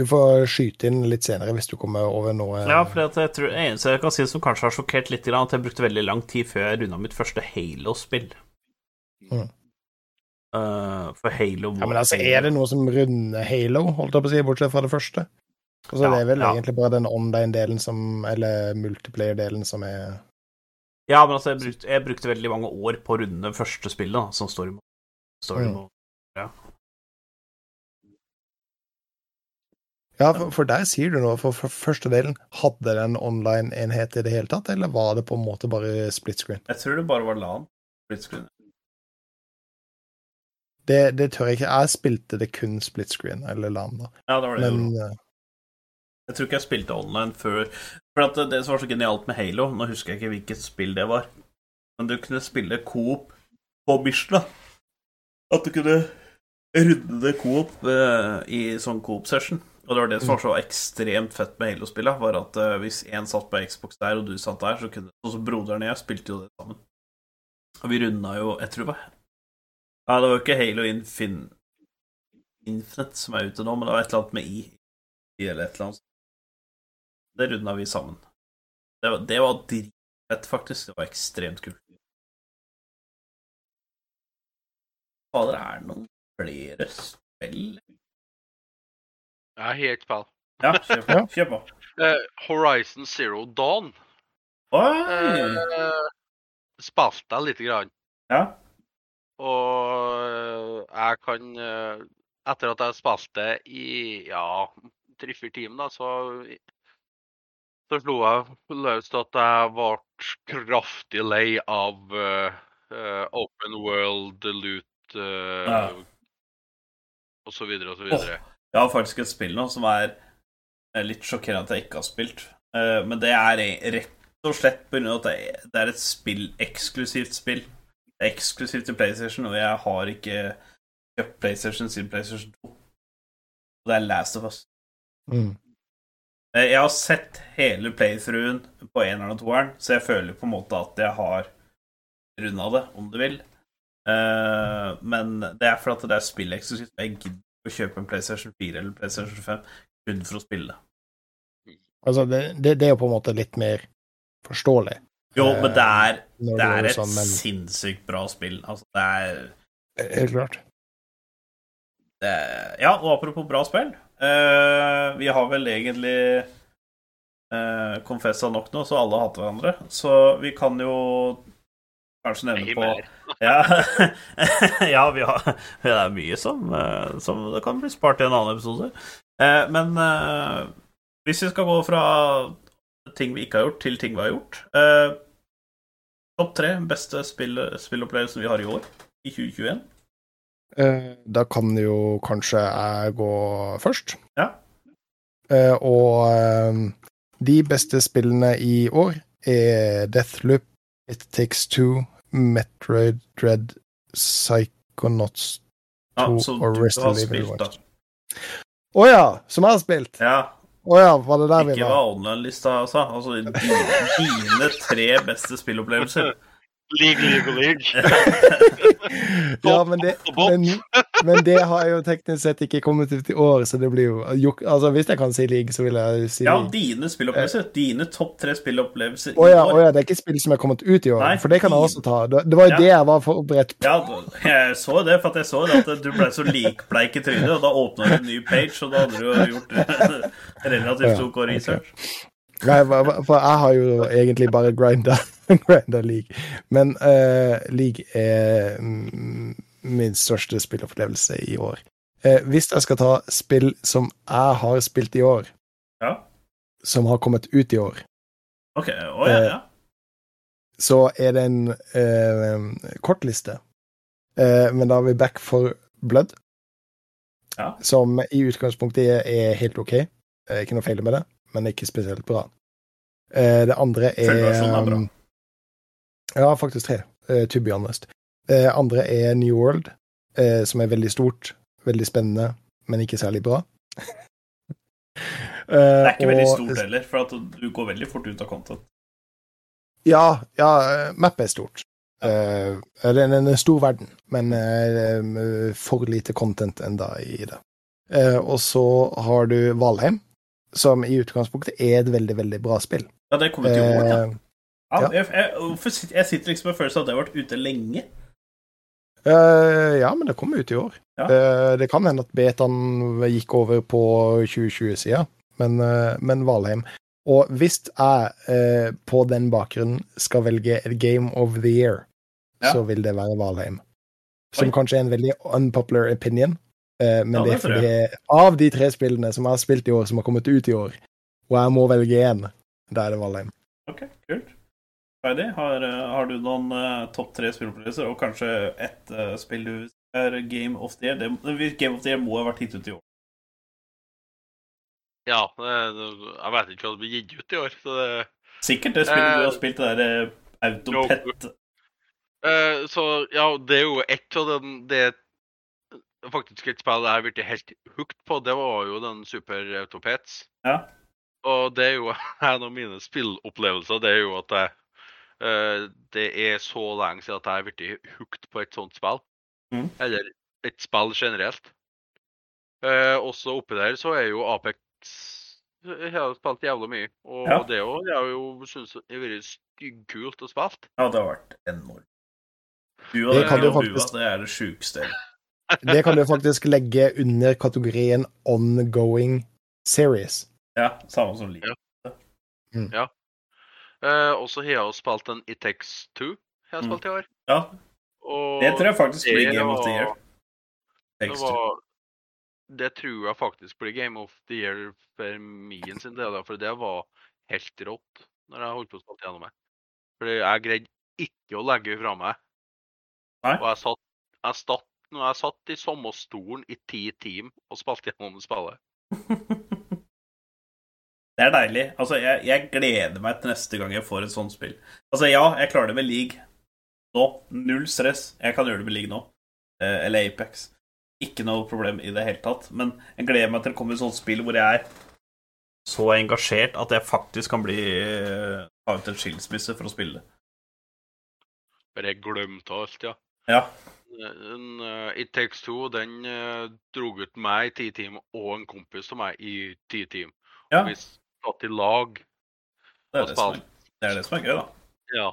Du får skyte inn litt senere hvis du kommer over noe Ja, for jeg tror eneste jeg kan si som kanskje har sjokkert litt, at jeg brukte veldig lang tid før jeg runda mitt første Halo-spill. Mm. Uh, for Halo Ja, men altså, er det noe som runder Halo, holdt jeg på å si, bortsett fra det første? Og så Ja, det er vel ja. egentlig bare den online-delen som Eller multiplayer-delen som er Ja, men altså, jeg brukte, jeg brukte veldig mange år på å runde det første spillet, da, som story mode. Story Mm. mode. Ja, for, for der sier du noe. For, for første delen, hadde den online-enhet i det hele tatt, eller var det på en måte bare split screen? Jeg tror det bare var LAN. Split screen. Det, det tør jeg ikke. Jeg spilte det kun split screen, eller LAN, da. Ja, det var det. Men eh, Jeg tror ikke jeg spilte online før For at det som var så genialt med Halo Nå husker jeg ikke hvilket spill det var, men du kunne spille coop på Mission. At du kunne runde det coop eh, i sånn coop-session. Og det var det som var så ekstremt fett med Halo-spillet, var at uh, hvis én satt på Xbox der, og du satt der, så kunne Også broderen og jeg spilte jo det sammen. Og vi runda jo Jeg tror det var Ja, det var jo ikke Halo Infin... Infinite som er ute nå, men det var et eller annet med I. I eller et eller annet. Det runda vi sammen. Det var, det var dritfett, faktisk. Det var ekstremt kult. Fader, er det noen flere spill? Jeg er helt pal. Ja, kjør på. Kjør på. Eh, Horizon Zero Dawn. Uh, Spilte jeg lite grann. Ja. Og eh, jeg kan eh, Etter at jeg spilte i ja, tre-fire timer, da, så så slo jeg løs at jeg ble kraftig lei av uh, eh, open world, loot uh, Ja. og så videre og så videre. Jeg har faktisk et spill nå som er litt sjokkerende at jeg ikke har spilt. Eh, Men det er rett og slett av at det er- et spill, eksklusivt spill. Det er eksklusivt til PlayStation, og jeg har ikke kjøpt PlayStation siden PlayStation 2. Og det er Last of Us. mm. Eh, Jeg har sett hele playthroughen på eneren og toeren, så jeg føler på en måte at jeg har runda det, om du vil. Eh, men det er fordi det er spilleksklusivt. Jeg gidder å kjøpe en PlayStation 4 eller PlayStation 5 kun for å spille. Altså, det, det, det er jo på en måte litt mer forståelig. Jo, men det er, det er et sånn, men sinnssykt bra spill. Altså, det er Helt klart. det, Ja, og apropos bra spill Uh, Vi har vel egentlig uh, confessa nok nå, så alle hater hverandre. Så vi kan jo kanskje nevne på. Ja, ja vi har, det er mye som, eh, som det kan bli spart i en annen episode. Eh, Men eh, hvis vi skal gå fra ting vi ikke har gjort, til ting vi har gjort eh, Topp tre beste spill, spillopplevelsen vi har i år, i 2021. Eh, Da kan jo kanskje jeg gå først. Ja. Eh, Og de beste spillene i år er Deathloop, It Takes Two, Metroid Dread, Psychonauts Ja, To så og Rest of Living. Watch. Å ja! Som jeg har spilt. Ja, Å ja, var det der vi ikke var? hva online-lista sa. Altså dine, dine tre beste spillopplevelser. League, league, league. ja, men det, men, men det har jo teknisk sett ikke kommet ut i år, så det blir jo Altså, hvis jeg kan si league, så vil jeg si Ja, dine spillopplevelser. Dine topp tre spillopplevelser Å i ja, år. å ja, det er ikke spill som er kommet ut i år, Nei, for det kan jeg også ta. Det, var jo Ja. det jeg var forberedt på. Ja, jeg så det, for at jeg så det at du ble så likbleik i trynet, og da åpna du en ny page, og da hadde du jo gjort relativt ok research. research. Nei, for jeg har jo egentlig bare grinda, grinda league. Men uh, league er mm, min største spillopplevelse i år. Uh, hvis jeg skal ta spill som jeg har spilt i år, Ja, som har kommet ut i år, ok. oh, ja, ja. så er det en kortliste. kort liste. Eh, men da er vi back for Blood, Ja. som i utgangspunktet er, helt OK. Eh, ikke noe feil med det, men ikke spesielt bra. Eh, det andre er Fullversjonen er bra. Ja, faktisk tre, eh, to be honest. Eh, andre er New World, eh, som er veldig stort, veldig spennende, men ikke særlig bra. Det er ikke veldig stort heller, for at du går veldig fort ut av content. Ja, ja, mappet er stort. Ja. det er en, stor verden, men for lite content enda i det. Og så har du Valheim, som i utgangspunktet er et veldig, veldig bra spill. Ja, det kom til å gå, Ja, ja. jeg, jeg, sitter- jeg sitter liksom med følelsen av at det har vært ute lenge. Uh, ja, men det kommer ut i år. Ja. Uh, det kan hende at betaen gikk over på 2020-sida, men, uh, men Valheim. Og hvis jeg på den bakgrunnen skal velge et Game of the Year, Ja. så vil det være Valheim. Som Oi. kanskje er en veldig unpopular opinion, men Ja, det er fordi av de tre spillene som jeg har spilt i år, som har kommet ut i år, og jeg må velge én, da er det Valheim. Ok, kult. Ferdig. Har, eh, har du noen uh, topp tre spillopplevelser, og kanskje ett uh, spill du er Game of the Year? Det, Game of the Year må ha vært gitt ut i år. Ja, jeg vet ikke hva det blir gitt ut i år, så det Sikkert det spillet du Eh, har spilt, det der uh, Autopet. Eh, Så ja, det er jo ett av den Det er faktisk et spill jeg har blitt helt hooked på. Det var jo den Super Autopets. Ja. Og det er jo en av mine spillopplevelser. Det er jo at jeg, det er så lenge siden at jeg har blitt hooked på et sånt spill. Mm. Eller et spill generelt. Eh, også oppi der så er jo Apex Jeg har spilt jævla mye. Og Ja. det òg har jeg jo syntes har vært styggkult å spille. Ja, det har vært enormt. Du og Det det, kan du og bua, faktisk- det er det sjukeste. Det kan du faktisk legge under kategorien ongoing series. Ja, samme som liv. Eh, og så har jeg også spilt en It Takes Two. Jeg har spilt i år. Ja, Og det tror jeg faktisk blir Game of the Year. Det, var, det tror jeg faktisk blir Game of the Year for min sin del, for det var helt rått når jeg holdt på å spille gjennom det. Fordi jeg greide ikke å legge fra meg. Nei. Og jeg satt, jeg satt, når jeg satt i samme stolen i ti timer og spilte gjennom spillet. Det er deilig. Altså, jeg, jeg gleder meg til neste gang jeg får et sånt spill. Altså, ja, jeg klarer det med league nå. Null stress. Jeg kan gjøre det med league nå. Eh, eller Apex. Ikke noe problem i det hele tatt. Men jeg gleder meg til det kommer et sånt spill hvor jeg er så engasjert at jeg faktisk kan bli eh, ta ut en skilsmisse for å spille det. Bare jeg glemte alt, ja. Ja. En, uh, It Takes Two den uh, dro ut meg i ti timer og en kompis av meg i ti timer. ja. Vi satt i lag. Det er det, som er, det er det som er gøy, da. Ja.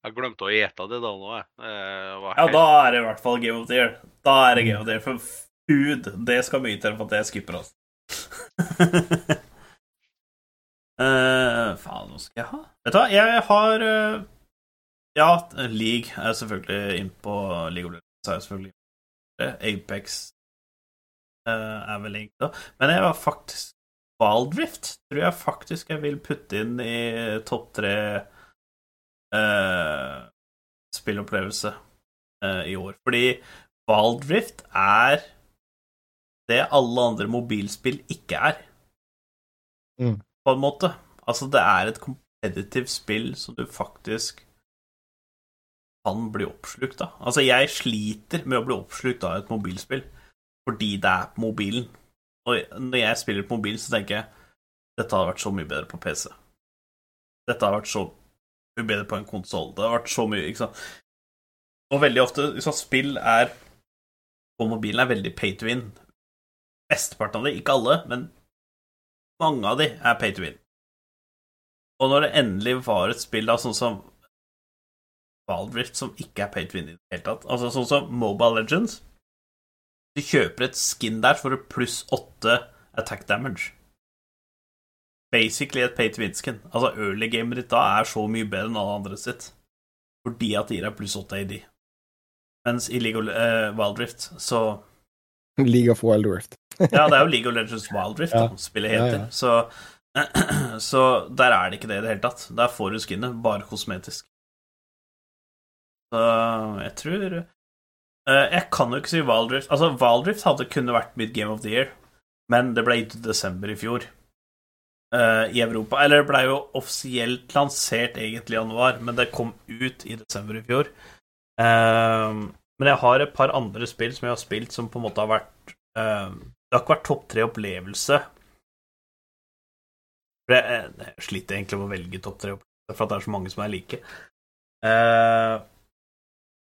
Jeg glemte å ete det da nå, jeg. jeg Ja, da er det i hvert fall Game of the Year. Da er det Game of the Year, For food, det skal mye til for at jeg skipper, altså. uh, faen, hva skal jeg ha? Vet du hva, jeg har uh, Ja, League er selvfølgelig inn på League of Legends. Er selvfølgelig. Apex uh, er vel egentlig da. Men jeg var faktisk Wildrift tror jeg faktisk jeg vil putte inn i topp tre uh, spillopplevelse uh, i år. Fordi Wildrift er det alle andre mobilspill ikke er. Mm. På en måte. Altså, det er et kompetitivt spill som du faktisk kan bli oppslukt av. Altså, jeg sliter med å bli oppslukt av et mobilspill fordi det er på mobilen. Når jeg spiller på mobil, så tenker jeg dette hadde vært så mye bedre på PC. Dette har vært så mye bedre på en konsoll. Det har vært så mye, ikke sant. Og veldig ofte, liksom, spill er på mobilen er veldig pay to win. Mesteparten av de, ikke alle, men mange av de er pay to win. Og når det endelig var et spill da, sånn som Valdrift, som ikke er pay to win i det hele tatt, altså sånn som Mobile Legends Du kjøper et skin der for pluss åtte attack damage. Basically et pay to win-skin. Altså, early gamet ditt da er så mye bedre enn alle andre sitt, fordi at det gir deg pluss åtte AD. Mens i League of uh, Wild Rift så League of Wild Rift. Ja, det er jo League of Legends Wild Rift Ja. da, spillet heter. Ja, ja. Så, så der er det ikke det i det hele tatt. Der får du skinnet, bare kosmetisk. Så jeg tror Jeg kan jo ikke si Wild Rift Altså, Wild Rift hadde kunne vært mitt Game of the Year, men det ble gitt ut i desember i fjor. uh, I Europa. Eller det ble jo offisielt lansert egentlig i januar, men det kom ut i desember i fjor. Uh, men jeg har et par andre spill som jeg har spilt, som på en måte har vært uh, Det har ikke vært topp tre opplevelse. For jeg, jeg, sliter egentlig med å velge topp tre-opplevelse, for det er så mange som er like. Eh,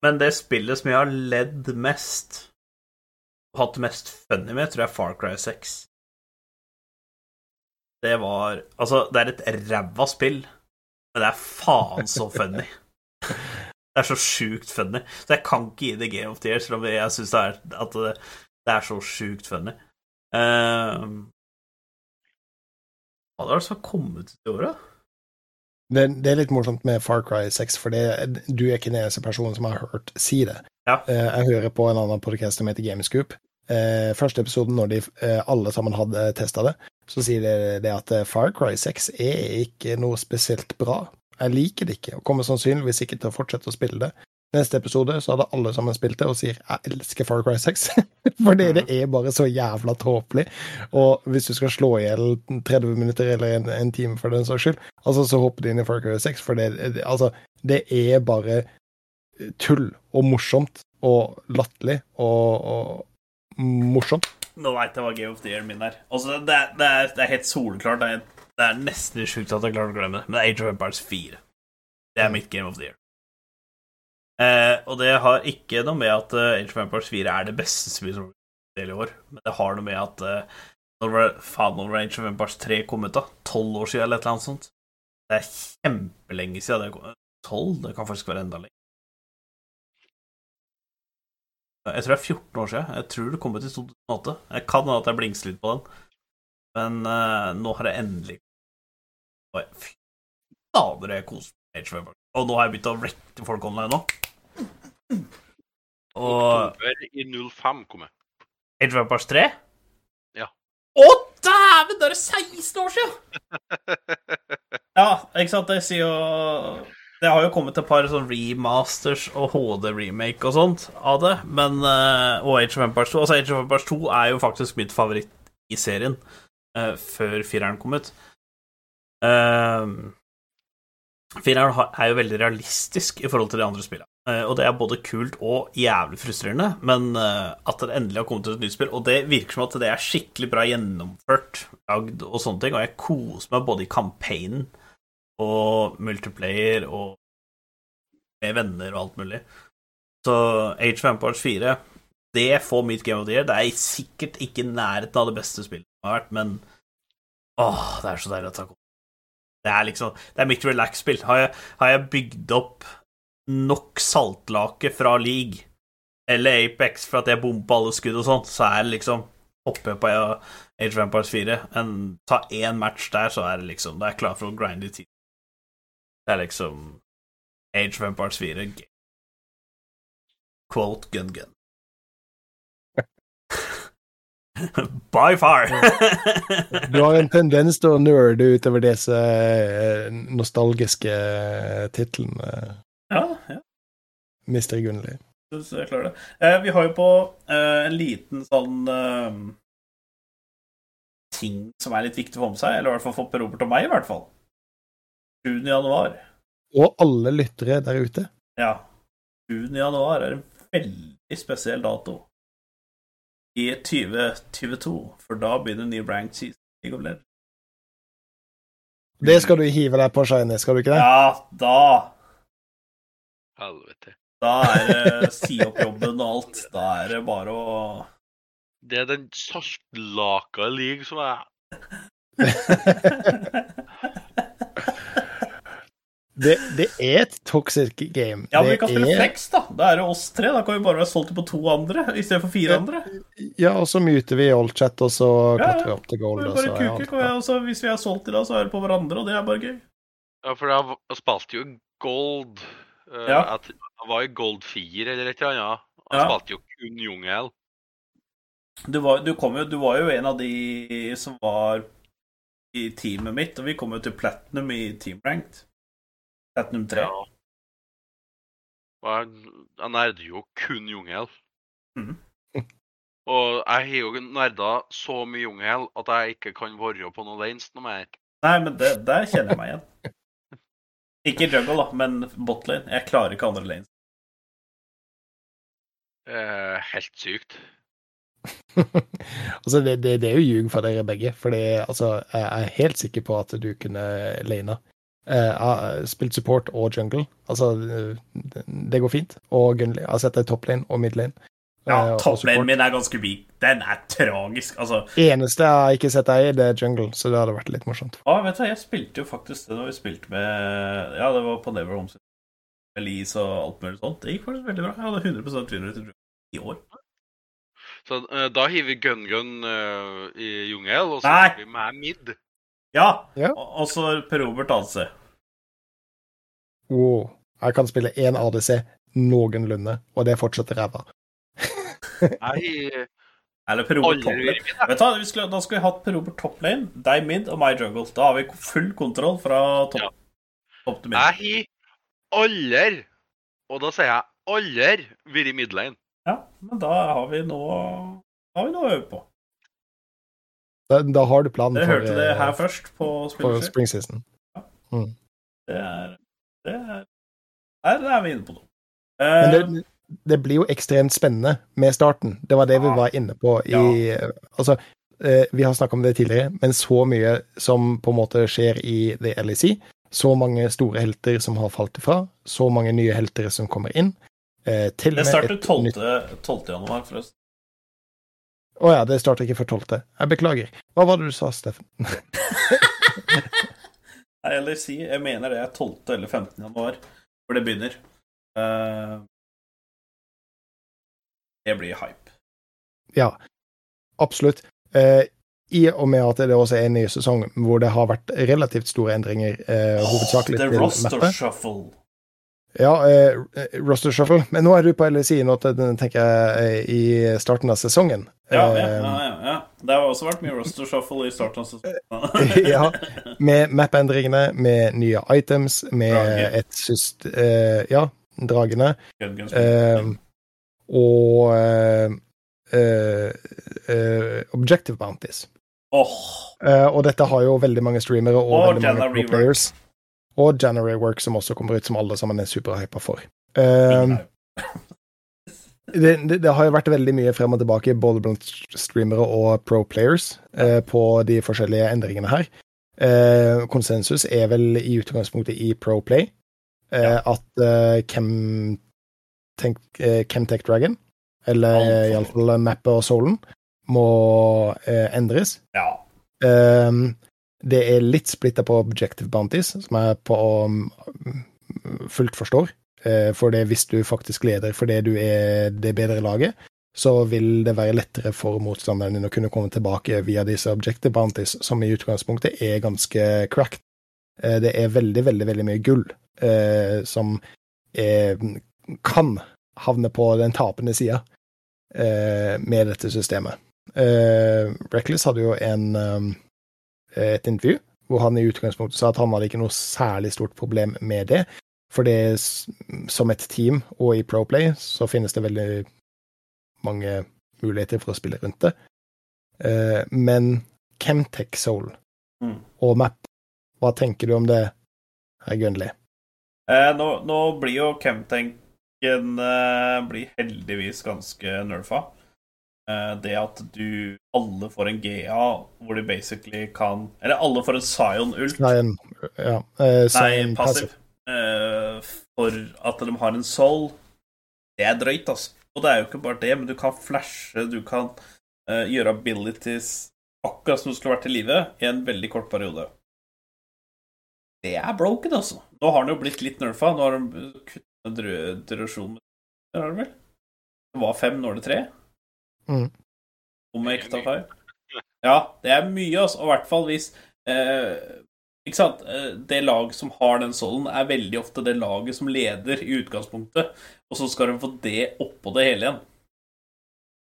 men det spillet som jeg har ledd mest og hatt mest funny med, tror jeg er Far Cry 6. Det var Altså, det er et ræva spill, men det er faen så funny. Det er så sjukt funny. Så jeg kan ikke gi det Game of the Year, selv om jeg syns det, det, det er så sjukt funny. Uh, hva er det som har kommet ut i året? Det, det er litt morsomt med Far Cry 6, for det, du er ikke den eneste personen som har hørt si det. Ja. Eh, Jeg hører på en annen podcast som heter Gamescoop. Eh, Første episoden, når de eh, alle sammen hadde testa det, så sier de det at Far Cry 6 er ikke noe spesielt bra. Jeg liker det ikke, og kommer sannsynligvis ikke til å fortsette å spille det. Neste episode så hadde alle sammen spilt det og sier 'jeg elsker Far Cry 6'. Fordi det er bare så jævla tåpelig. Og hvis du skal slå i hjel 30 minutter eller en, en time for den saks skyld, altså så hopper du inn i Far Cry 6, for det, det- altså, det er bare tull og morsomt og latterlig og, og morsomt. Nå veit jeg hva Game of the Year min er. Altså, det, er, det, er, det er helt soleklart. Det er, det er nesten sjukt at jeg klarer å glemme det, men det er Age of Empires 4. Det er mitt Game of the Year. Eh, og det har ikke noe med at uh, Age of Empires 4 er det beste spillet som har del i år, men det har noe med at uh, når var, faen, når Age of Empires 3 kom ut, da? Tolv år siden, eller et eller annet sånt? Det er kjempelenge siden det kom. Tolv? Det kan faktisk være enda lenger. Jeg tror det er 14 år siden. Jeg tror det kom ut i 2008. Jeg kan hende at jeg blingser litt på den, men uh, nå har jeg endelig Fy fader, jeg koser meg. Og nå har jeg begynt å rette folk online nå. Og Oktober i 05 kom jeg. Age of Empires 3? Ja. Å, dæven! Da er det 16 år siden! Ja, ikke sant, det sier jo Det har jo kommet et par sånn remasters og HD-remake og sånt av det, men eh, Og Age of Empires 2. Altså, Age of Empires 2 er jo faktisk mitt favoritt i serien, eh, før fireren kom ut. Uh, fireren er jo veldig realistisk i forhold til de andre spillene. Eh, og det er både kult og jævlig frustrerende, men eh, at det endelig har kommet ut et nytt spill Og det virker som at det er skikkelig bra gjennomført, lagd og sånne ting, og jeg koser meg både i campaignen og multiplayer og med venner og alt mulig. Så Age of Empires 4, det får mitt Game of the Year. Det er sikkert ikke i nærheten av det beste spillet som har vært, men åh, det er så deilig at det har. Det er liksom Det er mitt relax-spill. Har, har jeg bygd opp nok saltlake fra League eller Apex for at jeg bomper alle skudd og sånt, så er det liksom Oppe på Age of Empires 4, en, ta én match der, så er det liksom Da er jeg klar for å grinde i tid. Det er liksom Age of Empires 4 g- Quote gun gun. By far! Du har en tendens til å nerde utover disse eh, nostalgiske eh, titlene, ja, ja. Mister Gunnli. Jeg klarer det. Eh, vi har jo på eh, en liten sånn eh, ting som er litt viktig å få med seg, eller i hvert fall for Robert og meg, i hvert fall. 7. januar. Og alle lyttere der ute. Ja. 7. januar er en veldig spesiell dato i 2022, for da begynner ny ranked season i League of Legends. Det skal du hive deg på, Shiny, skal du ikke det? Ja, da Helvete. Da er det si opp jobben og alt. Da er det bare å Det er den saltlaka league som er Det, det er et toxic game. Ja, men vi kan spille er- flex, da. Da er det oss tre. Da kan vi bare være solgt på to andre i stedet for fire Ja. andre. Ja, og så muter vi oldchat, og så Ja, ja. vi opp til gold. Vi Og så er kuker, alt kan og så hvis vi er solgt i dag, så er det på hverandre, og det er bare gøy. Ja, for da spalte jo gold. uh, Ja. at, Det var jo gold 4 eller et eller annet. Han Ja. spalte jo kun jungel. Du var, du, kom jo, du var jo en av de som var i teamet mitt, og vi kom jo til platinum i team ranked. Platinum 3. Ja. Og jeg, jeg nerder jo kun jungel. Mm. Og jeg har jo nerda så mye jungel at jeg ikke kan være på noe lanes noe mer. Nei, men det, der kjenner jeg meg igjen. Ikke juggle, da, men botlane. Jeg klarer ikke andre lanes. Eh, helt sykt. altså, det, det, det er jo ljug for dere begge, for altså, jeg er helt sikker på at du kunne lane. Eh, har spilt support og jungle. Altså, det- det går fint. Og. Jeg har sett deg toplane og midlane. lane. Ja, og Topplanen min er ganske weak. Den er tragisk. Altså, Eneste jeg har ikke sett deg i, det er jungle, så det hadde vært litt morsomt. ah, vet du, jeg spilte jo faktisk det når vi spilte med Ja, det var på Never Homes. Elise og alt mulig sånt. Det gikk faktisk veldig bra. Jeg hadde 100% til i år. Så uh, da hiver vi gun-gun uh, i jungel, og så hiver vi med mid. Ja! Ja. Og, så Per Robert AC. Wow. Jeg kan spille én ADC noenlunde, og det fortsetter ræva. Jeg Eller Per Robert Toplane. Vet du, vi skulle, Da skulle vi hatt Per Robert Toplane, deg mid og meg jungle. Da har vi full kontroll fra topp, Ja. top til mid. Jeg har aldri, og da sier jeg aldri, vært i midlane. Ja, men da har vi noe har vi noe å øve på. Da, da har du planen Dere for, hørte det eh, her først på for spring season. Det er Det er Der er vi inne på noe. Men Eh, det, det blir jo ekstremt spennende med starten. Det var det vi var inne på i Altså, eh, vi har snakka om det tidligere, men så mye som på en måte skjer i The LEC. Så mange store helter som har falt ifra. Så mange nye helter som kommer inn. Eh, det starter et 12. nytt- 12. januar, forresten. Å ja, det starter ikke før 12. Jeg beklager. Hva var det du sa, Steffen? Nei, eller si Jeg mener det er 12. eller 15. januar hvor det begynner. Uh, det blir hype. Ja, absolutt. Uh, I og med at det også er en ny sesong hvor det har vært relativt store endringer, eh, hovedsakelig The til roster mappet. shuffle. Ja, eh, roster shuffle. Men nå er du på LSI, nå tenker jeg eh, i starten av sesongen. Ja, ja, Eh, ja, ja, ja. Det har også vært mye roster shuffle i starten av sesongen. ja, med map-endringene, med nye items, med Drage. et syst... Eh, ja, dragene. Gun, Eh, og eh, eh, eh, Objective Bounties. Eh, og dette har jo veldig mange streamere og, Og veldig mange players. Og January Work, som også kommer ut, som alle sammen er superhypa for. Uh, det, det, det har jo vært veldig mye frem og tilbake, både blant streamere og pro players, uh, på de forskjellige endringene her. Uh, konsensus er vel i utgangspunktet i pro play at Chem, tenk, Chemtech Dragon, eller for- iallfall mappet og soulen, må endres. ja. Ehm, det er litt splitta på objective bounties, som jeg på um, fullt forstår. Eh, for det hvis du faktisk leder fordi du er det bedre laget, så vil det være lettere for motstanderen din å kunne komme tilbake via disse objective bounties, som i utgangspunktet er ganske cracked. Eh, det er veldig, veldig, veldig mye gull eh, som er, kan havne på den tapende sida med dette systemet. Reckless hadde jo en, um, et intervju hvor han i utgangspunktet sa at han hadde ikke noe særlig stort problem med det. For det som et team og i Proplay så finnes det veldig mange muligheter for å spille rundt det. Eh, men Chemtech Soul Mm. og Map, hva tenker du om det herr Gunnli. Eh, nå, nå blir jo Chemtanken eh, heldigvis ganske nerfa. Eh, det at du Alle får en GA hvor de basically kan Eller alle får en Zion-ult. Ja, eh, Nei, passiv. Eh, for at de har en soul. Det er drøyt, altså. Og det er jo ikke bare det, men du kan flashe, du kan eh, gjøre abilities akkurat som du skulle vært i live i en veldig kort periode. Det er broken, altså. Nå har den jo blitt litt nerfa. Nå har den kuttet durasjonen? Det var fem, nå er det tre? Mm. Om jeg ikke tar feil. Ja, det er mye, altså. Og i hvert fall hvis eh, Ikke sant? Eh, Det lag som har den sollen, er veldig ofte det laget som leder i utgangspunktet, og så skal de få det oppå det hele igjen.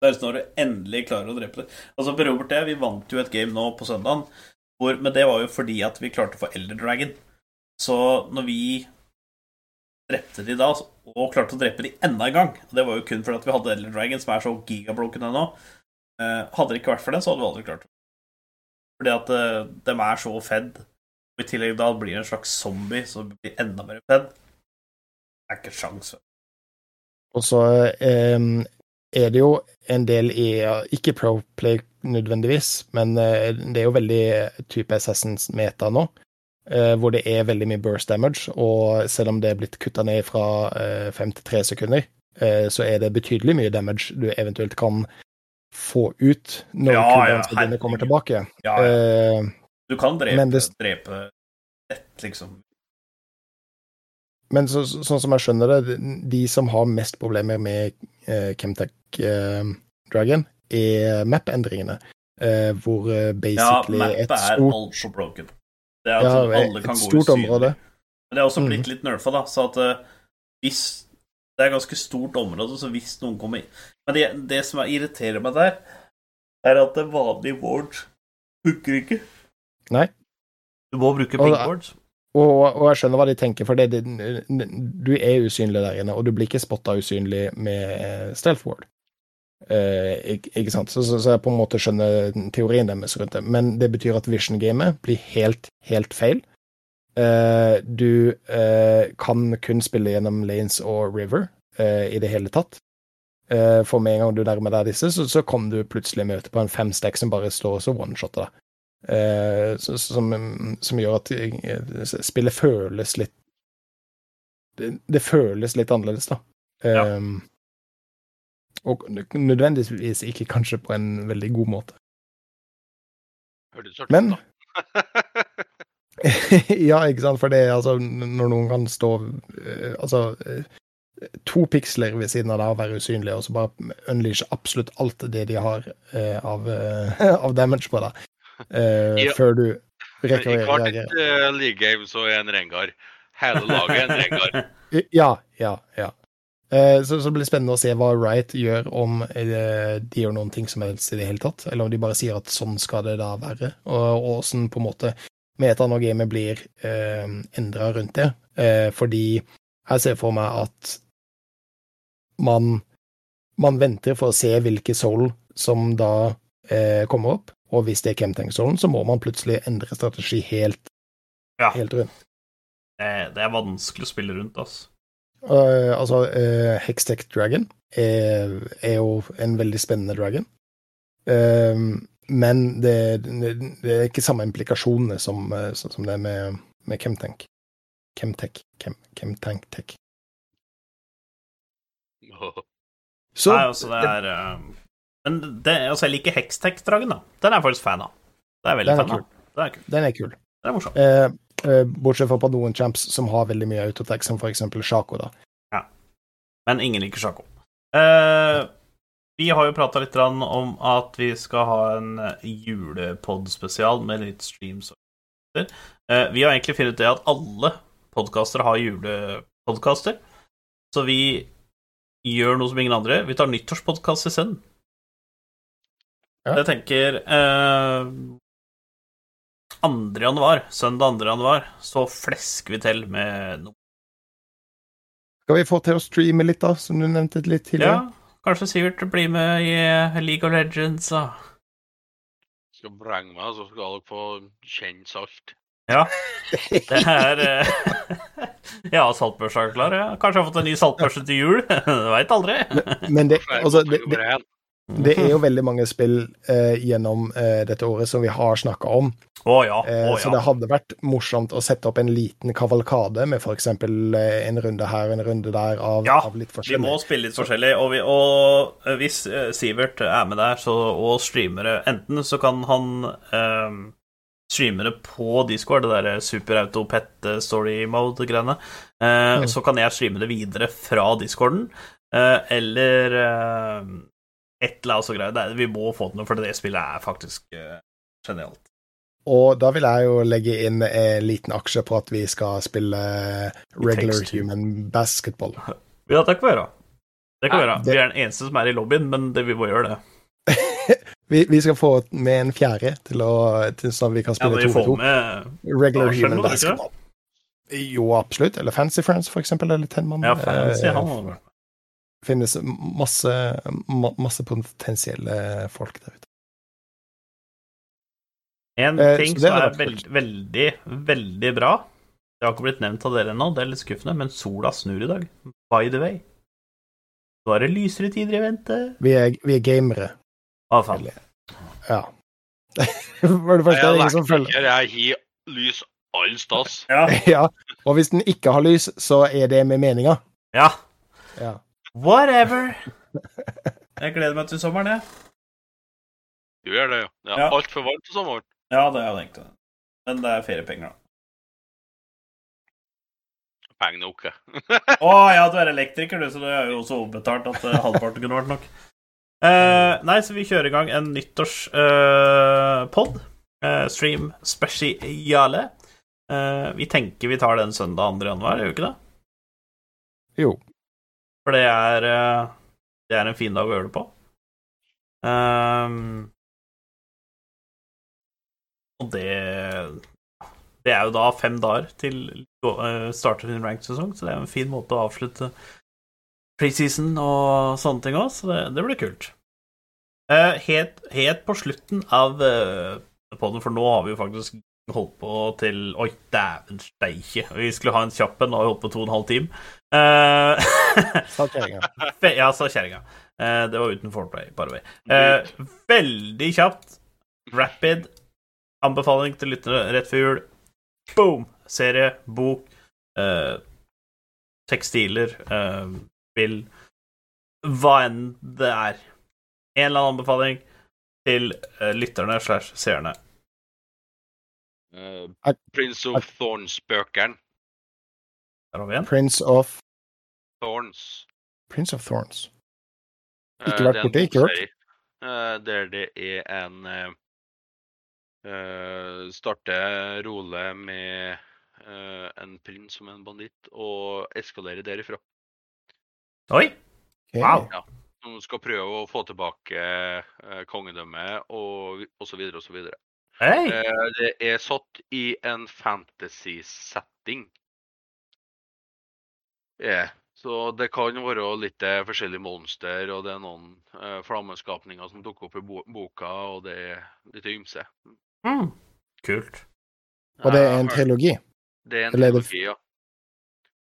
Det er når du endelig klarer å drepe det. Altså, Robert jeg, vi vant jo et game nå på søndagen, men det var jo fordi at vi klarte å få Elder Dragon. Så når vi drepte de da, og klarte å drepe de enda en gang Og det var jo kun fordi at vi hadde Elder Dragon, som er så gigabroken ennå. Eh, hadde det ikke vært for det, så hadde vi aldri klart det. Fordi at eh, de er så fed. Og I tillegg da blir det en slags zombie som blir enda mer fed. Det er ikke sjans. Og så eh, er det jo en del i ikke Proplay nødvendigvis, men det er jo veldig type Assassins-meta nå. Eh, hvor det er veldig mye burst damage, og selv om det er blitt kutta ned fra eh, fem til tre sekunder, eh, så er det betydelig mye damage du eventuelt kan få ut når Ja, ja, cooldown-spillene kommer tilbake. Ja, ja. Du kan drepe, Men det- drepe ett, liksom. Men så, sånn som jeg skjønner det, de som har mest problemer med uh, Chemtech Dragon, er map-endringene. Hvor basically Ja, et stort Ja, mappet er altfor broken. Det er ja, altså, alle et kan gå stort område. Men det er også blitt litt nerfa, da. Så at uh, hvis Det er et ganske stort område, så hvis noen kommer inn Men det, det som er- irriterer meg der, er at det vanlige wards hooker ikke. Nei. Du må bruke wards. Og, og jeg skjønner hva de tenker, for det, det, du er usynlig der inne, og du blir ikke spotta usynlig med eh, stealth ward. Eh, ikke, sant? Så, så, så jeg på en måte skjønner teorien deres rundt det. Men det betyr at vision-gamet blir helt, helt feil. Eh, du eh, kan kun spille gjennom lanes og river eh, i det hele tatt. Eh, for med en gang du nærmer deg disse, så, så kan du plutselig møte på en fem stack som bare står og så one-shotter deg. Eh, som, som gjør at spillet føles litt det, det føles litt annerledes, da. Ja. Og nødvendigvis ikke kanskje på en veldig god måte. Men- ja, ikke sant, for det er altså Når noen kan stå eh, Altså eh, to piksler ved siden av deg og være usynlige, og så bare unleashe absolutt alt det de har eh, av, av damage på deg, Ja. før du rekker å reagere. I hvert uh, league game så er en Rengar. Hele laget er en Rengar. Ja, ja, ja. Eh, Så, så det blir spennende å se hva Riot gjør, om eh, de gjør noen ting som helst i det hele tatt, eller om de bare sier at sånn skal det da være, og og åssen på en måte metaen og gamet blir eh, endra rundt det. Eh, fordi jeg ser for meg at man, man venter for å se hvilke soul som da eh, kommer opp, og hvis det er Chemtank-soulen, så må man plutselig endre strategi helt, Ja. helt rundt. Det, det er vanskelig å spille rundt, altså. Uh, altså, uh, Hextech Dragon er, er jo en veldig spennende dragon. Um, men det, det, det er ikke samme implikasjonene som, uh, som det er med, med Chemtank. Chemtech. Chem, Chemtank Tech. Så Nei, altså, det er eh, Men det, altså, jeg liker Hextech-dragen, da. Den er jeg faktisk fan av. Det er veldig Den er fan av. Den er kult. den er kul. Det er morsomt. Uh, bortsett fra på noen champs som har veldig mye autotech, som eksempel Shaco, da. Men ingen liker Sjako. Uh, vi har jo prata litt om at vi skal ha en julepod-spesial med litt streams. Eh, vi har egentlig funnet ut det at alle podkaster har julepodkaster. Så vi gjør noe som ingen andre. Vi tar nyttårspodkast isteden. Ja. Jeg tenker eh, 2. januar, søndag 2. januar, så flesker vi til med noe. Skal vi få til å streame litt, da, som du nevnte litt tidligere? Ja, kanskje Sivert blir med i eh, League of Legends Da. Skal vrenge meg, så skal dere få kjenne salt. Ja. Det er eh, Ja, saltbørsa er klar. Ja. Kanskje jeg har fått en ny saltbørse til jul. Veit aldri. Men det, altså, det, det. Det er jo veldig mange spill eh, gjennom eh, dette året som vi har snakka om. Å ja. Eh, Å Så det hadde vært morsomt å sette opp en liten kavalkade med f.eks. Eh, en runde her og en runde der av, Ja, av litt Vi må spille litt forskjellig, og, vi, og eh, hvis eh, Sivert er med der så, og streamer det Enten så kan han streame det på Discord, det der superauto pet story mode-greiene. Eh, Mm. Så kan jeg streame det videre fra discorden, eh, eller et eller annet så greier. Det er- Vi må få til noe, for det spillet er faktisk uh, genialt. Og da vil jeg jo legge inn en liten aksje på at vi skal spille regular human basketball. Ja, det kan vi gjøre. Det kan vi gjøre. Vi er den eneste som er i lobbyen, men det, vi må gjøre det. Vi, vi skal få med en fjerde til, å, til sånn at vi kan spille vi to mot to. Regular Arsenal, human det det? basketball. Jo, absolutt. Eller Fancy Friends, for eksempel. Eller Tenman. Ja, fancy, Eh, han. Finnes masse, masse potensielle folk der ute. En Eh, ting som er veld, veldig, veldig bra Det har ikke blitt nevnt av dere ennå, det er litt skuffende, men sola snur i dag. By the way. Nå er det lysere tider i vente. Vi er, vi er gamere. Å, faen. Ja. Var det første Jeg ingen som følger jeg har lys all stas. Ja. Ja, og hvis den ikke har lys, så er det med meninga. ja. Ja. Whatever. Jeg gleder meg til sommeren, jeg. Du gjør det, ja. Det Ja. er altfor varmt til sommeren. Ja, det har jeg tenkt. Men det er feriepenger, da. Penger nok. jeg. Å ja, du er elektriker, du, så du er jo også overbetalt at eh, halvparten kunne vært nok. Uh, nei, så vi kjører i gang en nyttårspod. Uh, stream spesiale. Eh, vi tenker vi tar den søndag 2. januar, gjør vi ikke det? Jo. For det er eh, Det er en fin dag å gjøre det på. Um, og det Det er jo da fem dager til uh, starter sin ranked-sesong, så det er en fin måte å avslutte preseason og sånne ting òg, så det, det blir kult. Uh, helt, helt på slutten av uh, podden, for nå har vi jo faktisk holdt på til Oi, dæven steike. Vi skulle ha en kjapp en, og vi holdt på to og en halv time. Uh, Sa kjerringa. Ja, sa kjerringa. Uh, det var uten foreplay, bare vei. Eh, veldig kjapt. Rapid. Anbefaling til lyttere rett før jul. Boom! Serie, bok, eh, tekstiler, eh, spill Hva enn det er. En eller annen anbefaling til lytterne slash seerne. Eh, Ak- Prince of Thorns-bøkene. Der har vi en. Prince of Thorns. Prince of Thorns. Eh, Ikke vært det borti, ikke hørt. eh, Der det er en eh, eh, Starter Role med uh, en prins som en banditt, og eskalerer derifra. Oi! Wow. Som skal prøve å få tilbake uh, kongedømmet og, og så Hei! Eh, det er satt i en fantasy-setting. Yeah. Så det kan være litt eh, forskjellige monster, og det er noen uh, flammeskapninger som dukker opp i bo boka, og det er litt ymse. Mm. Kult. Og det er en trilogi. Det er en eller trilogi, ja.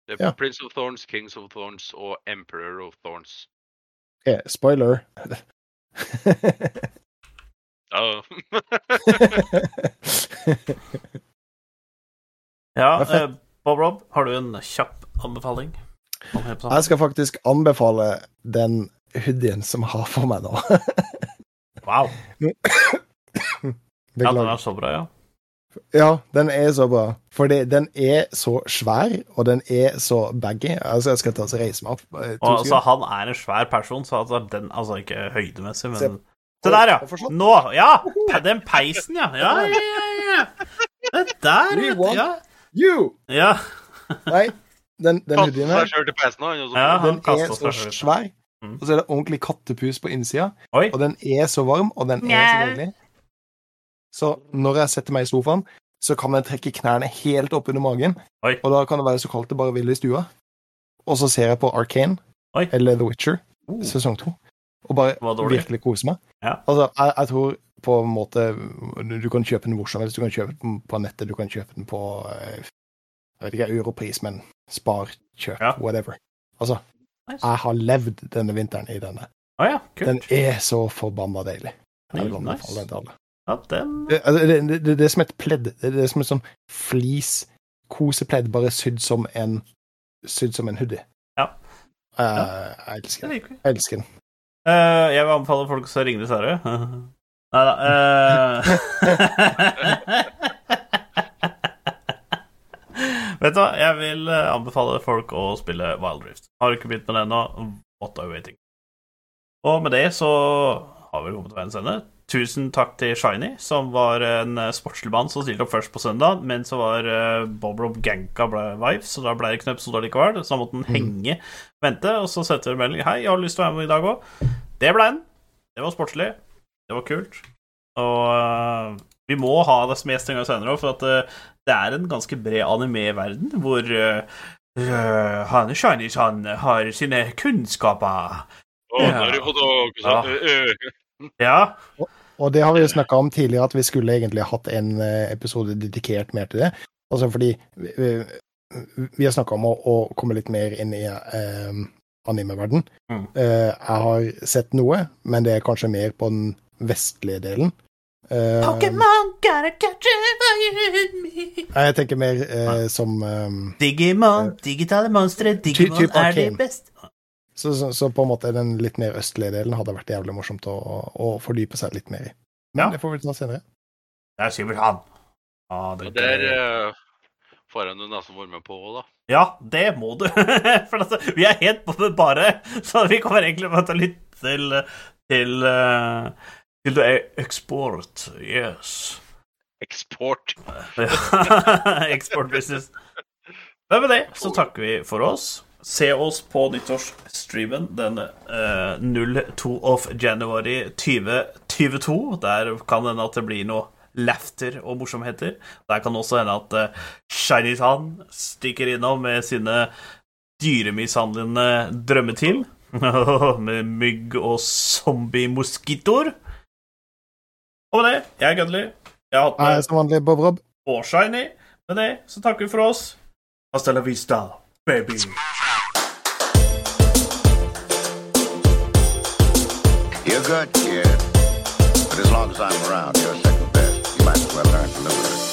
Det er Ja. Prince of Thorns, Kings of Thorns og Emperor of Thorns. Yeah, spoiler. Ja. Eh, Bob Rob, har du en kjapp anbefaling? Jeg skal faktisk anbefale den hoodien som jeg har for meg nå. Wow. Ja, den er så bra, ja. Ja, den er så bra. Fordi den er så svær, og den er så baggy. Altså, jeg skal ta og reise meg opp. eh, Og altså, han er en svær person, så altså, den Altså ikke høydemessig, men Se- der, ja! Nå! Ja! Den peisen, ja. Ja, ja, ja. ja. Det der, We vet du. want- Ja. You! ja. Nei, den, den hoodien her, peisen, han. Ja. han den er så svær. Mm. Og så er det ordentlig kattepus på innsida, Oi. og den er så varm, og den er så deilig. Så når jeg setter meg i sofaen, så kan jeg trekke knærne helt opp under magen, Oi. og da kan det være så kaldt det bare vil i stua. Og så ser jeg på Arcane, Oi. eller The Witcher, Oh. sesong to, og bare virkelig kose meg. Ja. Altså, jeg, jeg tror på en måte Du kan kjøpe den hvor som helst. Du kan kjøpe den på nettet, du kan kjøpe den på eh, Jeg vet ikke, europris, men spar, kjøp, Ja. whatever. Altså, Nice. jeg har levd denne vinteren i denne. Oh, ja, Den er så forbanna deilig. Nice. Ja, den Det, altså, det, det, det, det er som et pledd. Det, er som et sånn flis kosepledd, bare sydd som en sydd som en hoodie. Ja. Uh, jeg elsker den. Jeg elsker den. Eh, jeg vil anbefale folk å ringe Sverre. Nei da. Vet du hva, jeg vil eh, anbefale folk å spille Wild Rift. Har du ikke begynt med det ennå, what are you waiting? Og med det så har vi kommet til veiens ende. Tusen takk til Shiny, som var en eh, sportslig mann som stilte opp først på søndag, men så var eh, Bob Rob Ganka Vives, så da ble det ikke noen episode likevel. Så da måtte han henge, vente, og så sendte en melding Hei, jeg har lyst til å være med i dag òg. Det ble han. Det var sportslig. Det var kult. Og uh, vi må ha det som gjest en gang senere òg, for at uh, det er en ganske bred anime-verden hvor uh, han Shinies han har sine kunnskaper. Å, Ja. Ja. Og det har vi jo snakka om tidligere, at vi skulle egentlig hatt en eh, episode dedikert mer til det. Altså fordi vi, vi- har snakka om å, å komme litt mer inn i eh, anime-verden. Mm. Eh, jeg har sett noe, men det er kanskje mer på den vestlige delen. Eh, Pokémon gotta catch it me. Jeg tenker mer eh, som eh, Digimon, digitale monstre, Digimon er de beste. Så, så, så på en måte den litt mer østlige delen hadde vært jævlig morsomt å, å fordype seg litt mer i. Men Ja. det får vi ta senere. Det er Sivert Han. Ah, det, Og der uh, får jeg nesten være med på òg, da. Ja, det må du. For altså, vi er helt på det bare, så vi kommer egentlig bare til å lytte til til, uh, til det er eksport. Yes. Eksport. Export business. Men med det så takker vi for oss. Se oss på nyttårsstreamen den eh, 02 of January 2022. Der kan hende at det blir noe laughter og morsomheter. Der kan også hende at eh, Shiny Tan stikker innom med sine dyremishandlende drømmeteam. med mygg og zombie-moskitoer. Og med det, jeg er Gudli. Jeg har hatt med som vanlig Bob Rob. og Shiny. Med det så takker vi for oss. Hasta la vista, baby. Good, kid. But as long as I'm around, you're second best. You might as well learn to live with it.